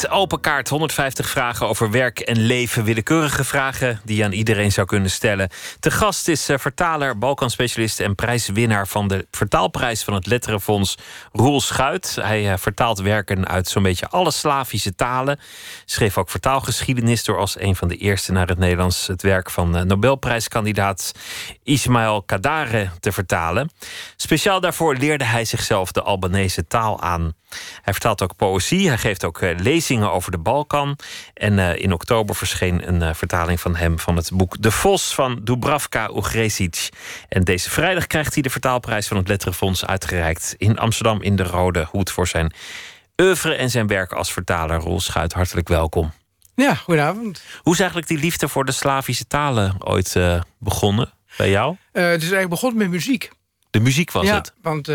Open Kaart. 150 vragen over werk en leven. Willekeurige vragen die je aan iedereen zou kunnen stellen. Te gast is eh, vertaler, Balkanspecialist en prijswinnaar van de vertaalprijs van het Letterenfonds Roel Schuit. Hij eh, vertaalt werken uit zo'n beetje alle Slavische talen. Schreef ook vertaalgeschiedenis door als een van de eerste naar het Nederlands het werk van eh, Nobelprijskandidaat Ismail Kadare te vertalen. Speciaal daarvoor leerde hij zichzelf de Albanese taal aan. Hij vertaalt ook poëzie. Hij geeft ook eh, lezingen over de Balkan. En eh, in oktober verscheen een eh, vertaling van hem van het boek De Vos van Dubravka Ugresic. En deze vrijdag krijgt hij de vertaalprijs van het Letterenfonds uitgereikt in Amsterdam in de Rode Hoed voor zijn oeuvre en zijn werk als vertaler. Roel Schuit, hartelijk welkom. Ja, goedenavond. Hoe is eigenlijk die liefde voor de Slavische talen ooit eh, begonnen bij jou? Het is eigenlijk begonnen met muziek. De muziek was ja, het. want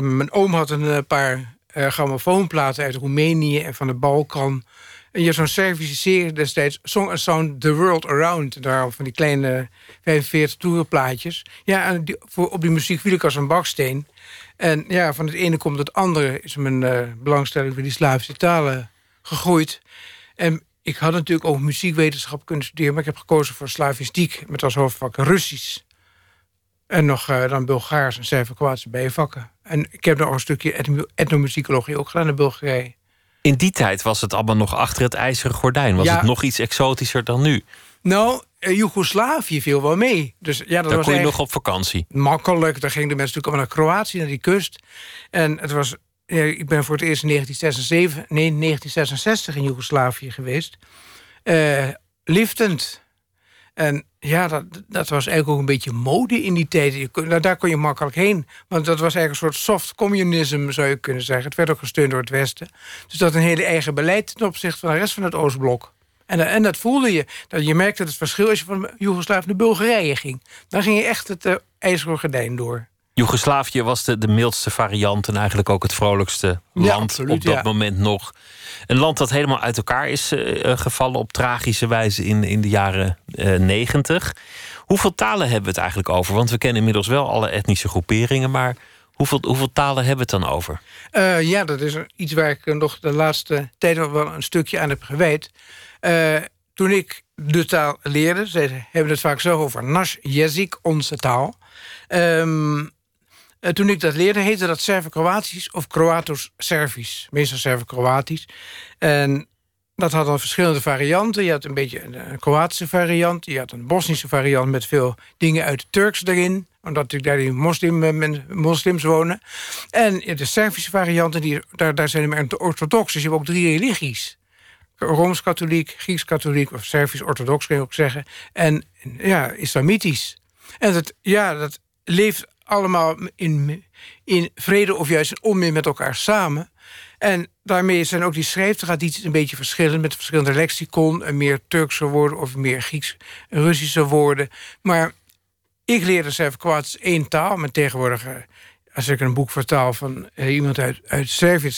mijn oom had een paar eh grammofoonplaten uit Roemenië en van de Balkan. En je zo'n Servische serie destijds, Song and Sound The World Around. Daar van die kleine 45 toerenplaatjes. Ja, en die, voor, op die muziek viel ik als een baksteen. En ja, van het ene komt het andere is mijn eh, belangstelling voor die Slavische talen gegroeid. En ik had natuurlijk ook muziekwetenschap kunnen studeren... maar ik heb gekozen voor Slavistiek met als hoofdvak Russisch. En nog eh, dan Bulgaars en Servo-Kroatische bijvakken. En ik heb nog een stukje etno- etnomusicologie ook gedaan in Bulgarije. In die tijd was het allemaal nog achter het ijzeren gordijn. Was Ja. het nog iets exotischer dan nu? Nou, eh, Joegoslavië viel wel mee. Dus ja, dat Daar was kon je nog op vakantie. makkelijk. Daar gingen de mensen natuurlijk allemaal naar Kroatië, naar die kust. En het was... ik ben voor het eerst in 1976, nee, 1966 in Joegoslavië geweest. Eh, liftend. En ja, dat, dat was eigenlijk ook een beetje mode in die tijd. Nou, daar kon je makkelijk heen. Want dat was eigenlijk een soort soft communism, zou je kunnen zeggen. Het werd ook gesteund door het Westen. Dus dat een hele eigen beleid ten opzichte van de rest van het Oostblok. En, en dat voelde je. Dat je merkte het verschil als je van Joegoslavië naar Bulgarije ging. Dan ging je echt het eh, ijzeren gordijn door. Joegoslavië was de, de mildste variant en eigenlijk ook het vrolijkste Ja, land absoluut, op dat ja. moment nog. Een land dat helemaal uit elkaar is eh, eh, gevallen op tragische wijze in, in de jaren eh, negentig. hoeveel talen hebben we het eigenlijk over? Want we kennen inmiddels wel alle etnische groeperingen, maar hoeveel, hoeveel talen hebben we het dan over? Ja, dat is iets waar ik nog de laatste tijd nog wel een stukje aan heb gewijd. Toen ik de taal leerde, ze hebben het vaak zo over nash jezik, onze taal. Ehm, eh, toen ik dat leerde, heette dat Servo-Kroatisch of Kroatos-Servisch. Meestal Servo-Kroatisch. En dat had dan verschillende varianten. Je had een beetje een, een Kroatische variant. Je had een Bosnische variant met veel dingen uit Turks erin. Omdat natuurlijk daar die eh, moslims wonen. En de Servische varianten, die, daar, daar zijn er maar orthodox. Dus je hebt ook drie religies. Rooms-katholiek, Grieks-katholiek of Servisch-orthodox kun je ook zeggen. En ja, islamitisch. En dat, ja, dat leeft allemaal in, in vrede of juist in onmin met elkaar samen. En daarmee zijn ook die schrijftradities een beetje verschillend... met verschillende lexicon, en meer Turkse woorden... of meer Grieks-Russische woorden. Maar ik leerde Servo-Kroatisch één taal... maar tegenwoordig eh, als ik een boek vertaal van eh, iemand uit, uit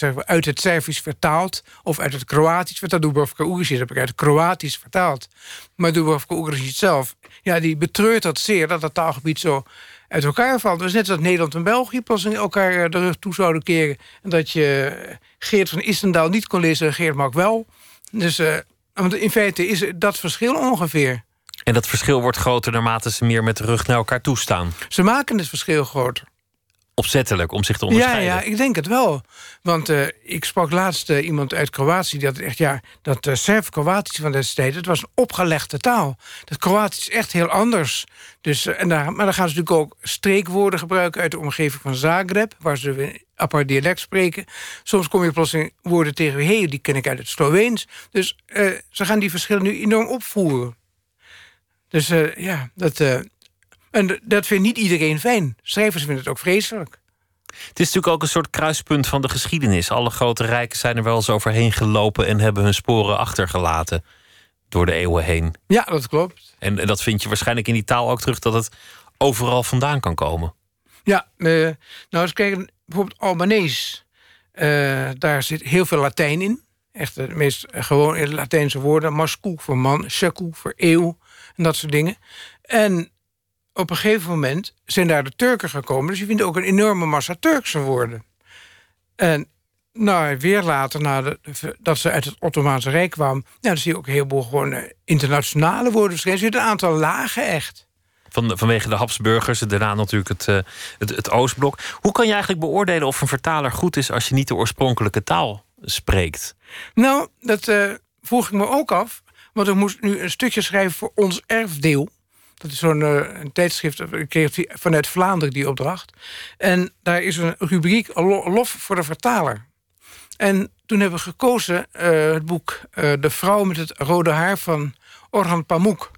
maar, uit het Servisch vertaald, of uit het Kroatisch vertaald, Dubrovka Ugrisic heb ik uit het Kroatisch vertaald. Maar Dubrovka Ugrisic zelf, ja, die betreurt dat zeer, dat het taalgebied zo uit elkaar valt. Is net zoals Nederland en België pas in elkaar eh, de rug toe zouden keren. En dat je eh, Geert van Istendaal niet kon lezen en Geert Mak wel. Dus want in feite is dat verschil ongeveer. En dat verschil wordt groter naarmate ze meer met de rug naar elkaar toestaan. Ze maken het verschil groter. Opzettelijk, om zich te Ja, onderscheiden. ja, ik denk het wel. Want eh, ik sprak laatst eh, iemand uit Kroatië... die had echt, ja, dat uh, Serf-Kroatisch van destijds... het was een opgelegde taal. Dat Kroatisch is echt heel anders. Dus, eh, en daar, maar dan gaan ze natuurlijk ook streekwoorden gebruiken... uit de omgeving van Zagreb, waar ze een apart dialect spreken. Soms kom je plotseling woorden tegen... hé, die ken ik uit het Sloveens. Dus eh, ze gaan die verschillen nu enorm opvoeren. Dus eh, ja, dat... en dat vindt niet iedereen fijn. Schrijvers vinden het ook vreselijk. Het is natuurlijk ook een soort kruispunt van de geschiedenis. Alle grote rijken zijn er wel eens overheen gelopen en hebben hun sporen achtergelaten door de eeuwen heen. Ja, dat klopt. En, dat vind je waarschijnlijk in die taal ook terug dat het overal vandaan kan komen. Ja, eh, nou eens kijken, bijvoorbeeld Albanees. Eh, daar zit heel veel Latijn in. Echt de meest gewoon Latijnse woorden. Masku voor man, sheku voor eeuw en dat soort dingen. En op een gegeven moment zijn daar de Turken gekomen. Dus je vindt ook een enorme massa Turkse woorden. En nou, weer later, nadat dat ze uit het Ottomaanse Rijk kwamen... Ja, dan zie je ook een heleboel gewoon internationale woorden verschijnen. Er zitten een aantal lagen echt. Van vanwege de Habsburgers, daarna natuurlijk het, eh, het, het Oostblok. Hoe kan je eigenlijk beoordelen of een vertaler goed is als je niet de oorspronkelijke taal spreekt? Nou, dat eh, vroeg ik me ook af. Want ik moest nu een stukje schrijven voor ons erfdeel. Dat is zo'n eh, een tijdschrift, kreeg vanuit Vlaanderen die opdracht. En daar is een rubriek lo- lof voor de vertaler. En toen hebben we gekozen eh, het boek eh, De vrouw met het rode haar van Orhan Pamuk.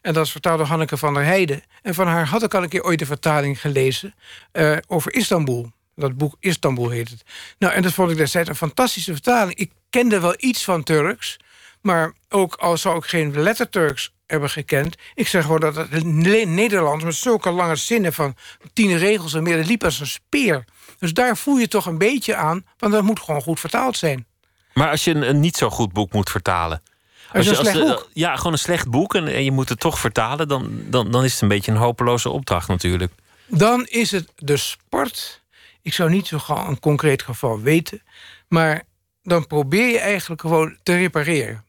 En dat is vertaald door Hanneke van der Heijden. En van haar had ik al een keer ooit de vertaling gelezen eh, over Istanbul. Dat boek Istanbul heet het. Nou, en dat vond ik destijds een fantastische vertaling. Ik kende wel iets van Turks, maar ook al zou ik geen letterturks hebben gekend. Ik zeg gewoon dat het Ne- Nederlands met zulke lange zinnen van tien regels en meer, dat liep als een speer. Dus daar voel je toch een beetje aan, want dat moet gewoon goed vertaald zijn. Maar als je een, een niet zo goed boek moet vertalen. Als je slecht de-? Ja, gewoon een slecht boek en, en je moet het toch vertalen, dan, dan, dan is het een beetje een hopeloze opdracht natuurlijk. Dan is het de sport. Ik zou niet zo gauw een concreet geval weten, maar dan probeer je eigenlijk gewoon te repareren.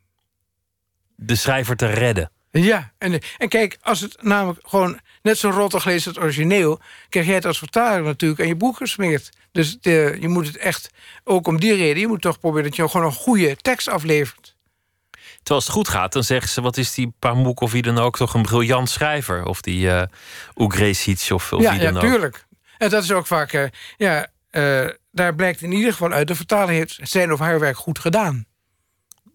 De schrijver te redden. Ja, en, en kijk, als het namelijk gewoon net zo rottig leest als het origineel... krijg jij het als vertaler natuurlijk aan je boek gesmeerd. Dus de, je moet het echt, ook om die reden... je moet toch proberen dat je gewoon een goede tekst aflevert. Terwijl als het goed gaat, dan zeggen ze... wat is die Pamuk of wie dan ook toch een briljant schrijver? Of die uh, Ugresic of, of ja, wie ja, dan ook. tuurlijk. En dat is ook vaak... eh, ja, eh, daar blijkt in ieder geval uit... de vertaler heeft zijn of haar werk goed gedaan.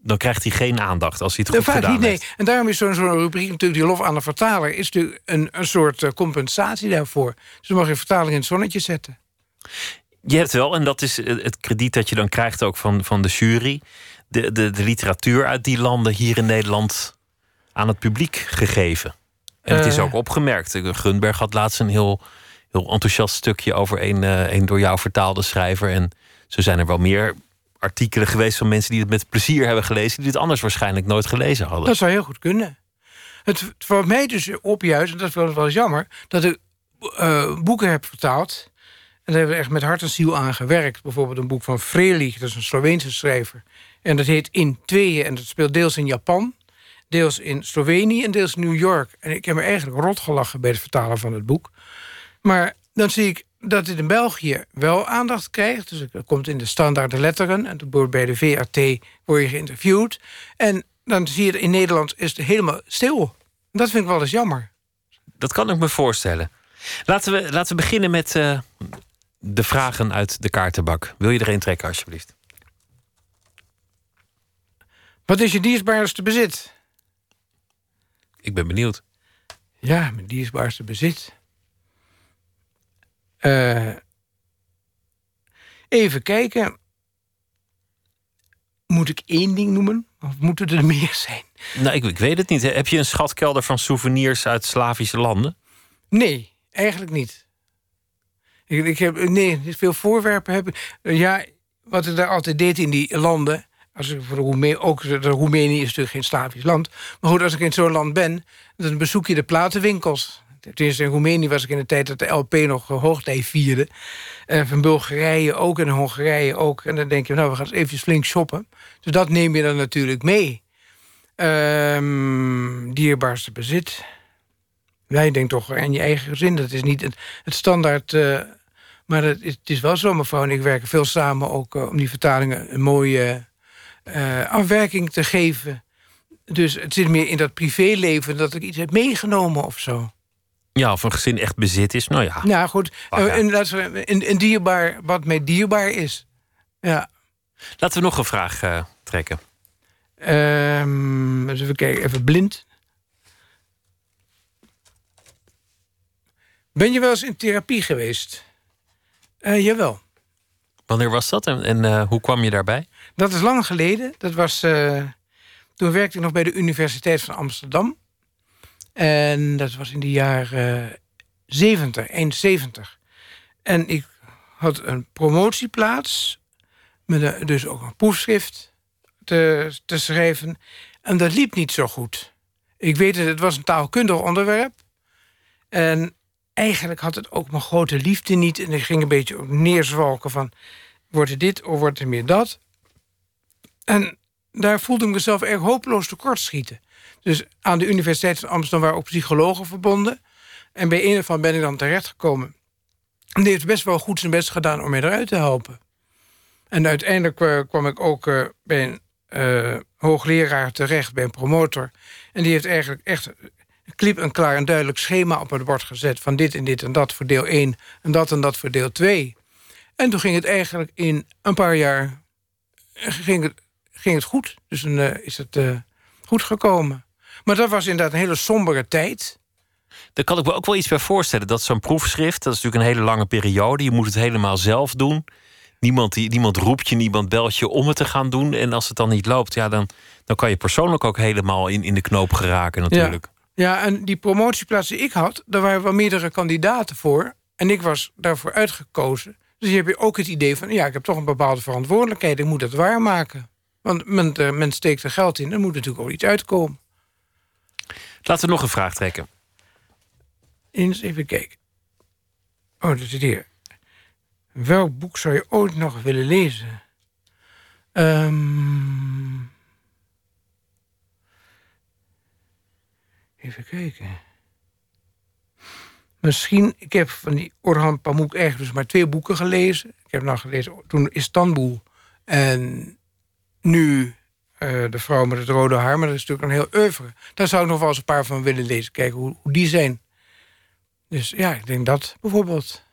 Dan krijgt hij geen aandacht als hij het goed gedaan niet, nee. heeft. En daarom is zo'n zo'n rubriek natuurlijk die lof aan de vertaler... is natuurlijk een, een soort eh, compensatie daarvoor. Dus dan mag je vertaling in het zonnetje zetten. Je hebt wel, en dat is eh, het krediet dat je dan krijgt ook van, van de jury... De, de, de literatuur uit die landen hier in Nederland aan het publiek gegeven. En het is Eh. ook opgemerkt. Gunberg had laatst een heel, heel enthousiast stukje... over een, een door jou vertaalde schrijver. En zo zijn er wel meer artikelen geweest van mensen... die het met plezier hebben gelezen... die het anders waarschijnlijk nooit gelezen hadden. Dat zou heel goed kunnen. Het valt mij dus op juist, en dat is wel, jammer... dat ik eh, boeken heb vertaald. En daar hebben we echt met hart en ziel aan gewerkt. Bijvoorbeeld een boek van Frelich, dat is een Sloveense schrijver. En dat heet In Tweeën en dat speelt deels in Japan... deels in Slovenië en deels in New York. En ik heb me eigenlijk rot gelachen bij het vertalen van het boek. Maar dan zie ik dat dit in België wel aandacht krijgt. Dus het komt in de standaard letteren. En bij de VRT word je geïnterviewd. En dan zie je in Nederland is het helemaal stil. Dat vind ik wel eens jammer. Dat kan ik me voorstellen. Laten we, laten we beginnen met eh, de vragen uit de kaartenbak. Wil je er een trekken, alsjeblieft? Wat is je dierbaarste bezit? Ik ben benieuwd. Ja, mijn dierbaarste bezit. Eh, even kijken. Moet ik één ding noemen? Of moeten er meer zijn? Nou, ik, ik weet het niet. Heb je een schatkelder van souvenirs uit Slavische landen? Nee, eigenlijk niet. Ik, ik heb, nee, veel voorwerpen heb ik. Ja, wat ik daar altijd deed in die landen. Als ik voor Roemenië, ook de Roemenië is natuurlijk geen Slavisch land. Maar goed, als ik in zo'n land ben, dan bezoek je de platenwinkels. Tenminste, in Roemenië was ik in de tijd dat de LP nog hoogtij vierde. En van Bulgarije ook en Hongarije ook. En dan denk je, nou, we gaan eens even flink shoppen. Dus dat neem je dan natuurlijk mee. Ehm dierbaarste bezit. Wij denken toch aan je eigen gezin. Dat is niet het, het standaard. eh, maar het is, het is wel zo, mevrouw en ik werken veel samen ook eh, om die vertalingen een mooie eh, afwerking te geven. Dus het zit meer in dat privéleven dat ik iets heb meegenomen of zo. Ja, of een gezin echt bezit is. Nou ja. Nou goed, ja. eh, inderdaad, een, een dierbaar wat mij dierbaar is. Ja. Laten we nog een vraag eh, trekken. Eens even kijken, even blind. Ben je wel eens in therapie geweest? Eh, jawel. Wanneer was dat en, en hoe kwam je daarbij? Dat is lang geleden. Dat was, toen werkte ik nog bij de Universiteit van Amsterdam. En dat was in de jaren 70, eind 70. En ik had een promotieplaats. Met dus ook een proefschrift te, te schrijven. En dat liep niet zo goed. Ik weet het, het was een taalkundig onderwerp. En eigenlijk had het ook mijn grote liefde niet. En ik ging een beetje neerzwalken van... wordt het dit of wordt het meer dat? En daar voelde ik mezelf erg hopeloos tekortschieten. Dus aan de Universiteit van Amsterdam waren ook psychologen verbonden. En bij een ervan ben ik dan terechtgekomen. En die heeft best wel goed zijn best gedaan om mij eruit te helpen. En uiteindelijk eh, kwam ik ook eh, bij een eh, hoogleraar terecht, bij een promotor. En die heeft eigenlijk echt klip en klaar een duidelijk schema op het bord gezet... van dit en dit en dat voor deel 1 en dat en dat voor deel 2. En toen ging het eigenlijk in een paar jaar ging het, ging het goed. Dus eh, is het goed gekomen. Maar dat was inderdaad een hele sombere tijd. Daar kan ik me ook wel iets bij voorstellen. Dat zo'n proefschrift, dat is natuurlijk een hele lange periode. Je moet het helemaal zelf doen. Niemand, niemand roept je, niemand belt je om het te gaan doen. En als het dan niet loopt, ja, dan, dan kan je persoonlijk ook helemaal in, in de knoop geraken natuurlijk. Ja, en die promotieplaats die ik had, daar waren wel meerdere kandidaten voor. En ik was daarvoor uitgekozen. Dus je hebt ook het idee van, ja, ik heb toch een bepaalde verantwoordelijkheid. Ik moet het waarmaken. Want men, eh, men steekt er geld in, er moet natuurlijk ook iets uitkomen. Laten we nog een vraag trekken. Eens even kijken. Oh, dat zit hier. Welk boek zou je ooit nog willen lezen? Ehm, even kijken. Misschien, ik heb van die Orhan Pamuk eigenlijk dus maar twee boeken gelezen. Ik heb nog gelezen toen Istanbul en nu eh, De vrouw met het rode haar. Maar dat is natuurlijk een heel oeuvre. Daar zou ik nog wel eens een paar van willen lezen. Kijken hoe, hoe die zijn. Dus ja, ik denk dat bijvoorbeeld.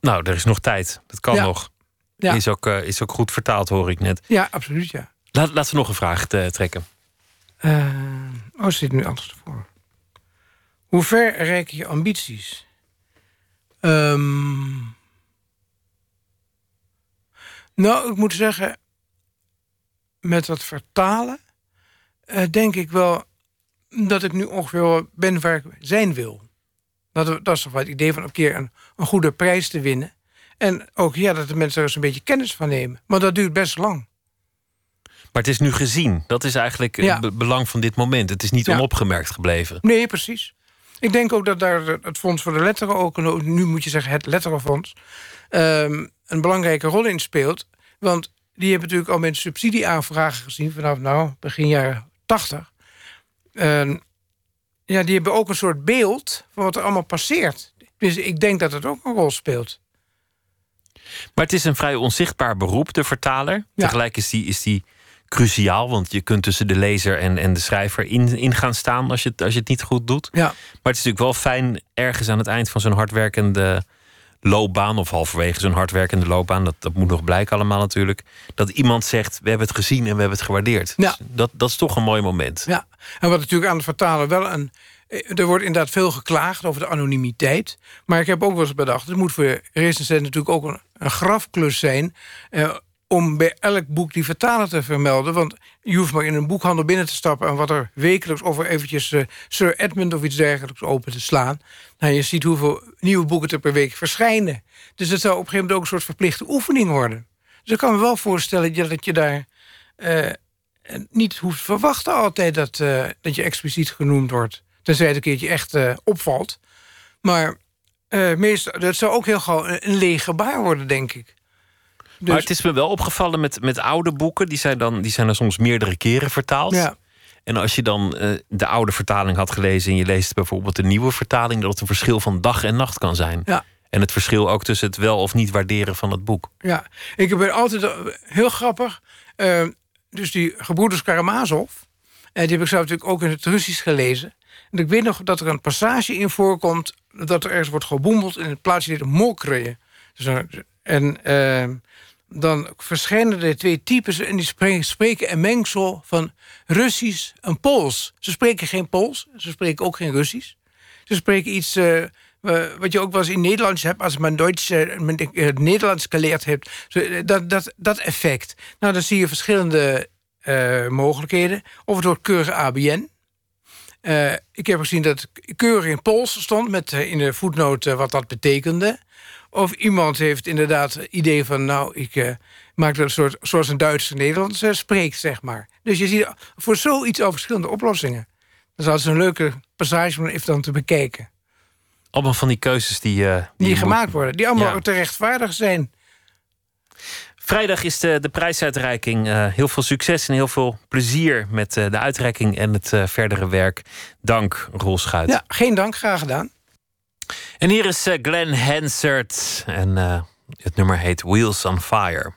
Nou, er is nog tijd. Dat kan Ja. nog. Ja. Is, ook, eh, is ook goed vertaald, hoor ik net. Ja, absoluut, ja. Laat, laten we nog een vraag eh, trekken. Oh, zit nu anders voor. Hoe ver reiken je ambities? Ehm, nou, ik moet zeggen, met dat vertalen eh, denk ik wel dat ik nu ongeveer ben waar ik zijn wil. Dat, dat is toch wel het idee van een keer een, een goede prijs te winnen. En ook ja, dat de mensen er eens een beetje kennis van nemen. Maar dat duurt best lang. Maar het is nu gezien. Dat is eigenlijk Ja. het be- belang van dit moment. Het is niet Ja. onopgemerkt gebleven. Nee, precies. Ik denk ook dat daar het Fonds voor de Letteren ook, nu moet je zeggen het Letterenfonds, ehm, een belangrijke rol in speelt. Want die hebben natuurlijk al met subsidieaanvragen gezien vanaf nou, begin jaren 80. En ja, die hebben ook een soort beeld van wat er allemaal passeert. Dus ik denk dat het ook een rol speelt. Maar het is een vrij onzichtbaar beroep, de vertaler. Tegelijk is die, is die cruciaal, want je kunt tussen de lezer en, en de schrijver in, in gaan staan als je, het, als je het niet goed doet. Ja. Maar het is natuurlijk wel fijn ergens aan het eind van zo'n hardwerkende loopbaan, of halverwege zo'n hardwerkende loopbaan, dat, dat moet nog blijken allemaal natuurlijk, dat iemand zegt: We hebben het gezien en we hebben het gewaardeerd. Ja. Dus dat, dat is toch een mooi moment. Ja, en wat natuurlijk aan het vertalen wel een. eh, Er wordt inderdaad veel geklaagd over de anonimiteit. Maar ik heb ook wel eens bedacht... het moet voor recensent natuurlijk ook een, een grafklus zijn... eh, om bij elk boek die vertaler te vermelden. Want je hoeft maar in een boekhandel binnen te stappen... en wat er wekelijks of er eventjes eh, Sir Edmund of iets dergelijks open te slaan. Nou, je ziet hoeveel nieuwe boeken er per week verschijnen. Dus het zou op een gegeven moment ook een soort verplichte oefening worden. Dus ik kan me wel voorstellen dat je daar eh, niet hoeft te verwachten altijd... Dat, eh, dat je expliciet genoemd wordt. Tenzij het een keertje echt opvalt. Maar meestal, dat zou ook heel gauw een, een gebaar worden, denk ik. Dus- Maar het is me wel opgevallen met, met oude boeken. Die zijn, dan, die zijn er soms meerdere keren vertaald. Ja. En als je dan eh, de oude vertaling had gelezen... en je leest bijvoorbeeld de nieuwe vertaling... dat het een verschil van dag en nacht kan zijn. Ja. En het verschil ook tussen het wel of niet waarderen van het boek. Ja, ik ben altijd eh, heel grappig. eh, dus die gebroeders Karamazov, en die heb ik zelf natuurlijk ook in het Russisch gelezen. En ik weet nog dat er een passage in voorkomt dat er ergens wordt geboemeld in het plaatsje heet Mokreje. Dus, en dan verschijnen er twee types en die spreken, een mengsel van Russisch en Pools. Ze spreken geen Pools, ze spreken ook geen Russisch. Ze spreken iets eh, wat je ook wel eens in Nederlands hebt... als men Duits, eh, eh, Nederlands geleerd hebt. Dat, dat, dat effect. Nou, dan zie je verschillende mogelijkheden. Of het wordt keurig ABN. Ik heb gezien dat keurig in Pools stond... met in de voetnoot wat dat betekende. Of iemand heeft inderdaad het idee van... nou, ik eh, maak dat een soort, zoals een Duitse Nederlands eh, spreekt, zeg maar. Dus je ziet voor zoiets al verschillende oplossingen. Dat is altijd een leuke passage om even dan te bekijken. Allemaal van die keuzes die... eh, Die, gemaakt moet- worden. Die allemaal Ja. ook te rechtvaardig zijn. Vrijdag is de, de prijsuitreiking. Heel veel succes en heel veel plezier met de uitreiking en het verdere werk. Dank, Roel Schuit. Ja, geen dank, graag gedaan. En hier is eh, Glenn Hansard. En eh, het nummer heet Wheels on Fire.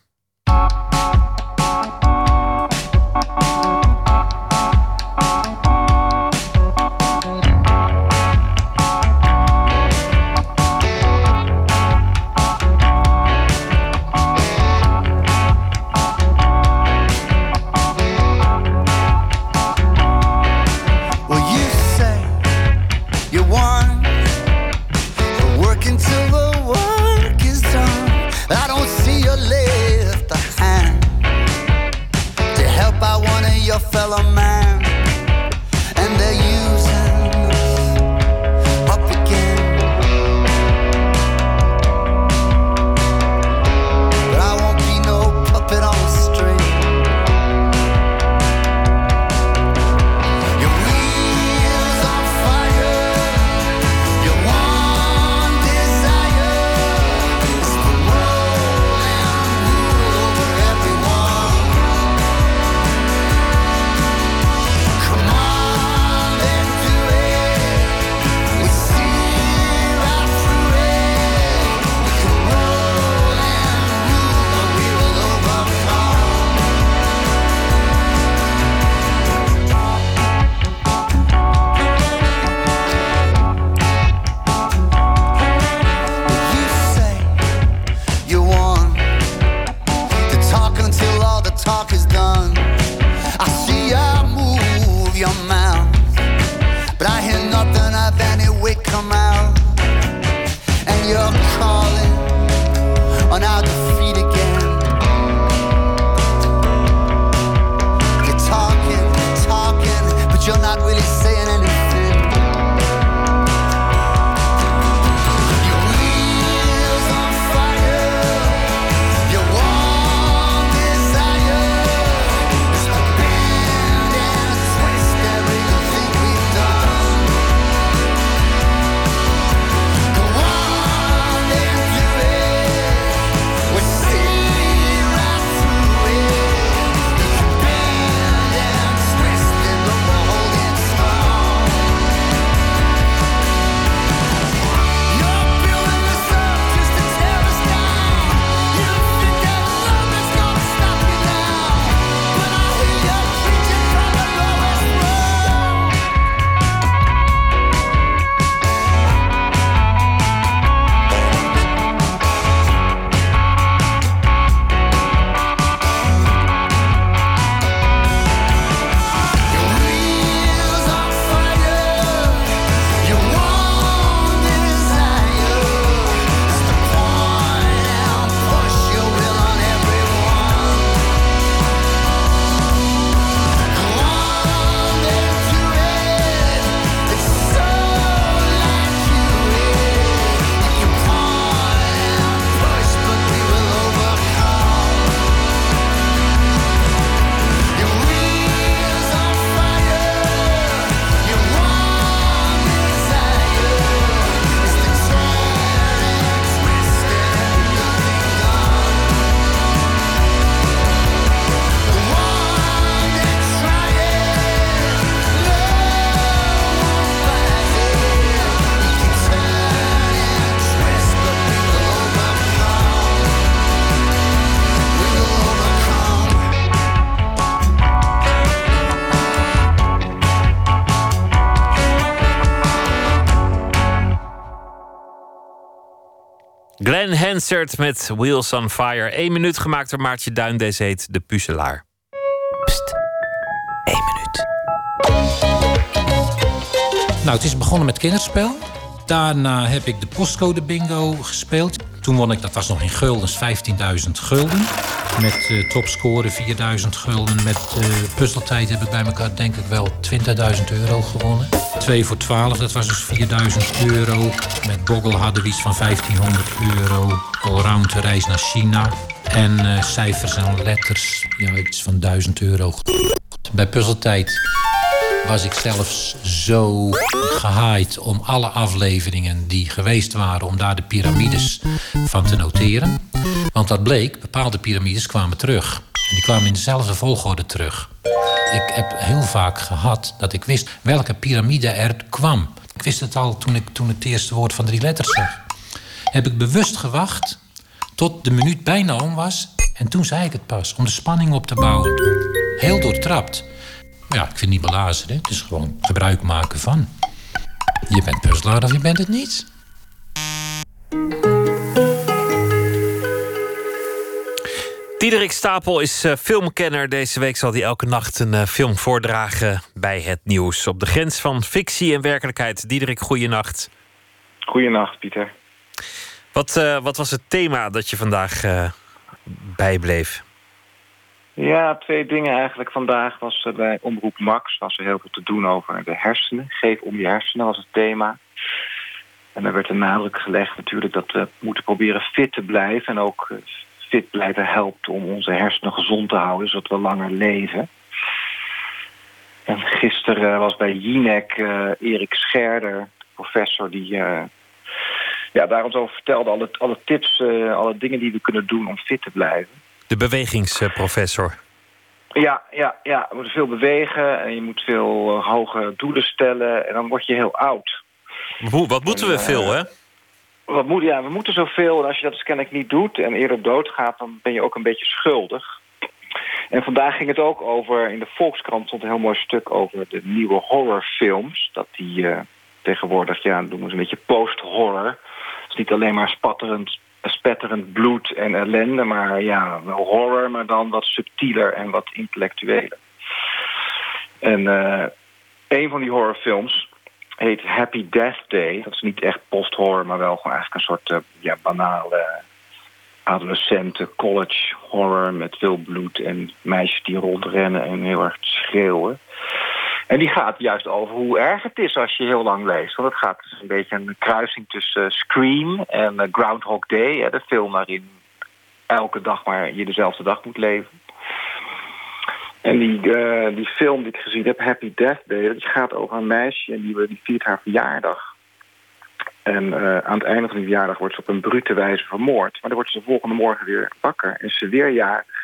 Glenn Hansard met Wheels on Fire. Eén minuut gemaakt door Maartje Duin. Deze heet De Puzzelaar. Eén minuut. Nou, het is begonnen met kinderspel. Daarna heb ik de postcode bingo gespeeld. Toen won ik, dat was nog in guldens, 15.000 gulden. Met eh topscore 4.000 gulden. Met eh, puzzeltijd heb ik bij elkaar denk ik wel 20.000 euro gewonnen. 2 voor 12, dat was dus 4.000 euro. Met Boggle hadden we iets van 1.500 euro. Allround reis naar China. En eh, cijfers en letters, ja, iets van 1000 euro. Bij puzzeltijd was ik zelfs zo gehaaid om alle afleveringen die geweest waren... om daar de piramides van te noteren. Want wat bleek, bepaalde piramides kwamen terug. En die kwamen in dezelfde volgorde terug. Ik heb heel vaak gehad dat ik wist welke piramide er kwam. Ik wist het al toen ik toen het eerste woord van drie letters zag. Heb ik bewust gewacht tot de minuut bijna om was... en toen zei ik het pas, om de spanning op te bouwen. Heel doortrapt. Maar ja, ik vind het niet belazeren. Het is gewoon gebruik maken van. Je bent puzzelaar of je bent het niet. Diederik Stapel is eh, filmkenner. Deze week zal hij elke nacht een eh, film voordragen bij het nieuws. Op de grens van fictie en werkelijkheid. Diederik, goeienacht. Goeienacht, Pieter. Wat, eh, wat was het thema dat je vandaag eh, bijbleef? Ja, twee dingen eigenlijk. Vandaag was er bij Omroep Max was er heel veel te doen over de hersenen. Geef om je hersenen was het thema. En er werd de nadruk gelegd natuurlijk dat we moeten proberen fit te blijven. En ook eh, fit blijven helpt om onze hersenen gezond te houden, zodat we langer leven. En gisteren was bij Jinek eh, Erik Scherder, professor, die eh, ja, daar ons over vertelde. Alle, alle tips, alle dingen die we kunnen doen om fit te blijven. De bewegingsprofessor. Ja, ja, ja, we moeten veel bewegen en je moet veel eh, hoge doelen stellen. En dan word je heel oud. Hoe, wat moeten we En, veel, eh, hè? Wat moet, ja, we moeten zoveel. En als je dat dus kennelijk niet doet en eerder doodgaat... dan ben je ook een beetje schuldig. En vandaag ging het ook over... in de Volkskrant stond een heel mooi stuk over de nieuwe horrorfilms. Dat die eh, tegenwoordig, ja, noemen ze een beetje post-horror. Het is niet alleen maar spatterend, spetterend bloed en ellende... maar ja, wel horror, maar dan wat subtieler en wat intellectueler. En eh, een van die horrorfilms heet Happy Death Day. Dat is niet echt post-horror, maar wel gewoon eigenlijk een soort eh, ja, banale adolescenten college horror met veel bloed en meisjes die rondrennen en heel erg schreeuwen. En die gaat juist over hoe erg het is als je heel lang leest. Want het gaat dus een beetje een kruising tussen eh, Scream en eh, Groundhog Day. De film waarin elke dag maar je dezelfde dag moet leven. En die, eh, die film die ik gezien heb, Happy Death Day, die gaat over een meisje en die, die viert haar verjaardag. En aan het einde van die verjaardag wordt ze op een brute wijze vermoord. Maar dan wordt ze de volgende morgen weer wakker en ze weer jarig.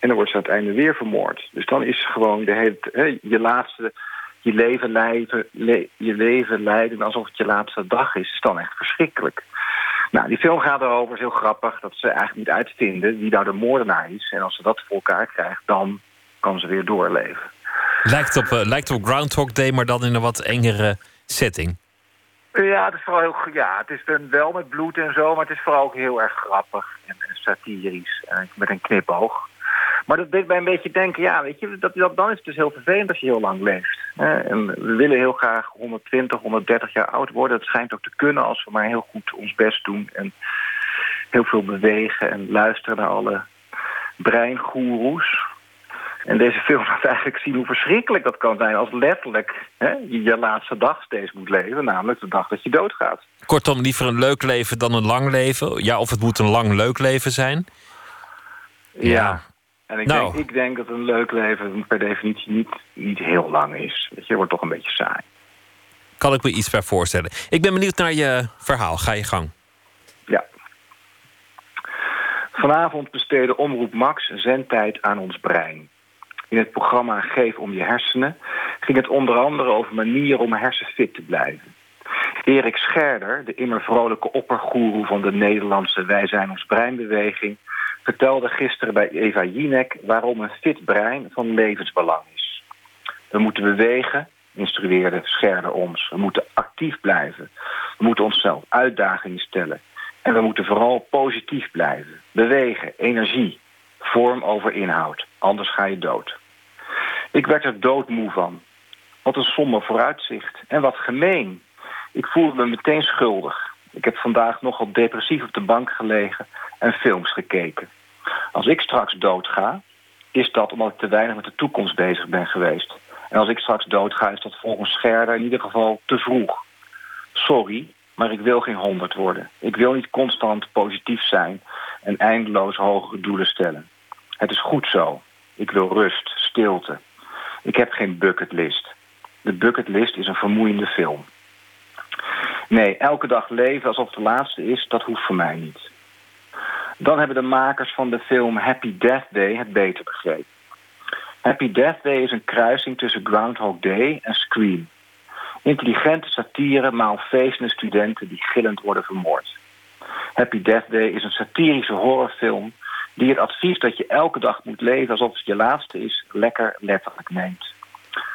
En dan wordt ze aan het einde weer vermoord. Dus dan is gewoon de hele, hè, je laatste, je leven leiden, le- je leven leiden alsof het je laatste dag is, is dan echt verschrikkelijk. Nou, die film gaat erover, is heel grappig, dat ze eigenlijk niet uitvinden wie daar de moordenaar is. En als ze dat voor elkaar krijgt, dan kan ze weer doorleven. Lijkt op, eh, lijkt op Groundhog Day, maar dan in een wat engere setting. Ja, het is vooral heel, ja, het is wel met bloed en zo, maar het is vooral ook heel erg grappig en, en satirisch en met een knipoog. Maar dat deed mij een beetje denken, ja, weet je, dat, dat, dan is het dus heel vervelend als je heel lang leeft. Hè? En we willen heel graag 120, 130 jaar oud worden. Dat schijnt ook te kunnen als we maar heel goed ons best doen en heel veel bewegen en luisteren naar alle breingoeroes. En deze film laat eigenlijk zien hoe verschrikkelijk dat kan zijn als letterlijk hè, je je laatste dag steeds moet leven, namelijk de dag dat je doodgaat. Kortom, liever een leuk leven dan een lang leven. Ja, of het moet een lang leuk leven zijn. Ja. En ik, Nou. denk, ik denk dat een leuk leven per definitie niet, niet heel lang is. Weet je, wordt toch een beetje saai. Kan ik me iets bij voorstellen. Ik ben benieuwd naar je verhaal. Ga je gang. Ja. Vanavond besteedde Omroep Max zendtijd aan ons brein. In het programma Geef om je hersenen ging het onder andere over manieren om hersenfit te blijven. Erik Scherder, de immer vrolijke oppergoeroe van de Nederlandse Wij zijn ons breinbeweging, vertelde gisteren bij Eva Jinek waarom een fit brein van levensbelang is. We moeten bewegen, instrueerde Scherder ons. We moeten actief blijven. We moeten onszelf uitdagingen stellen. En we moeten vooral positief blijven. Bewegen, energie, vorm over inhoud. Anders ga je dood. Ik werd er doodmoe van. Wat een somber vooruitzicht. En wat gemeen. Ik voelde me meteen schuldig. Ik heb vandaag nogal depressief op de bank gelegen en films gekeken. Als ik straks doodga, is dat omdat ik te weinig met de toekomst bezig ben geweest. En als ik straks doodga, is dat volgens Scherder in ieder geval te vroeg. Sorry, maar ik wil geen honderd worden. Ik wil niet constant positief zijn en eindeloos hogere doelen stellen. Het is goed zo. Ik wil rust, stilte. Ik heb geen bucketlist. De bucketlist is een vermoeiende film. Nee, elke dag leven alsof het de laatste is, dat hoeft voor mij niet. Dan hebben de makers van de film Happy Death Day het beter begrepen. Happy Death Day is een kruising tussen Groundhog Day en Scream. Intelligente satire maal feestende studenten die gillend worden vermoord. Happy Death Day is een satirische horrorfilm die het advies dat je elke dag moet leven alsof het je laatste is, lekker letterlijk neemt.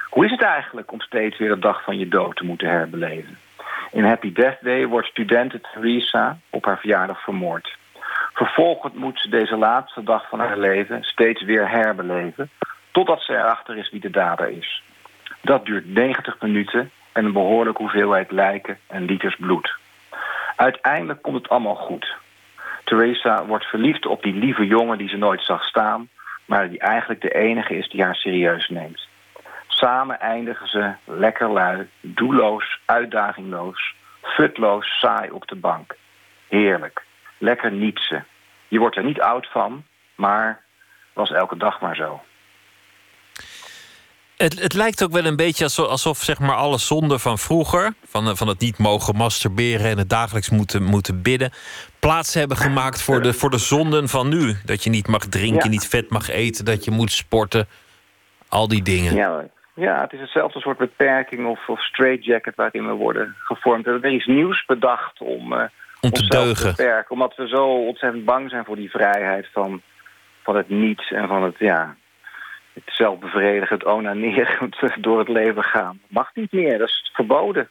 Hoe is het eigenlijk om steeds weer de dag van je dood te moeten herbeleven? In Happy Death Day wordt studente Theresa op haar verjaardag vermoord. Vervolgens moet ze deze laatste dag van haar leven steeds weer herbeleven, totdat ze erachter is wie de dader is. Dat duurt 90 minuten en een behoorlijke hoeveelheid lijken en liters bloed. Uiteindelijk komt het allemaal goed. Theresa wordt verliefd op die lieve jongen die ze nooit zag staan, maar die eigenlijk de enige is die haar serieus neemt. Samen eindigen ze lekker lui, doelloos, uitdagingloos, futloos, saai op de bank. Heerlijk. Lekker nietsen. Je wordt er niet oud van, maar was elke dag maar zo. Het, het lijkt ook wel een beetje alsof, alsof zeg maar alle zonden van vroeger, van, eh, van het niet mogen masturberen en het dagelijks moeten, moeten bidden, plaats hebben gemaakt voor de, voor de zonden van nu. Dat je niet mag drinken, Ja. niet vet mag eten, dat je moet sporten. Al die dingen. Ja, ja, het is hetzelfde soort beperking of, of straitjacket waarin we worden gevormd. Er is iets nieuws bedacht om, eh Om te deugen. beperken. Omdat we zo ontzettend bang zijn voor die vrijheid van, van het niets en van het, ja, het zelfbevredigend onaneren door het leven gaan. Mag niet meer, dat is verboden.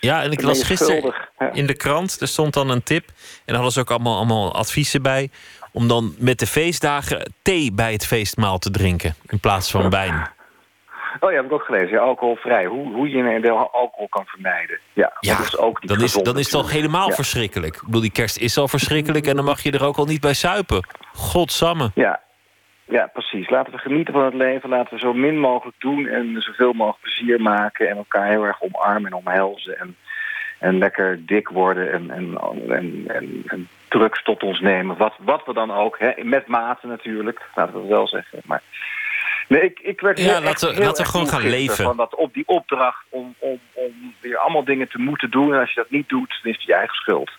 Ja, en ik las gisteren in de krant, er stond dan een tip. En daar hadden ze ook allemaal, allemaal adviezen bij. Om dan met de feestdagen thee bij het feestmaal te drinken. In plaats van wijn. Oh ja, heb ik ook gelezen. Ja, alcoholvrij. Hoe, hoe je een deel alcohol kan vermijden. Ja, Ja, dat is ook niet Dan is, gezond dan is het helemaal Ja. verschrikkelijk. Ik bedoel, die kerst is al verschrikkelijk. En dan mag je er ook al niet bij suipen. Godsamme. Ja. ja, precies. Laten we genieten van het leven. Laten we zo min mogelijk doen en zoveel mogelijk plezier maken. En elkaar heel erg omarmen en omhelzen. En, en lekker dik worden en, en, en, en, drugs tot ons nemen. Wat, wat we dan ook. Hè. Met mate natuurlijk, laten we het wel zeggen. Maar nee, ik, ik werd Ja, laten laten we gewoon gaan leven. Van dat, op die opdracht om, om, om weer allemaal dingen te moeten doen. En als je dat niet doet, dan is het je eigen schuld.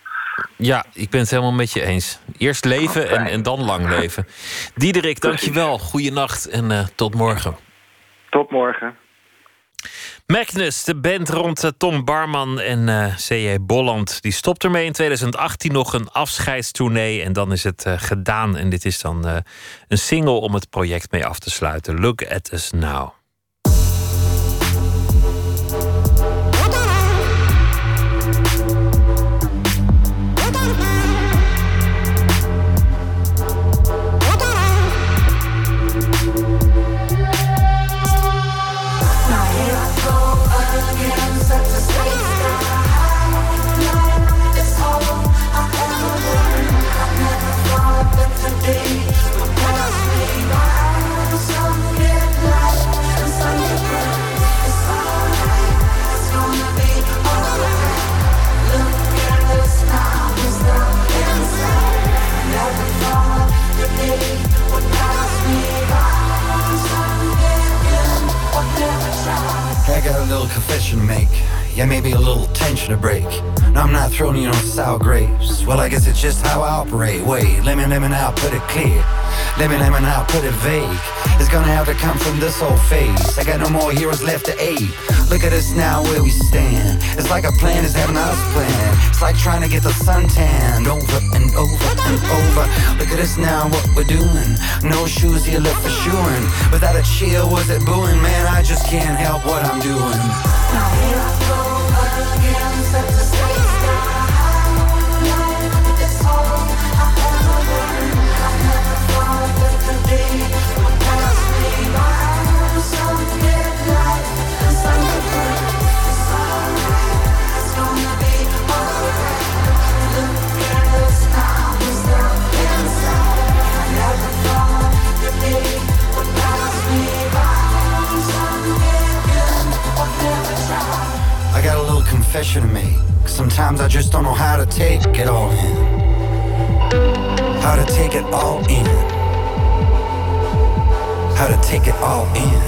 Ja, ik ben het helemaal met je eens. Eerst leven en, en dan lang leven. Diederik, dankjewel. Goeienacht en eh, tot morgen. Tot morgen. Magnus, de band rond eh, Tom Barman en eh C.J. Bolland... die stopt ermee in 2018 nog een afscheidstournee... en dan is het eh, gedaan. En dit is dan een single om het project mee af te sluiten. Look at us now. Confession to make. Yeah, maybe a little tension to break. No, I'm not throwing you on sour grapes. Well, I guess it's just how I operate. Wait, let me, let me now put it clear. Let me, let me now put it vague. It's gonna have to come from this old face. I got no more heroes left to aid. Look at us now where we stand. It's like a plan is having us plan. It's like trying to get the sun tanned over and over and over. Look at us now, what we're doing. No shoes here left for. And without a cheer, was it booing? Man, I just can't help what I'm doing. 小了。Confession to make. Sometimes I just don't know how to take it all in. How to take it all in. How to take it all in.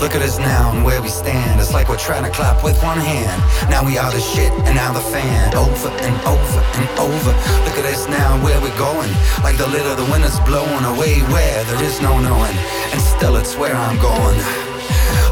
Look at us now and where we stand. It's like we're trying to clap with one hand. Now we are the shit and now the fan. Over and over and over. Look at us now and where we're going. Like the of the wind is blowing away where there is no knowing. And still it's where I'm going.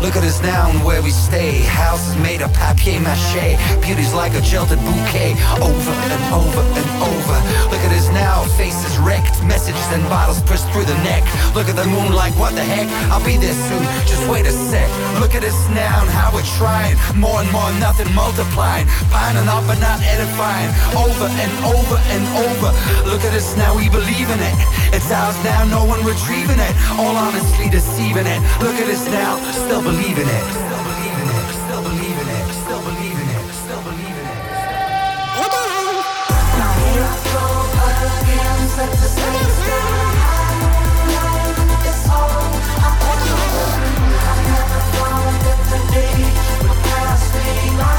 Look at us now and where we stay. Houses made of papier mache. Beauty's like a jilted bouquet. Over and over and over. Look at us now, faces wrecked. Messages and bottles pushed through the neck. Look at the moon like, what the heck? I'll be there soon, just wait a sec. Look at us now and how we're trying. More and more, nothing multiplying. Pining up but not edifying. Over and over and over. Look at us now, we believe in it. It's ours now, no one retrieving it. All honestly deceiving it. Look at us now, still believe in it. Still believe in it. Still believe in it. Still believe in it. Still believe in it. Hold on. Now here I go again. Set the stage down high. It's all I never thought that the would pass me.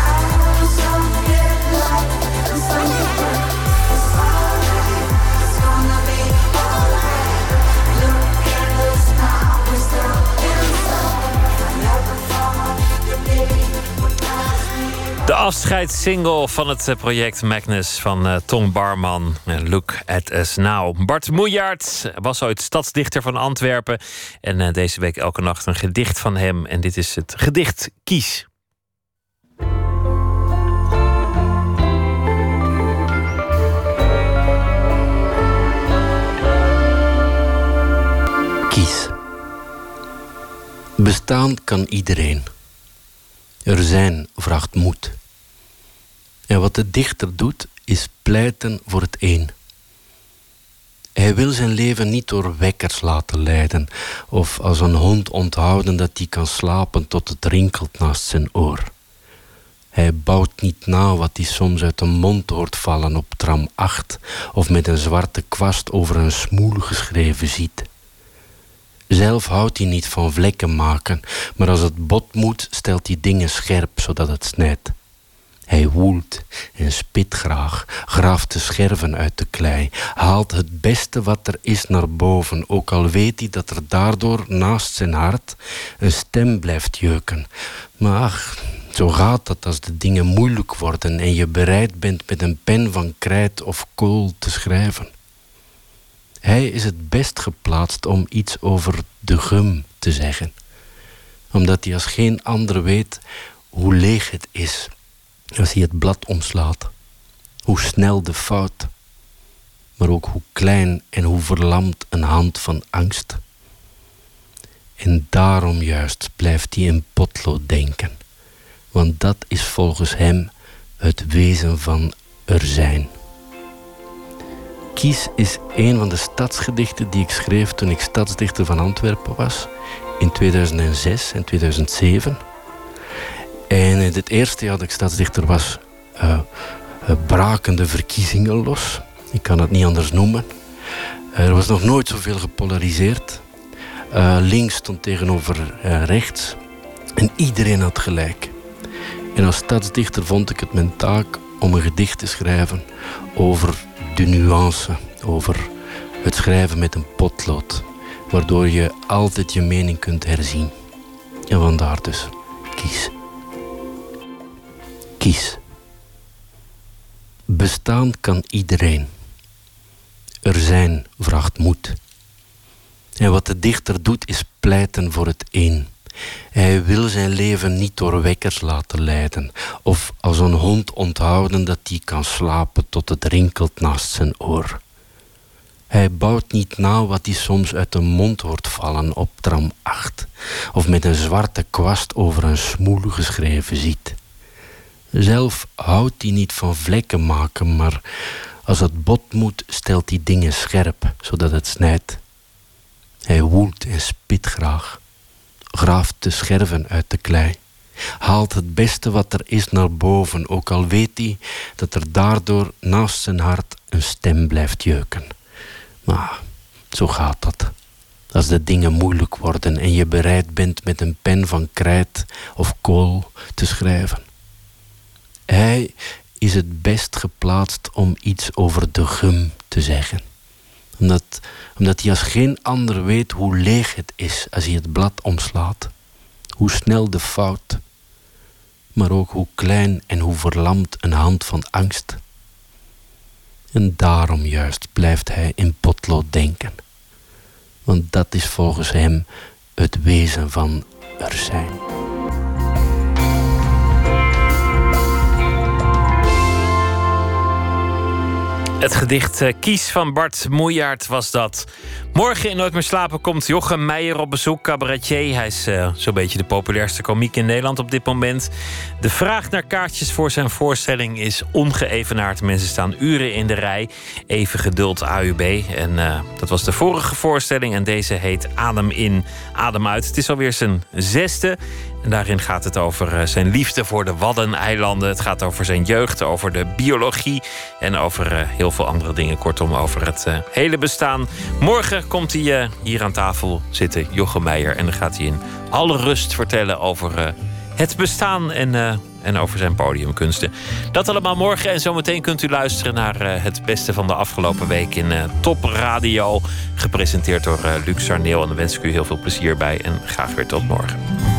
De afscheidssingle van het eh, project Magnus van eh, Tom Barman. Look at us now. Bart Moejaert was ooit stadsdichter van Antwerpen. En eh, deze week elke nacht een gedicht van hem. En dit is het gedicht Kies. Kies. Bestaan kan iedereen. Er zijn vraagt moed. En wat de dichter doet, is pleiten voor het een. Hij wil zijn leven niet door wekkers laten leiden, of als een hond onthouden dat hij kan slapen tot het rinkelt naast zijn oor. Hij bouwt niet na wat hij soms uit de mond hoort vallen op tram 8, of met een zwarte kwast over een smoel geschreven ziet. Zelf houdt hij niet van vlekken maken, maar als het bot moet, stelt hij dingen scherp zodat het snijdt. Hij woelt en spit graag, graaft de scherven uit de klei, haalt het beste wat er is naar boven, ook al weet hij dat er daardoor naast zijn hart een stem blijft jeuken. Maar ach, zo gaat dat als de dingen moeilijk worden en je bereid bent met een pen van krijt of kool te schrijven. Hij is het best geplaatst om iets over de gum te zeggen, omdat hij als geen ander weet hoe leeg het is als hij het blad omslaat, hoe snel de fout, maar ook hoe klein en hoe verlamd een hand van angst. En daarom juist blijft hij in potlood denken, want dat is volgens hem het wezen van er zijn. Kies is een van de stadsgedichten die ik schreef toen ik stadsdichter van Antwerpen was. In 2006 en 2007. En in het eerste jaar dat ik stadsdichter was, eh, eh, braken de verkiezingen los. Ik kan het niet anders noemen. Er was nog nooit zoveel gepolariseerd. Eh, links stond tegenover eh, rechts. En iedereen had gelijk. En als stadsdichter vond ik het mijn taak om een gedicht te schrijven over de nuance, over het schrijven met een potlood, waardoor je altijd je mening kunt herzien. En vandaar dus, kies. Bestaan kan iedereen. Er zijn vraagt moed. En wat de dichter doet is pleiten voor het een. Hij wil zijn leven niet door wekkers laten leiden, of als een hond onthouden dat hij kan slapen tot het rinkelt naast zijn oor. Hij bouwt niet na wat hij soms uit de mond hoort vallen op tram 8, of met een zwarte kwast over een smoel geschreven ziet. Zelf houdt hij niet van vlekken maken, maar als het bot moet, stelt hij dingen scherp, zodat het snijdt. Hij woelt en spit graag, graaft de scherven uit de klei, haalt het beste wat er is naar boven, ook al weet hij dat er daardoor naast zijn hart een stem blijft jeuken. Maar zo gaat dat. Als de dingen moeilijk worden en je bereid bent met een pen van krijt of kool te schrijven. Hij is het best geplaatst om iets over de gum te zeggen. Omdat, omdat hij als geen ander weet hoe leeg het is als hij het blad omslaat. Hoe snel de fout, maar ook hoe klein en hoe verlamd een hand van angst. En daarom juist blijft hij in potlood denken. Want dat is volgens hem het wezen van er zijn. Het gedicht eh, Kies van Bart Moejaert was dat. Morgen in Nooit meer slapen komt Jochem Meijer op bezoek, cabaretier. Hij is uh, zo'n beetje de populairste komiek in Nederland op dit moment. De vraag naar kaartjes voor zijn voorstelling is ongeëvenaard. Mensen staan uren in de rij. Even geduld AUB. En uh, dat was de vorige voorstelling. En deze heet Adem in, Adem uit. Het is alweer zijn zesde. En daarin gaat het over zijn liefde voor de Waddeneilanden. Het gaat over zijn jeugd, over de biologie en over uh, heel veel andere dingen. Kortom, over het uh, hele bestaan. Morgen komt hij hier aan tafel zitten, Jochem Meijer. En dan gaat hij in alle rust vertellen over het bestaan en, en over zijn podiumkunsten. Dat allemaal morgen. En zometeen kunt u luisteren naar het beste van de afgelopen week in Top Radio. Gepresenteerd door Luc Sarneel. En dan wens ik u heel veel plezier bij. En graag weer tot morgen.